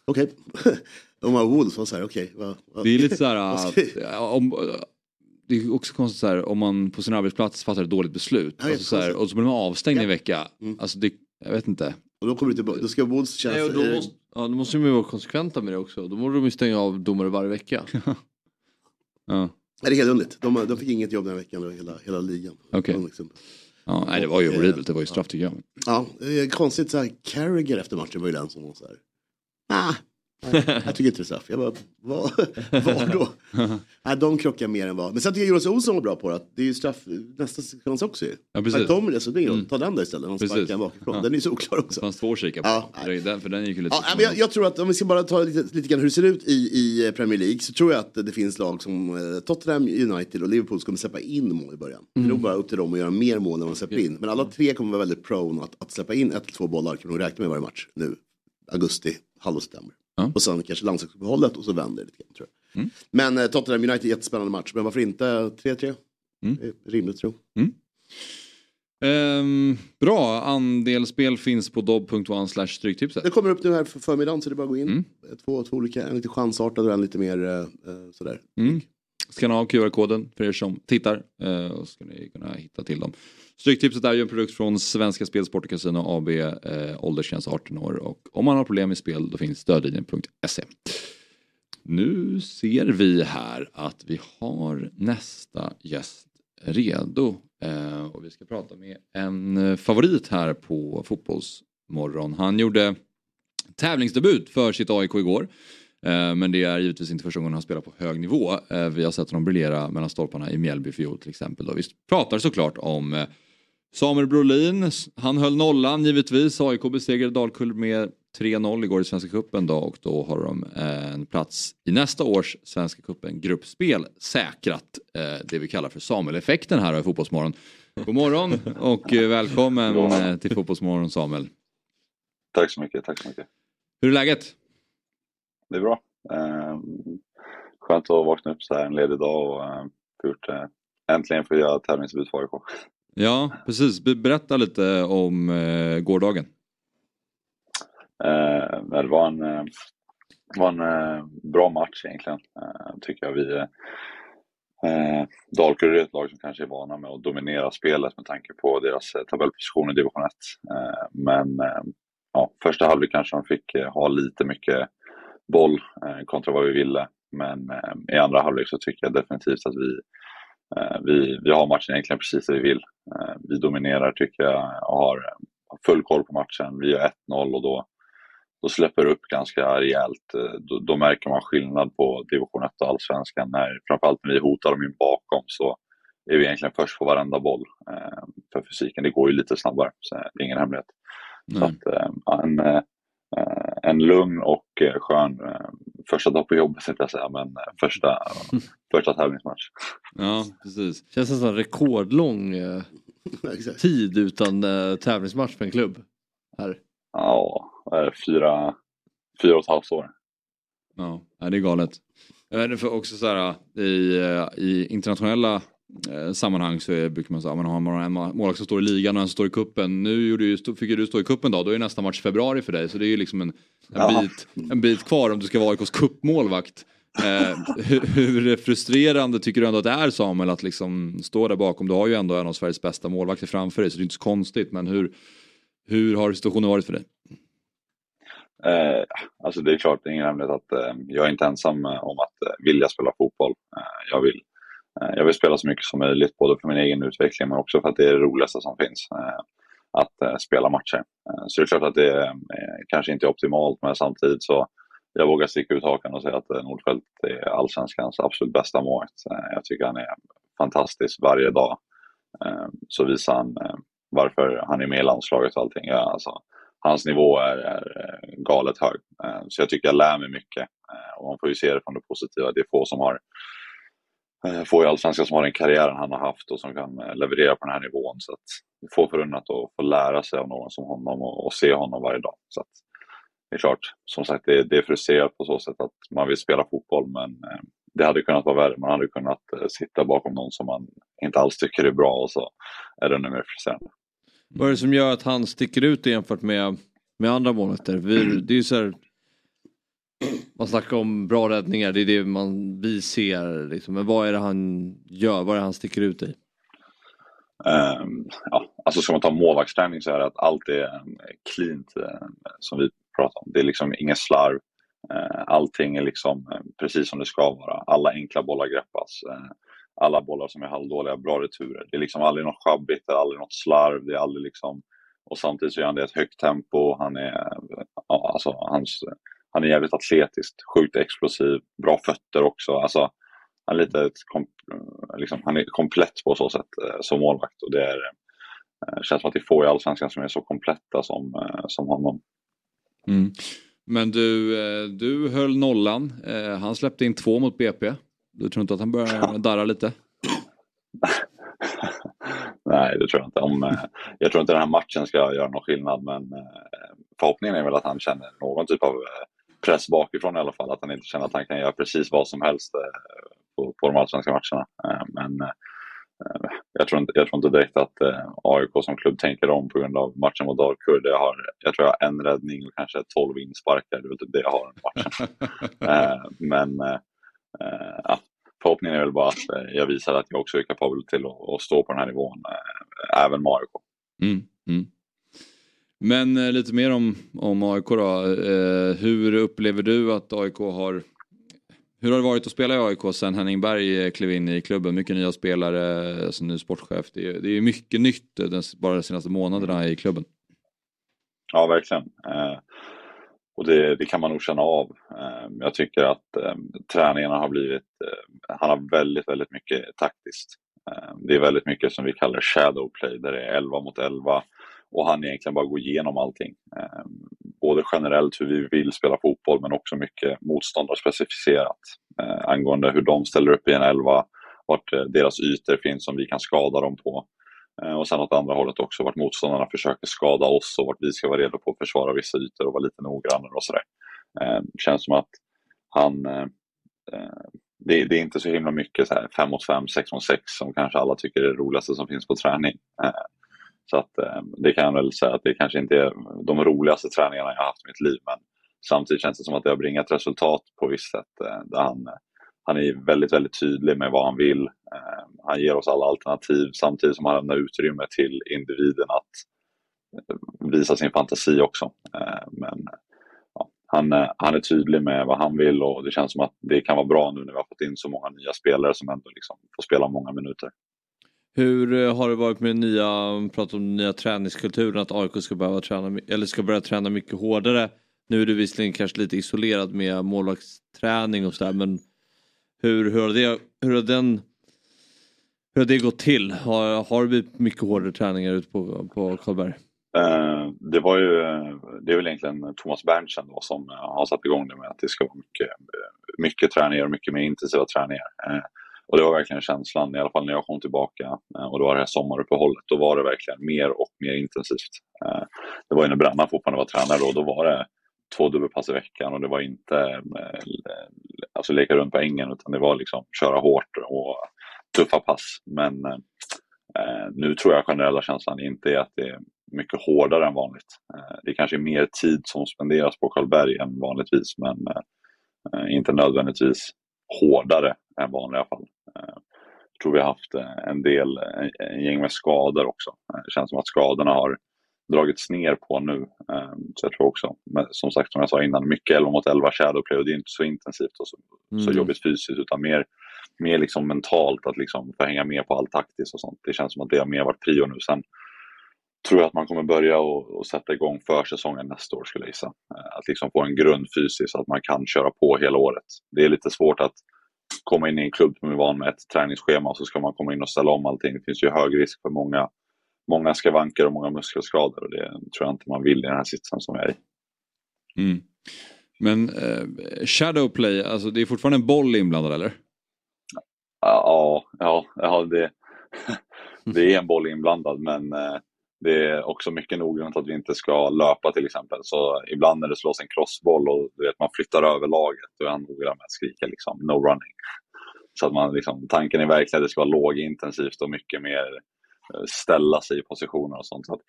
Okej. Om man Wolves var så här, okej. vad- Det är lite så här att, ja, om, det är också konstigt så här om man på sin arbetsplats fattar ett dåligt beslut. Ja, Alltså, så här, och så blir man avstängd i en vecka. Alltså det, jag vet inte. Och då kommer det tillbaka, då ska Wolves känna Nej, och då, måste, ja, då måste de ju vara konsekventa med det också. Då borde de ju stänga av domare varje vecka. Ja. Nej, det är helt underligt. De, de fick inget jobb den här veckan, hela, hela ligan. Okej. De liksom- Ja, nej, det var ju eh, horribelt, det var ju straff tycker jag. Ja, det är konstigt så här, Carragher efter matchen var ju den som var så här. Ah, nej, jag tycker inte det är straff. Jag bara, vad, vad då? Nej, de krockar mer än vad. Men sen tycker jag Jonas Olsson var bra på det. Det är ju straff nästa sekvens också ju. Ja, precis. Kommer det så det är Mm. Ta den där istället. Han sparkar den bakifrån. Ja. Den är ju så oklar också. Det fanns två att kika på. Ja, den, för den gick ju lite Ja, men jag, jag tror att om vi ska bara ta lite, lite grann hur det ser ut i, i Premier League så tror jag att det finns lag som eh, Tottenham, United och Liverpool som kommer släppa in mål i början. Det är nog bara upp till dem att göra mer mål än vad de släpper in. Men alla tre kommer vara väldigt prone att, att släppa in ett eller två bollar kan de räkna med varje match nu. Augusti, halv september. Och sen kanske landslagsuppehållet och så vänder det lite grann tror jag. Men eh, Tottenham United, jättespännande match. Men varför inte 3-3? Mm. Det är rimligt tro. Ehm, bra, andelsspel finns på dobb.one slash stryktipset. Det kommer upp nu här för förmiddagen så det är bara att gå in. Mm. Två, två olika, en lite chansartad och en lite mer eh, eh, sådär. Mm. Ska ni ha QR-koden för er som tittar eh, och ska ni kunna hitta till dem. Stryktipset är ju en produkt från Svenska Spel, Sport och Casino AB, eh, åldersgräns 18 år och om man har problem med spel då finns stödlinjen.se. Nu ser vi här att vi har nästa gäst redo eh, och vi ska prata med en favorit här på Fotbollsmorgon. Han gjorde tävlingsdebut för sitt AIK igår. Eh, men det är givetvis inte första gången han spelar på hög nivå. Eh, vi har sett honom briljera mellan stolparna i Mjällby fjol till exempel. Då. Vi pratar såklart om eh, Samuel Brolin. Han höll nollan givetvis. AIK besegrade Dalkurd med 3-0 igår i Svenska Cupen då och då har de eh, en plats i nästa års Svenska Cupen gruppspel säkrat. eh, Det vi kallar för Samuel-effekten här i Fotbollsmorgon. God morgon och eh, välkommen till Fotbollsmorgon Samuel. Tack så mycket, tack så mycket. Hur är läget? Det är bra. Eh, skönt att vakna upp så här en ledig dag och gjort, äntligen få göra tävlingsdebut för AIK. Ja, precis. Berätta lite om eh, gårdagen. Eh, det var en, eh, var en eh, bra match egentligen, eh, tycker jag. Vi, eh, Dalkurd är ett lag som kanske är vana med att dominera spelet med tanke på deras eh, tabellposition i division 1. Eh, men eh, ja, första halvlek kanske de fick eh, ha lite mycket boll eh, kontra vad vi ville. Men eh, i andra halvlek så tycker jag definitivt att vi, eh, vi, vi har matchen egentligen precis det vi vill. Eh, vi dominerar tycker jag och har eh, full koll på matchen. Vi gör 1-0 och då, då släpper det upp ganska rejält. Eh, Då, då märker man skillnad på division 1 och allsvenskan. När, framförallt när vi hotar dem in bakom så är vi egentligen först på varenda boll. Eh, för fysiken, det går ju lite snabbare, så det är ingen hemlighet. Så att, eh, en, eh, en lugn och eh, skön eh, första dag på jobbet, tänkte jag säga, men eh, första, första tävlingsmatch. Ja, precis. Känns nästan rekordlång eh, tid utan eh, tävlingsmatch för en klubb. Här. Ja, vad är det, fyra, fyra och ett halvt år. Ja, det är galet. Jag vet inte, för också så här, i, eh, i internationella eh, sammanhang så är, brukar man säga att man har en målvakt som står i ligan och en som står i kuppen. Nu gjorde ju, fick ju du stå i kuppen då, då är nästa match februari för dig. Så det är ju liksom en, en, Ja. bit, en bit kvar om du ska vara AIKs cupmålvakt. Eh, hur, hur frustrerande tycker du ändå att det är Samuel att liksom stå där bakom? Du har ju ändå en av Sveriges bästa målvakter framför dig så det är inte så konstigt. Men hur, hur har situationen varit för dig? Eh, alltså det är klart, det är ingen hemlighet att eh, jag är inte ensam eh, om att eh, vilja spela fotboll. Eh, jag, vill, eh, Eh, jag vill spela så mycket som möjligt, både för min egen utveckling men också för att det är det roligaste som finns. Eh, att eh, spela matcher. Så det är klart att det kanske inte är optimalt, men samtidigt så jag vågar sticka ut hakan och säga att Nordfeldt är allsvenskans absolut bästa målvakt. Jag tycker han är fantastisk varje dag. Så visar han varför han är med i landslaget och allting. Ja, alltså, hans nivå är, är galet hög. Så jag tycker jag lär mig mycket. Och man får ju se det från det positiva. Det är få som har Eh, få i Allsvenskan som har den karriären han har haft och som kan eh, leverera på den här nivån. Så att få får förunnat att få lära sig av någon som honom och, och se honom varje dag. Så att, det är klart, som sagt, det, det är frustrerat på så sätt att man vill spela fotboll men eh, det hade kunnat vara värre. Man hade kunnat sitta bakom någon som man inte alls tycker är bra och så är det ännu mer frustrerande. Vad är det som gör att han sticker ut jämfört med, med andra målvakter? Det är ju så här, man snackar om bra räddningar, det är det man, vi ser. Liksom. Men vad är det han gör? Vad är det han sticker ut i? Um, ja, alltså ska man ta målvaktsträning så är det att allt är eh, cleant eh, som vi pratar om. Det är liksom inget slarv. Eh, allting är liksom precis som det ska vara. Alla enkla bollar greppas. Alla bollar som är halvdåliga, bra returer. Det är liksom aldrig något sjabbigt, det är aldrig något slarv. Det är aldrig liksom... Och samtidigt så gör han det i ett högt tempo. Han är, ja, alltså, hans, han är jävligt atletisk, sjukt explosiv, bra fötter också. Alltså, han är lite liksom, han är komplett på så sätt eh, som målvakt och det är, eh, känns som att det är få i Allsvenskan som är så kompletta som, eh, som honom. Mm. Men du, du höll nollan. Han släppte in två mot BP. Du tror inte att han börjar darra lite? Nej, det tror jag inte. Om, jag tror inte den här matchen ska göra någon skillnad men förhoppningen är väl att han känner någon typ av press bakifrån i alla fall. Att han inte känner att han kan göra precis vad som helst eh, på, på de allsvenska matcherna. Eh, Men eh, jag tror, inte, jag tror inte direkt att AIK som klubb tänker om på grund av matchen mot Dalkurd. Jag, har, jag tror jag har en räddning och kanske 12 insparkar. Det är typ det jag har i matchen. Men ja, förhoppningen är väl bara att jag visar att jag också är kapabel till att, stå på den här nivån, även med AIK. Mm, mm. Men eh, lite mer om, om AIK då. Eh, hur upplever du att AIK har... Hur har det varit att spela i AIK sen Henning Berg eh, klev in i klubben? Mycket nya spelare, alltså ny sportchef. Det är, det är mycket nytt den, bara de senaste månaderna i klubben. Ja, verkligen. Eh, och det, det kan man nog känna av. Eh, jag tycker att eh, träningarna har blivit, eh, han har väldigt, väldigt mycket taktiskt. Eh, det är väldigt mycket som vi kallar shadow play, där det är 11 mot 11 och han egentligen bara går igenom allting. Ehm, både generellt hur vi vill spela fotboll men också mycket motståndarspecificerat ehm, angående hur de ställer upp i en 11, vart eh, deras ytor finns som vi kan skada dem på. Ehm, och sen åt andra hållet också vart motståndarna försöker skada oss och vart vi ska vara redo på att försvara vissa ytor och vara lite noggrannare och sådär. Känns som att han, eh, det, det är inte så himla mycket så här 5 mot 5, 6 mot 6 som kanske alla tycker är det roligaste som finns på träning. Så att eh, det kan jag väl säga att det kanske inte är de roligaste träningarna jag har haft i mitt liv men samtidigt känns det som att det har bringat resultat på visst sätt eh, där han han är väldigt, väldigt tydlig med vad han vill. Eh, han ger oss alla alternativ samtidigt som han lämnar utrymme till individen att eh, visa sin fantasi också. Eh, men ja, han, eh, han är tydlig med vad han vill och det känns som att det kan vara bra nu när vi har fått in så många nya spelare som ändå liksom får spela många minuter. Hur eh, har det varit med nya, pratat om den nya träningskulturen, att AIK ska, behöva träna, eller ska börja träna mycket hårdare? Nu är du visserligen kanske lite isolerad med målvaktsträning och sådär men hur, hur, har det, hur, har den, hur har det gått till? Har, har det blivit mycket hårdare träningar ute på, på Karlberg? Eh, det var ju, det är väl egentligen Thomas Berntsen då som eh, har satt igång det med att det ska vara mycket, mycket träningar och mycket mer intensiva träningar. Och det var verkligen känslan, i alla fall när jag kom tillbaka eh, och det var det här sommaruppehållet, då var det verkligen mer och mer intensivt. Eh, det var ju när Brännan fortfarande var tränare då, då var det två dubbelpass i veckan och det var inte eh, alltså leka runt på ängen utan det var liksom köra hårt och tuffa pass. Men eh, nu tror jag generella känslan inte är att det är mycket hårdare än vanligt. Eh, det kanske är mer tid som spenderas på Karlberg än vanligtvis men eh, inte nödvändigtvis hårdare än vanliga fall. Eh, jag tror vi har haft eh, en del, en, en gäng med skador också. Eh, Det känns som att skadorna har dragits ner på nu. Eh, Så jag tror också, men som sagt som jag sa innan, mycket 11 mot 11 shadowplay och det är inte så intensivt och så, så Mm. jobbigt fysiskt utan mer, mer liksom mentalt att liksom få hänga med på allt taktiskt och sånt. Det känns som att det har mer varit prio nu. Sen tror jag att man kommer börja och, och sätta igång försäsongen nästa år skulle jag gissa. Eh, Att liksom få en grund fysiskt så att man kan köra på hela året. Det är lite svårt att komma in i en klubb som är van med ett träningsschema och så ska man komma in och ställa om allting. Det finns ju hög risk för många, många skavanker och många muskelskador och det tror jag inte man vill i den här sitsen som jag är i. Mm. Men eh, Shadowplay, alltså det är fortfarande en boll inblandad eller? Ja, ja, ja det, det är en boll inblandad men eh, det är också mycket noggrant att vi inte ska löpa till exempel. Så ibland när det slås en crossboll och du vet, man flyttar över laget, då är han noggrann med att skrika liksom, no running. Så att man liksom, tanken är verkligen att det ska vara lågintensivt och mycket mer eh, ställa sig i positioner och sånt. Så att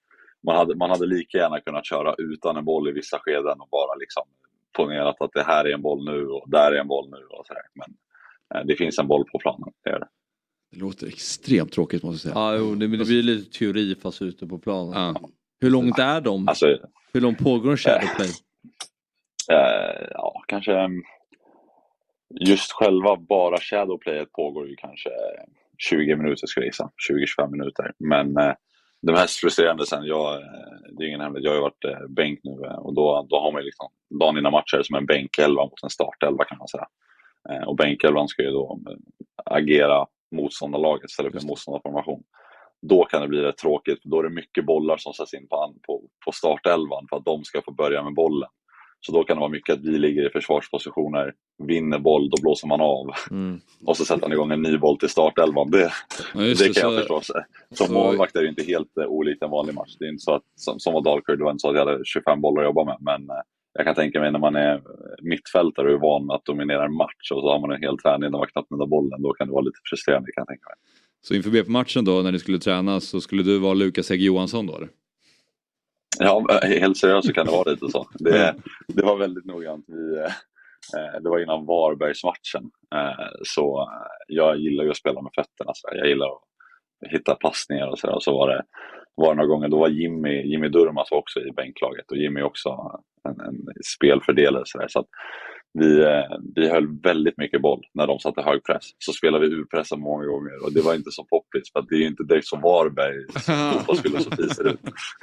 man, hade, man hade lika gärna kunnat köra utan en boll i vissa skeden och bara liksom ponerat att det här är en boll nu och där är en boll nu och sådär. Men eh, det finns en boll på planen, det är det. Det låter extremt tråkigt måste jag säga. Ja, jo, det, det blir lite teori fast ute på planen. Hur långt är de? Alltså, Hur långt pågår en shadowplay? Eh, ja, kanske mm, just själva bara shadowplayet pågår ju kanske 20 minuter skulle jag gissa. 20-25 minuter. Men eh, det mest frustrerande sen, jag, eh, det är ingen hemlighet, jag har ju varit eh, bänk nu eh, och då, då har man ju liksom dagen innan matcher som en bänkelva mot en startelva kan man säga. Eh, och bänkelvan ska ju då eh, agera motståndarlaget, ställa upp en motståndarformation. Då kan det bli rätt tråkigt, för då är det mycket bollar som sätts in på, på, på startelvan för att de ska få börja med bollen. Så då kan det vara mycket att vi ligger i försvarspositioner, vinner boll, då blåser man av. Mm. Och så sätter man igång en ny boll till startelvan. Det, Ja, det kan jag så- förstå. Som så- målvakt är det inte helt uh, olikt en vanlig match. Det är inte så att, som, som var Dalkurd, det var inte så att jag hade 25 bollar att jobba med. Men eh, jag kan tänka mig när man är mittfältare och är van att dominera en match och så har man en hel träning där man knappt nuddar bollen. Då kan det vara lite frustrerande kan jag tänka mig. Så inför BP-matchen då när ni skulle träna så skulle du vara Lukas Hägg Johansson då eller? Ja, helt seriöst så kan det vara lite så. Det, det var väldigt noggrant. Vi, eh, det var innan Varbergsmatchen. Eh, så eh, jag gillar ju att spela med fötterna. Så jag gillar att hitta passningar och så, där. och så var det, var några gånger, då var Jimmy, Jimmy Durmaz också i bänklaget och Jimmy också en, en spelfördelare. Så, där. så vi, eh, vi höll väldigt mycket boll när de satte hög press. Så spelade vi urpressen många gånger och det var inte så poppis för det är ju inte direkt som Varbergs fotbollsfilosofi ser ut.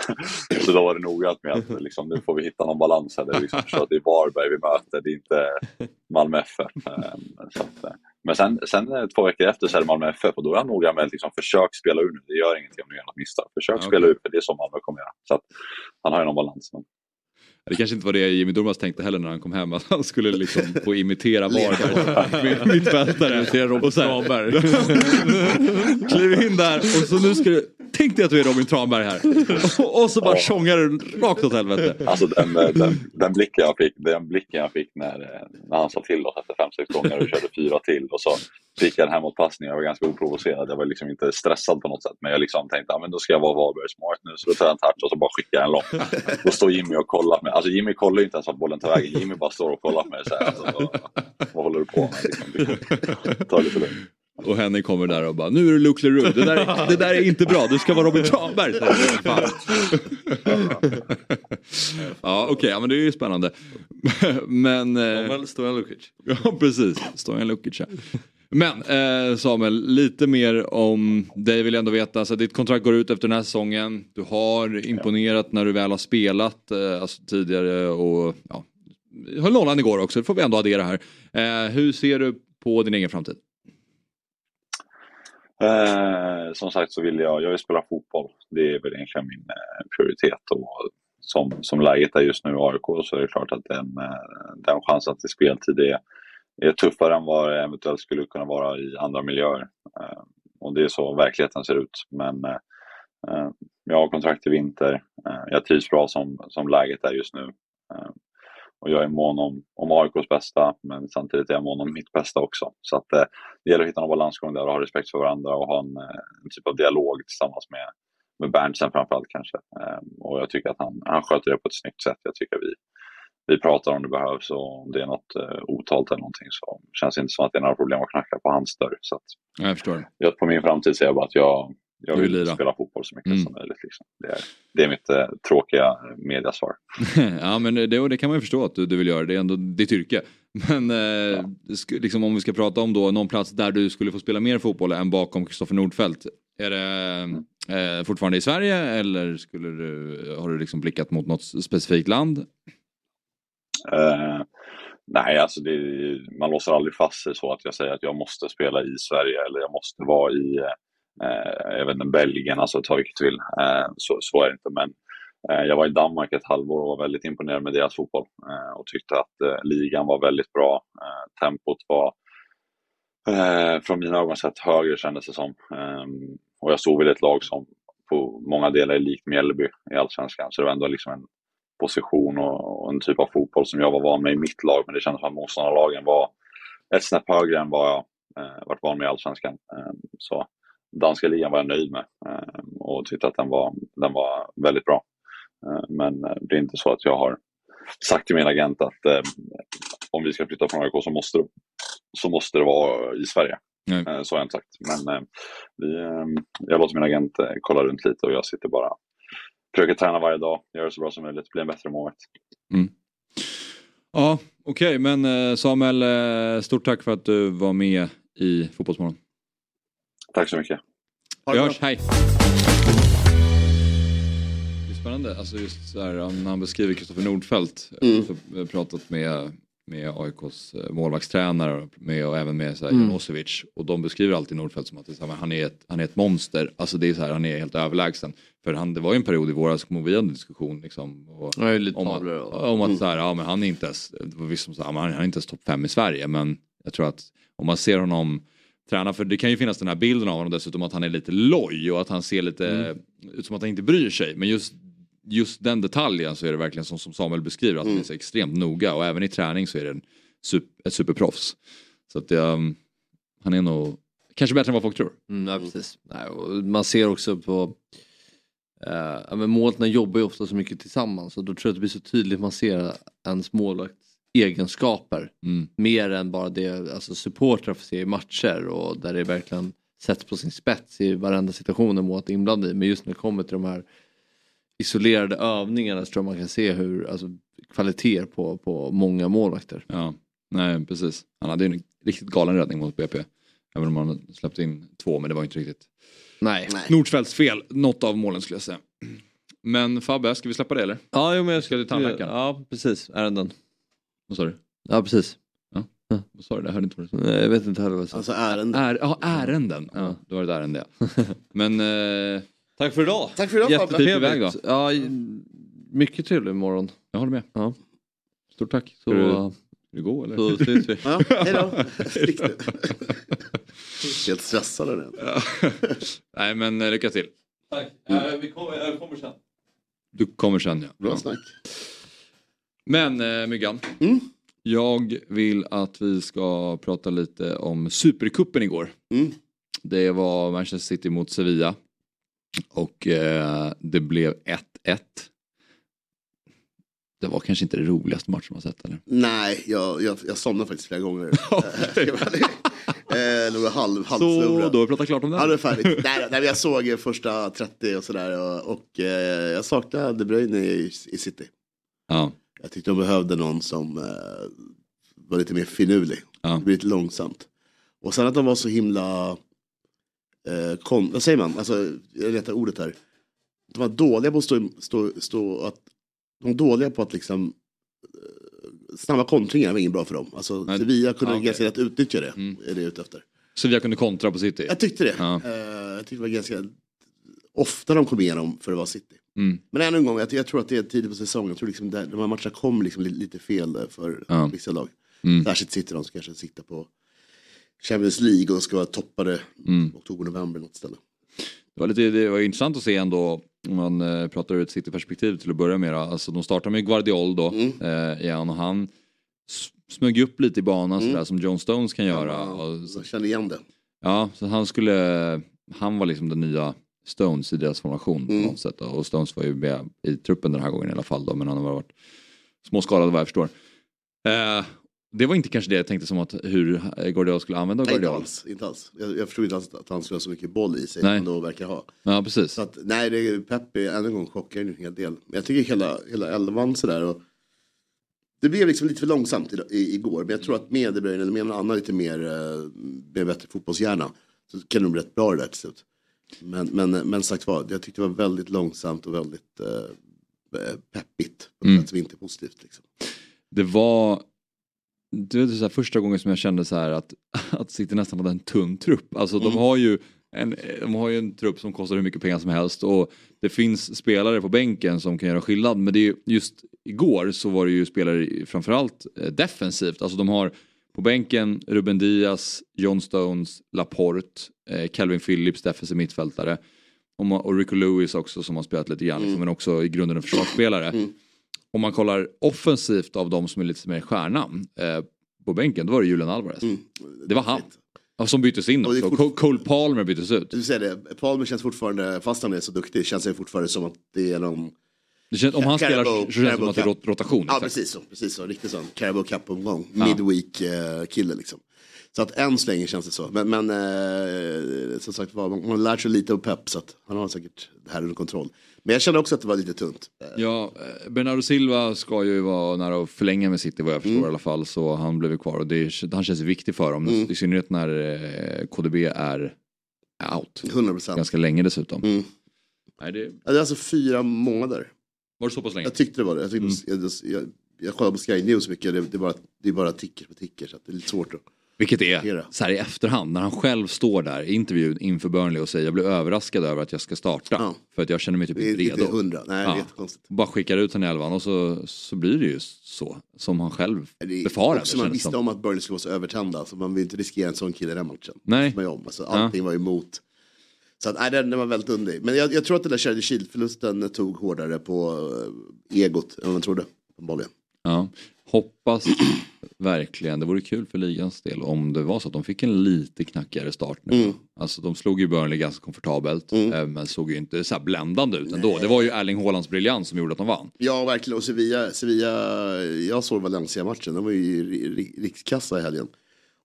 så då var det noggrant med att liksom, nu får vi hitta någon balans här. Det är, liksom, så att det är Varberg vi möter, det är inte Malmö FF. Eh, Så att, eh, men sen, sen eh, två veckor efter så är det Malmö FF och då är han noga med att liksom, försök spela ur nu. Det gör ingenting om du gör något misstag. Försök Ja, spela ur för det är så Malmö kommer göra. Så att, han har ju någon balans. Men... Det kanske inte var det Jimmy Durmaz tänkte heller när han kom hem, att han skulle liksom få imitera Varbergs mittfältare. Imitera här- Tranberg. Kliv in där och så nu ska du, tänk dig att du är Robin Tranberg här. Och, så bara tjongar du rakt åt helvete. Alltså den, eh, den, den, blicken jag fick, den blicken jag fick när, eh, när han sa till oss efter fem, sex gånger och körde fyra till och så fick jag en hemåtpassning. Jag var ganska oprovocerad. Jag var liksom inte stressad på något sätt. Men jag liksom tänkte att då ska jag vara Varberg smart nu. Så då tar jag en touch och så bara skickar jag en lång. Då står Jimmy och kollar med. Alltså Jimmy kollar ju inte ens vart bollen tar vägen. Jimmy bara står och kollar på mig så här. Alltså, vad, vad håller du på med? Liksom, ta det lite lugnt. Och Henning kommer där och bara, nu är du Luke Leroux, det där, det där är inte bra, du ska vara Robin Tranberg. Ja okej, ja, men det är ju spännande. Men... Eh, Stojan Lukic. Ja precis, Stojan Lukic ja. Men eh, Samuel, lite mer om dig vill jag ändå veta. Alltså, ditt kontrakt går ut efter den här säsongen. Du har imponerat när du väl har spelat eh, alltså, tidigare och ja, höll nollan igår också, det får vi ändå addera här. Eh, hur ser du på din egen framtid? Eh, som sagt så vill jag, jag vill spela fotboll. Det är väl egentligen min eh, prioritet. Och som, som läget är just nu i AIK så är det klart att den, eh, den chansen till speltid är, är tuffare än vad det eventuellt skulle kunna vara i andra miljöer. Eh, och det är så verkligheten ser ut. Men eh, eh jag har kontrakt i vinter. Jag trivs bra som, som läget är just nu. Och jag är mån om, om AIKs bästa, men samtidigt är jag mån om mitt bästa också. Så att, eh, det gäller att hitta en balansgång där och ha respekt för varandra och ha en, eh, en typ av dialog tillsammans med, med Berntsen framförallt kanske. Eh, och jag tycker att han, han sköter det på ett snyggt sätt. Jag tycker vi, vi pratar om det behövs och om det är något eh, otalt eller någonting så känns det inte som att det är några problem att knacka på hans dörr. Så att, Jag förstår. jag, på min framtid säger jag bara att jag, jag vill lira. spela fotboll så mycket Mm. som möjligt. Liksom. Det, är, det är mitt eh, tråkiga mediasvar. ja men det, det kan man ju förstå att du, du vill göra, det är ändå ditt yrke. Men eh, sk- liksom, om vi ska prata om då någon plats där du skulle få spela mer fotboll än bakom Kristoffer Nordfeldt. Är det eh, fortfarande i Sverige eller skulle du, har du liksom blickat mot något specifikt land? Eh, nej, alltså det, man låser aldrig fast sig så att jag säger att jag måste spela i Sverige eller jag måste vara i eh, jag vet inte, Belgien, alltså ta vilket du vill. Eh, så, så är det inte. Men eh, jag var i Danmark ett halvår och var väldigt imponerad med deras fotboll eh, och tyckte att eh, ligan var väldigt bra. Eh, tempot var eh, från mina ögon sett högre kändes det som. Ehm, och jag såg väl ett lag som på många delar är likt Mjällby i Allsvenskan. Så det var ändå liksom en position och, och en typ av fotboll som jag var van med i mitt lag. Men det kändes som att motståndarlagen var ett snäpp högre än vad jag eh, varit van med i Allsvenskan. Ehm, så danska ligan var jag nöjd med ehm, och tyckte att den var, den var väldigt bra. Ehm, men eh, det är inte så att jag har sagt till min agent att eh, om vi ska flytta från AIK så måste, det, så måste det vara i Sverige. Eh, så har jag inte sagt. Men vi, jag låter min agent eh, kolla runt lite och jag sitter bara försöker träna varje dag, göra det så bra som möjligt, bli en bättre målvakt. Ja, okej, men eh, Samuel, stort tack för att du var med i Fotbollsmorgon. Tack så mycket. Vi hörs, hej! Det är spännande, alltså just så här, när han beskriver Kristoffer Nordfeldt. Mm. Så jag har pratat med, med AIKs eh, målvaktstränare med, och även med så här, Mm. Janosevic. Och de beskriver alltid Nordfeldt som att det är så här, han, är ett, han är ett monster. Alltså det är så här, han är helt överlägsen. För han, det var ju en period i våras, kommer vi en diskussion liksom. Och, Ja, lite om, att, tavlor och- om att Mm. så här, ja men han är inte ens, det var vissa som ja, men han är inte ens topp fem i Sverige. Men jag tror att om man ser honom träna, för det kan ju finnas den här bilden av honom dessutom att han är lite loj och att han ser lite Mm. ut som att han inte bryr sig. Men just, just den detaljen så är det verkligen som, som Samuel beskriver, att han är så extremt noga och även i träning så är det en ett superproffs. Så att um, han är nog kanske bättre än vad folk tror. Mm, ja, precis. Nej, man ser också på ja, men jobbar ju ofta så mycket tillsammans och då tror jag att det blir så tydligt man ser ens målvakts egenskaper. Mm. Mer än bara det alltså supportrar får se i matcher och där det verkligen sätts på sin spets i varenda situation är inblandad i. Men just när det kommer till de här isolerade övningarna så tror jag man kan se hur alltså, kvaliteter på, på många målvakter. Ja, nej precis. Han hade ju en riktigt galen räddning mot BP. Även om han släppte in två, men det var inte riktigt Nej. Nordfeldts fel. Något av målen skulle jag säga. Men Fabbe, ska vi släppa det eller? Ja, jo, men jag ska till tandläkaren. Ja, precis. Ärenden. Vad sa du? Ja, precis. Ja. Vad sa du? Jag hörde inte vad du sa. Nej, jag vet inte heller vad jag sa. Alltså ärenden. Är, ja, ärenden. Ja, då var det ett ärende ja. Men... Eh, Tack för idag. Tack för idag iväg då. Ja, mycket trevlig morgon. Jag håller med. Ja. Stort tack. Så, du, ska du gå eller? så ses vi. Ja, hej då. Stick nu. Helt stressad är. Ja. Nej men eh, lycka till. Tack. Ja, vi kommer, jag kommer sen. Du kommer sen ja. Bra ja. snack. Men eh, Myggan. Mm. Jag vill att vi ska prata lite om Supercupen igår. Mm. Det var Manchester City mot Sevilla. Och eh, det blev 1-1. Det var kanske inte det roligaste matchen man sett eller? Nej, jag, jag, jag somnade faktiskt flera gånger. eh, några halv, Så halvsnurrade. då har vi pratat klart om det. Ja, det är färdigt. nej, nej, jag såg eh, första 30 och sådär och, och eh, jag saknade De Bruyne i, i City. Ja. Jag tyckte de behövde någon som eh, var lite mer finurlig. Ja. Det blev lite långsamt. Och sen att de var så himla, eh, kon, vad säger man, alltså, jag letar ordet här. De var dåliga på att stå, stå, stå att, de var dåliga på att liksom eh, Snabba kontringar var inget bra för dem. Alltså, Nej. Sevilla kunde Ja, okej. ganska lätt utnyttja det. Mm. Är det ute efter. Sevilla kunde kontra på City. Jag tyckte det. Ja. Eh, jag tyckte det var ganska ofta de kom igenom för att vara City. Mm. Men ännu en gång, jag, jag tror att det är tidigt på säsongen. Jag tror liksom där, de här matcherna kom liksom lite, fel för Ja. vissa lag. Mm. Särskilt City de som kanske siktar på Champions League och ska vara toppade Mm. oktober-november något ställe. Det var, lite, det var intressant att se ändå om man eh, pratar ur ett City-perspektiv till att börja med. Alltså, de startar med Guardiol då Mm. eh, igen och han smög upp lite i banan Mm. sådär som John Stones kan göra. Och, Jag känner igen det. ja, så han skulle, han var liksom den nya Stones i deras formation på Mm. något sätt. då. Och Stones var ju med i truppen den här gången i alla fall då, men han har varit småskadad vad jag förstår. Eh, det var inte kanske det jag tänkte som att hur Guardiol skulle använda Nej, inte Guardiol. alls. Inte alls. Jag, jag förstod inte alls att han skulle ha så mycket boll i sig Nej. som han då verkar ha. Ja, precis. Så att, nej, det är, Pep är en gång chockar en hel del. Men jag tycker hela, hela elvan sådär. Och det blev liksom lite för långsamt i, i, igår. Men jag tror att med De Bruyne, eller med någon annan lite mer, eh, med bättre fotbollshjärna. Så kan det bli rätt bra det där till slut. Men, men, men sagt vad, jag tyckte det var väldigt långsamt och väldigt eh, peppigt. På Mm. som inte är positivt. Liksom. Det var det var så här första gången som jag kände så här att, att City nästan hade en tunn trupp. Alltså de Mm. har ju en, de har ju en trupp som kostar hur mycket pengar som helst och det finns spelare på bänken som kan göra skillnad. Men det är ju, just igår så var det ju spelare framförallt eh, defensivt. Alltså de har På bänken Ruben Diaz, John Stones, Laporte, eh, Calvin Phillips, defensiv mittfältare. Och, och Rico Lewis också som har spelat lite grann, liksom, men också i grunden en försvarsspelare. Om man kollar offensivt av de som är lite mer stjärnan eh, på bänken, då var det Julian Alvarez. Det var han. Ja, som byttes in också. fort- Cole Palmer byttes ut. Du säger det, Palmer känns fortfarande, fast han är så duktig, känns det fortfarande som att det är någon... Det känns, om han spelar Carabao- så känns det som att det är rotation. Ja, exakt. precis så. Precis så. Riktigt sån Carabao Cup-omgång. Ja. Midweek eh, liksom. Så att än så länge känns det så. Men, men eh, som sagt var, man man har lärt sig lite av Pep så att han har säkert det här under kontroll. Men jag kände också att det var lite tunt. Ja, eh, Bernardo Silva ska ju vara nära att förlänga med City vad jag förstår Mm. i alla fall. Så han blev ju kvar och det, han känns viktig för dem. Mm. I synnerhet när eh, KDB är out. 100%. Ganska länge dessutom. Mm. Nej, det... Det är alltså fyra månader. Var det så pass länge? Jag tyckte det var det. Jag, tyckte, jag, jag, jag kollar på Sky News mycket, det, det, är bara, det är bara ticker på ticker så det är lite svårt att... Vilket är så här i efterhand när han själv står där i intervjun inför Burnley och säger jag blev överraskad över att jag ska starta. För att jag känner mig typ inte inte redo. hundra. Nej, det är. Bara skickar ut honom i elvan och så, så blir det ju så. Som han själv Det befarade. också man visste som. om att Burnley skulle vara så övertända så man vill inte riskera en sån kille i den matchen. Nej. Är om. Alltså, allting var emot. Så att, nej, den, den var väldigt underlig. Men jag, jag tror att den där Charlie Shield-förlusten tog hårdare på eh, egot än man trodde. uppenbarligen. Ja, hoppas verkligen. Det vore kul för ligans del om det var så att de fick en lite knackigare start nu. Mm. Alltså de slog ju Burnley ganska komfortabelt eh, men såg ju inte så här bländande ut ändå. Det var ju Erling Haalands briljans som gjorde att de vann. Ja, verkligen. Och Sevilla, Sevilla jag såg Valencia-matchen, de var ju ri- ri- rikskassa i helgen.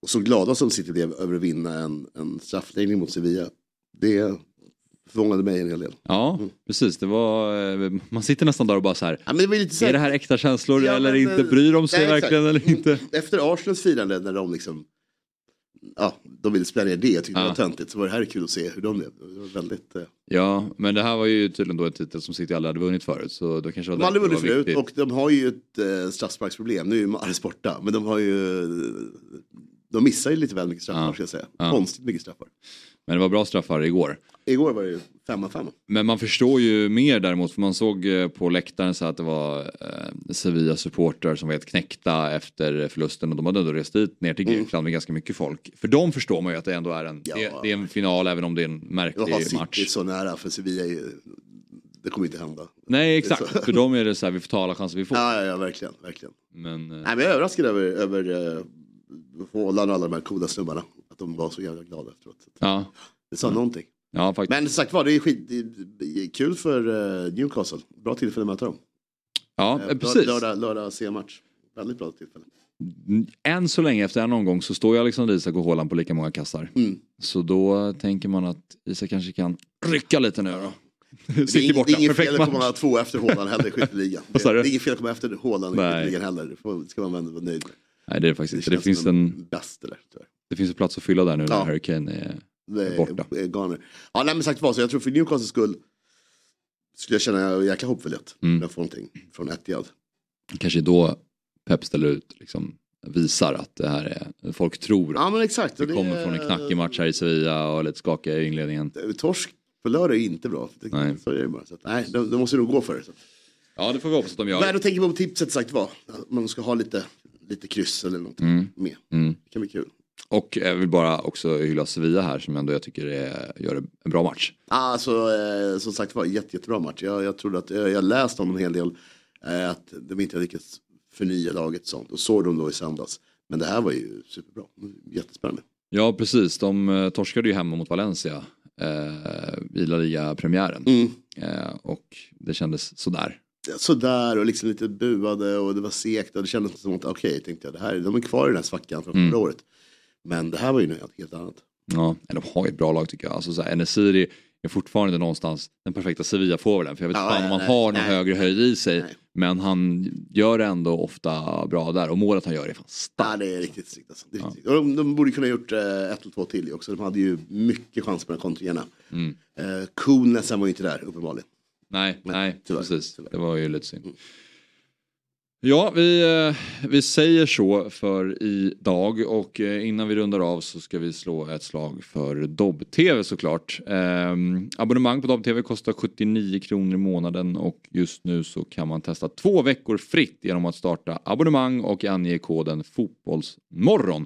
Och så glada som City blev över att vinna en, en straffläggning mot Sevilla. Det förvånade mig en hel del. Ja, precis. Det var, eh, man sitter nästan där och bara så här. Ja, det lite så här- Är det här äkta känslor Ja, eller men, inte? Bryr de sig nej, exakt. verkligen eller inte? Efter Arsenals firande när de liksom Ja, de ville spela ner det. Jag tyckte Ja. det var töntigt. Så var det här kul att se hur de blev. Det var väldigt... Eh, Ja, men det här var ju tydligen då en titel som City aldrig hade vunnit förut. Så då kanske de därför vunnit förut viktigt. och de har ju ett eh, straffsparksproblem. Nu är ju Mahrez borta. Men de har ju... De missar ju lite väl mycket straffar Ja. ska jag säga. Ja. Konstigt mycket straffar. Men det var bra straffar igår. Igår var det ju femma femma. Men man förstår ju mer däremot för man såg eh, på läktaren så att det var eh, Sevilla-supportrar som var helt knäckta efter förlusten och de hade ändå rest dit ner till Mm. Grekland med ganska mycket folk. För dem förstår man ju att det ändå är en, det, det är en final även om det är en Jag har märklig City match. så nära för Sevilla är ju... Det kommer inte hända. Nej exakt, för dem är det så här vi får ta alla chanser vi får. Ja, ja, ja, verkligen. verkligen. Men, eh, Nej, men jag är överraskad över, över Haaland och alla de här coola snubbarna. De var så jävla glada efteråt. ja. Det sa någonting. Ja, faktiskt. Men sagt var, det är, skit, det är kul för eh, Newcastle. Bra tillfälle att möta dem. Ja, Eh, precis. Lördag, lördag C-match. Väldigt bra tillfälle. Än så länge efter en omgång så står ju Alexander Isak och Haaland på lika många kassar. Mm. Så då tänker man att Isak kanske kan rycka lite nu då. Det är, ing- det inget fel att komma två efter Haaland heller i skytteligan. Det är inget fel att komma efter Haaland i skytteligan heller. Det ska man ändå vara nöjd med. Nej det är det faktiskt inte. Det, finns en, Bäst det där. tyvärr. Det finns en plats att fylla där nu när Ja. Harry Kane är, är borta. är. Ja, nej, men sagt var så. Jag tror för Newcastles skull skulle jag känna jäkla hoppfullhet. Mm. att få någonting från Etihad. Kanske då Pep ställer ut, liksom, visar att det här är, folk tror Ja men exakt. det kommer är- från en knackig match här i Sevilla och lite skakiga i inledningen. Torsk på lördag är inte bra. Nej. Så är det bara. Så att, nej, de, de måste nog gå för det. Så. Ja det får vi hoppas att de gör. att tänka på tipset sagt var. Man ska ha lite, lite kryss eller något Mm. med. Mm. Det kan bli kul. Och jag vill bara också hylla Sevilla här som ändå jag tycker är, gör en bra match. Alltså, eh, som sagt var, jätte, jättebra match. Jag, jag trodde att, jag, jag läste om en hel del. Eh, att de inte hade lyckats förnya laget sånt. Och såg de då i söndags. Men det här var ju superbra. Jättespännande. Ja precis, de eh, torskade ju hemma mot Valencia eh, i La Liga-premiären. Mm. Eh, och det kändes sådär. Sådär och liksom lite buade och det var segt. Och det kändes som att okej, tänkte jag, det här, de är kvar i den här svackan från Mm. förra året. Men det här var ju något helt annat. Ja, de har ju ett bra lag tycker jag. Alltså, så här, Enesiri är fortfarande någonstans den perfekta Sevilla-forwarden. För jag vet Ja, inte fan om nej, han nej, har någon nej. högre höjd i sig. Men han gör ändå ofta bra där. Och målet han gör är fan Ja, det är riktigt snyggt. Alltså. Är riktigt. Och de, de borde kunna gjort eh, ett eller två till också. De hade ju mycket chans på de här kontringarna. Mm. Eh, coolnessen var ju inte där uppenbarligen. Nej, nej, tyvärr, precis. Det var ju lite synd. Ja, vi, eh, vi säger så för idag och eh, innan vi rundar av så ska vi slå ett slag för Dobb-TV såklart. Eh, abonnemang på Dobb-TV kostar 79 kronor i månaden och just nu så kan man testa två veckor fritt genom att starta abonnemang och ange koden Fotbollsmorgon.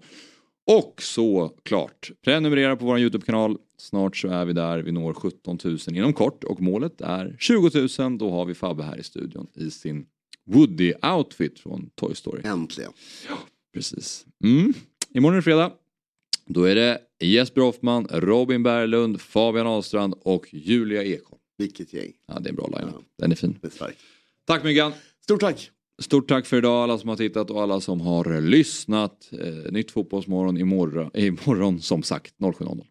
Och såklart, prenumerera på vår YouTube-kanal. Snart så är vi där, vi når 17 000 inom kort och målet är 20 000. Då har vi Fabbe här i studion i sin Woody-outfit från Toy Story. Äntligen. Ja, precis. Mm. Imorgon är det fredag. Då är det Jesper Hoffman, Robin Berglund, Fabian Ahlstrand och Julia Ekholm. Vilket gäng. Ja, det är en bra line Den är fin. Är. Tack Myggan. Stort tack. Stort tack för idag alla som har tittat och alla som har lyssnat. Eh, nytt Fotbollsmorgon imorgon, imorgon som sagt 07.00.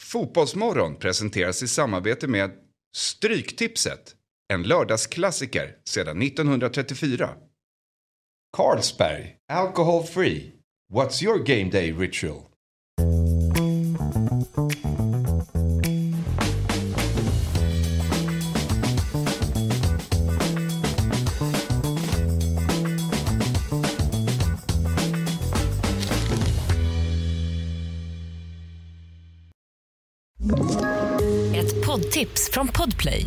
Fotbollsmorgon presenteras i samarbete med Stryktipset. En lördagsklassiker sedan 1934. Carlsberg, alcohol free. What's your game day ritual? Ett poddtips från Podplay.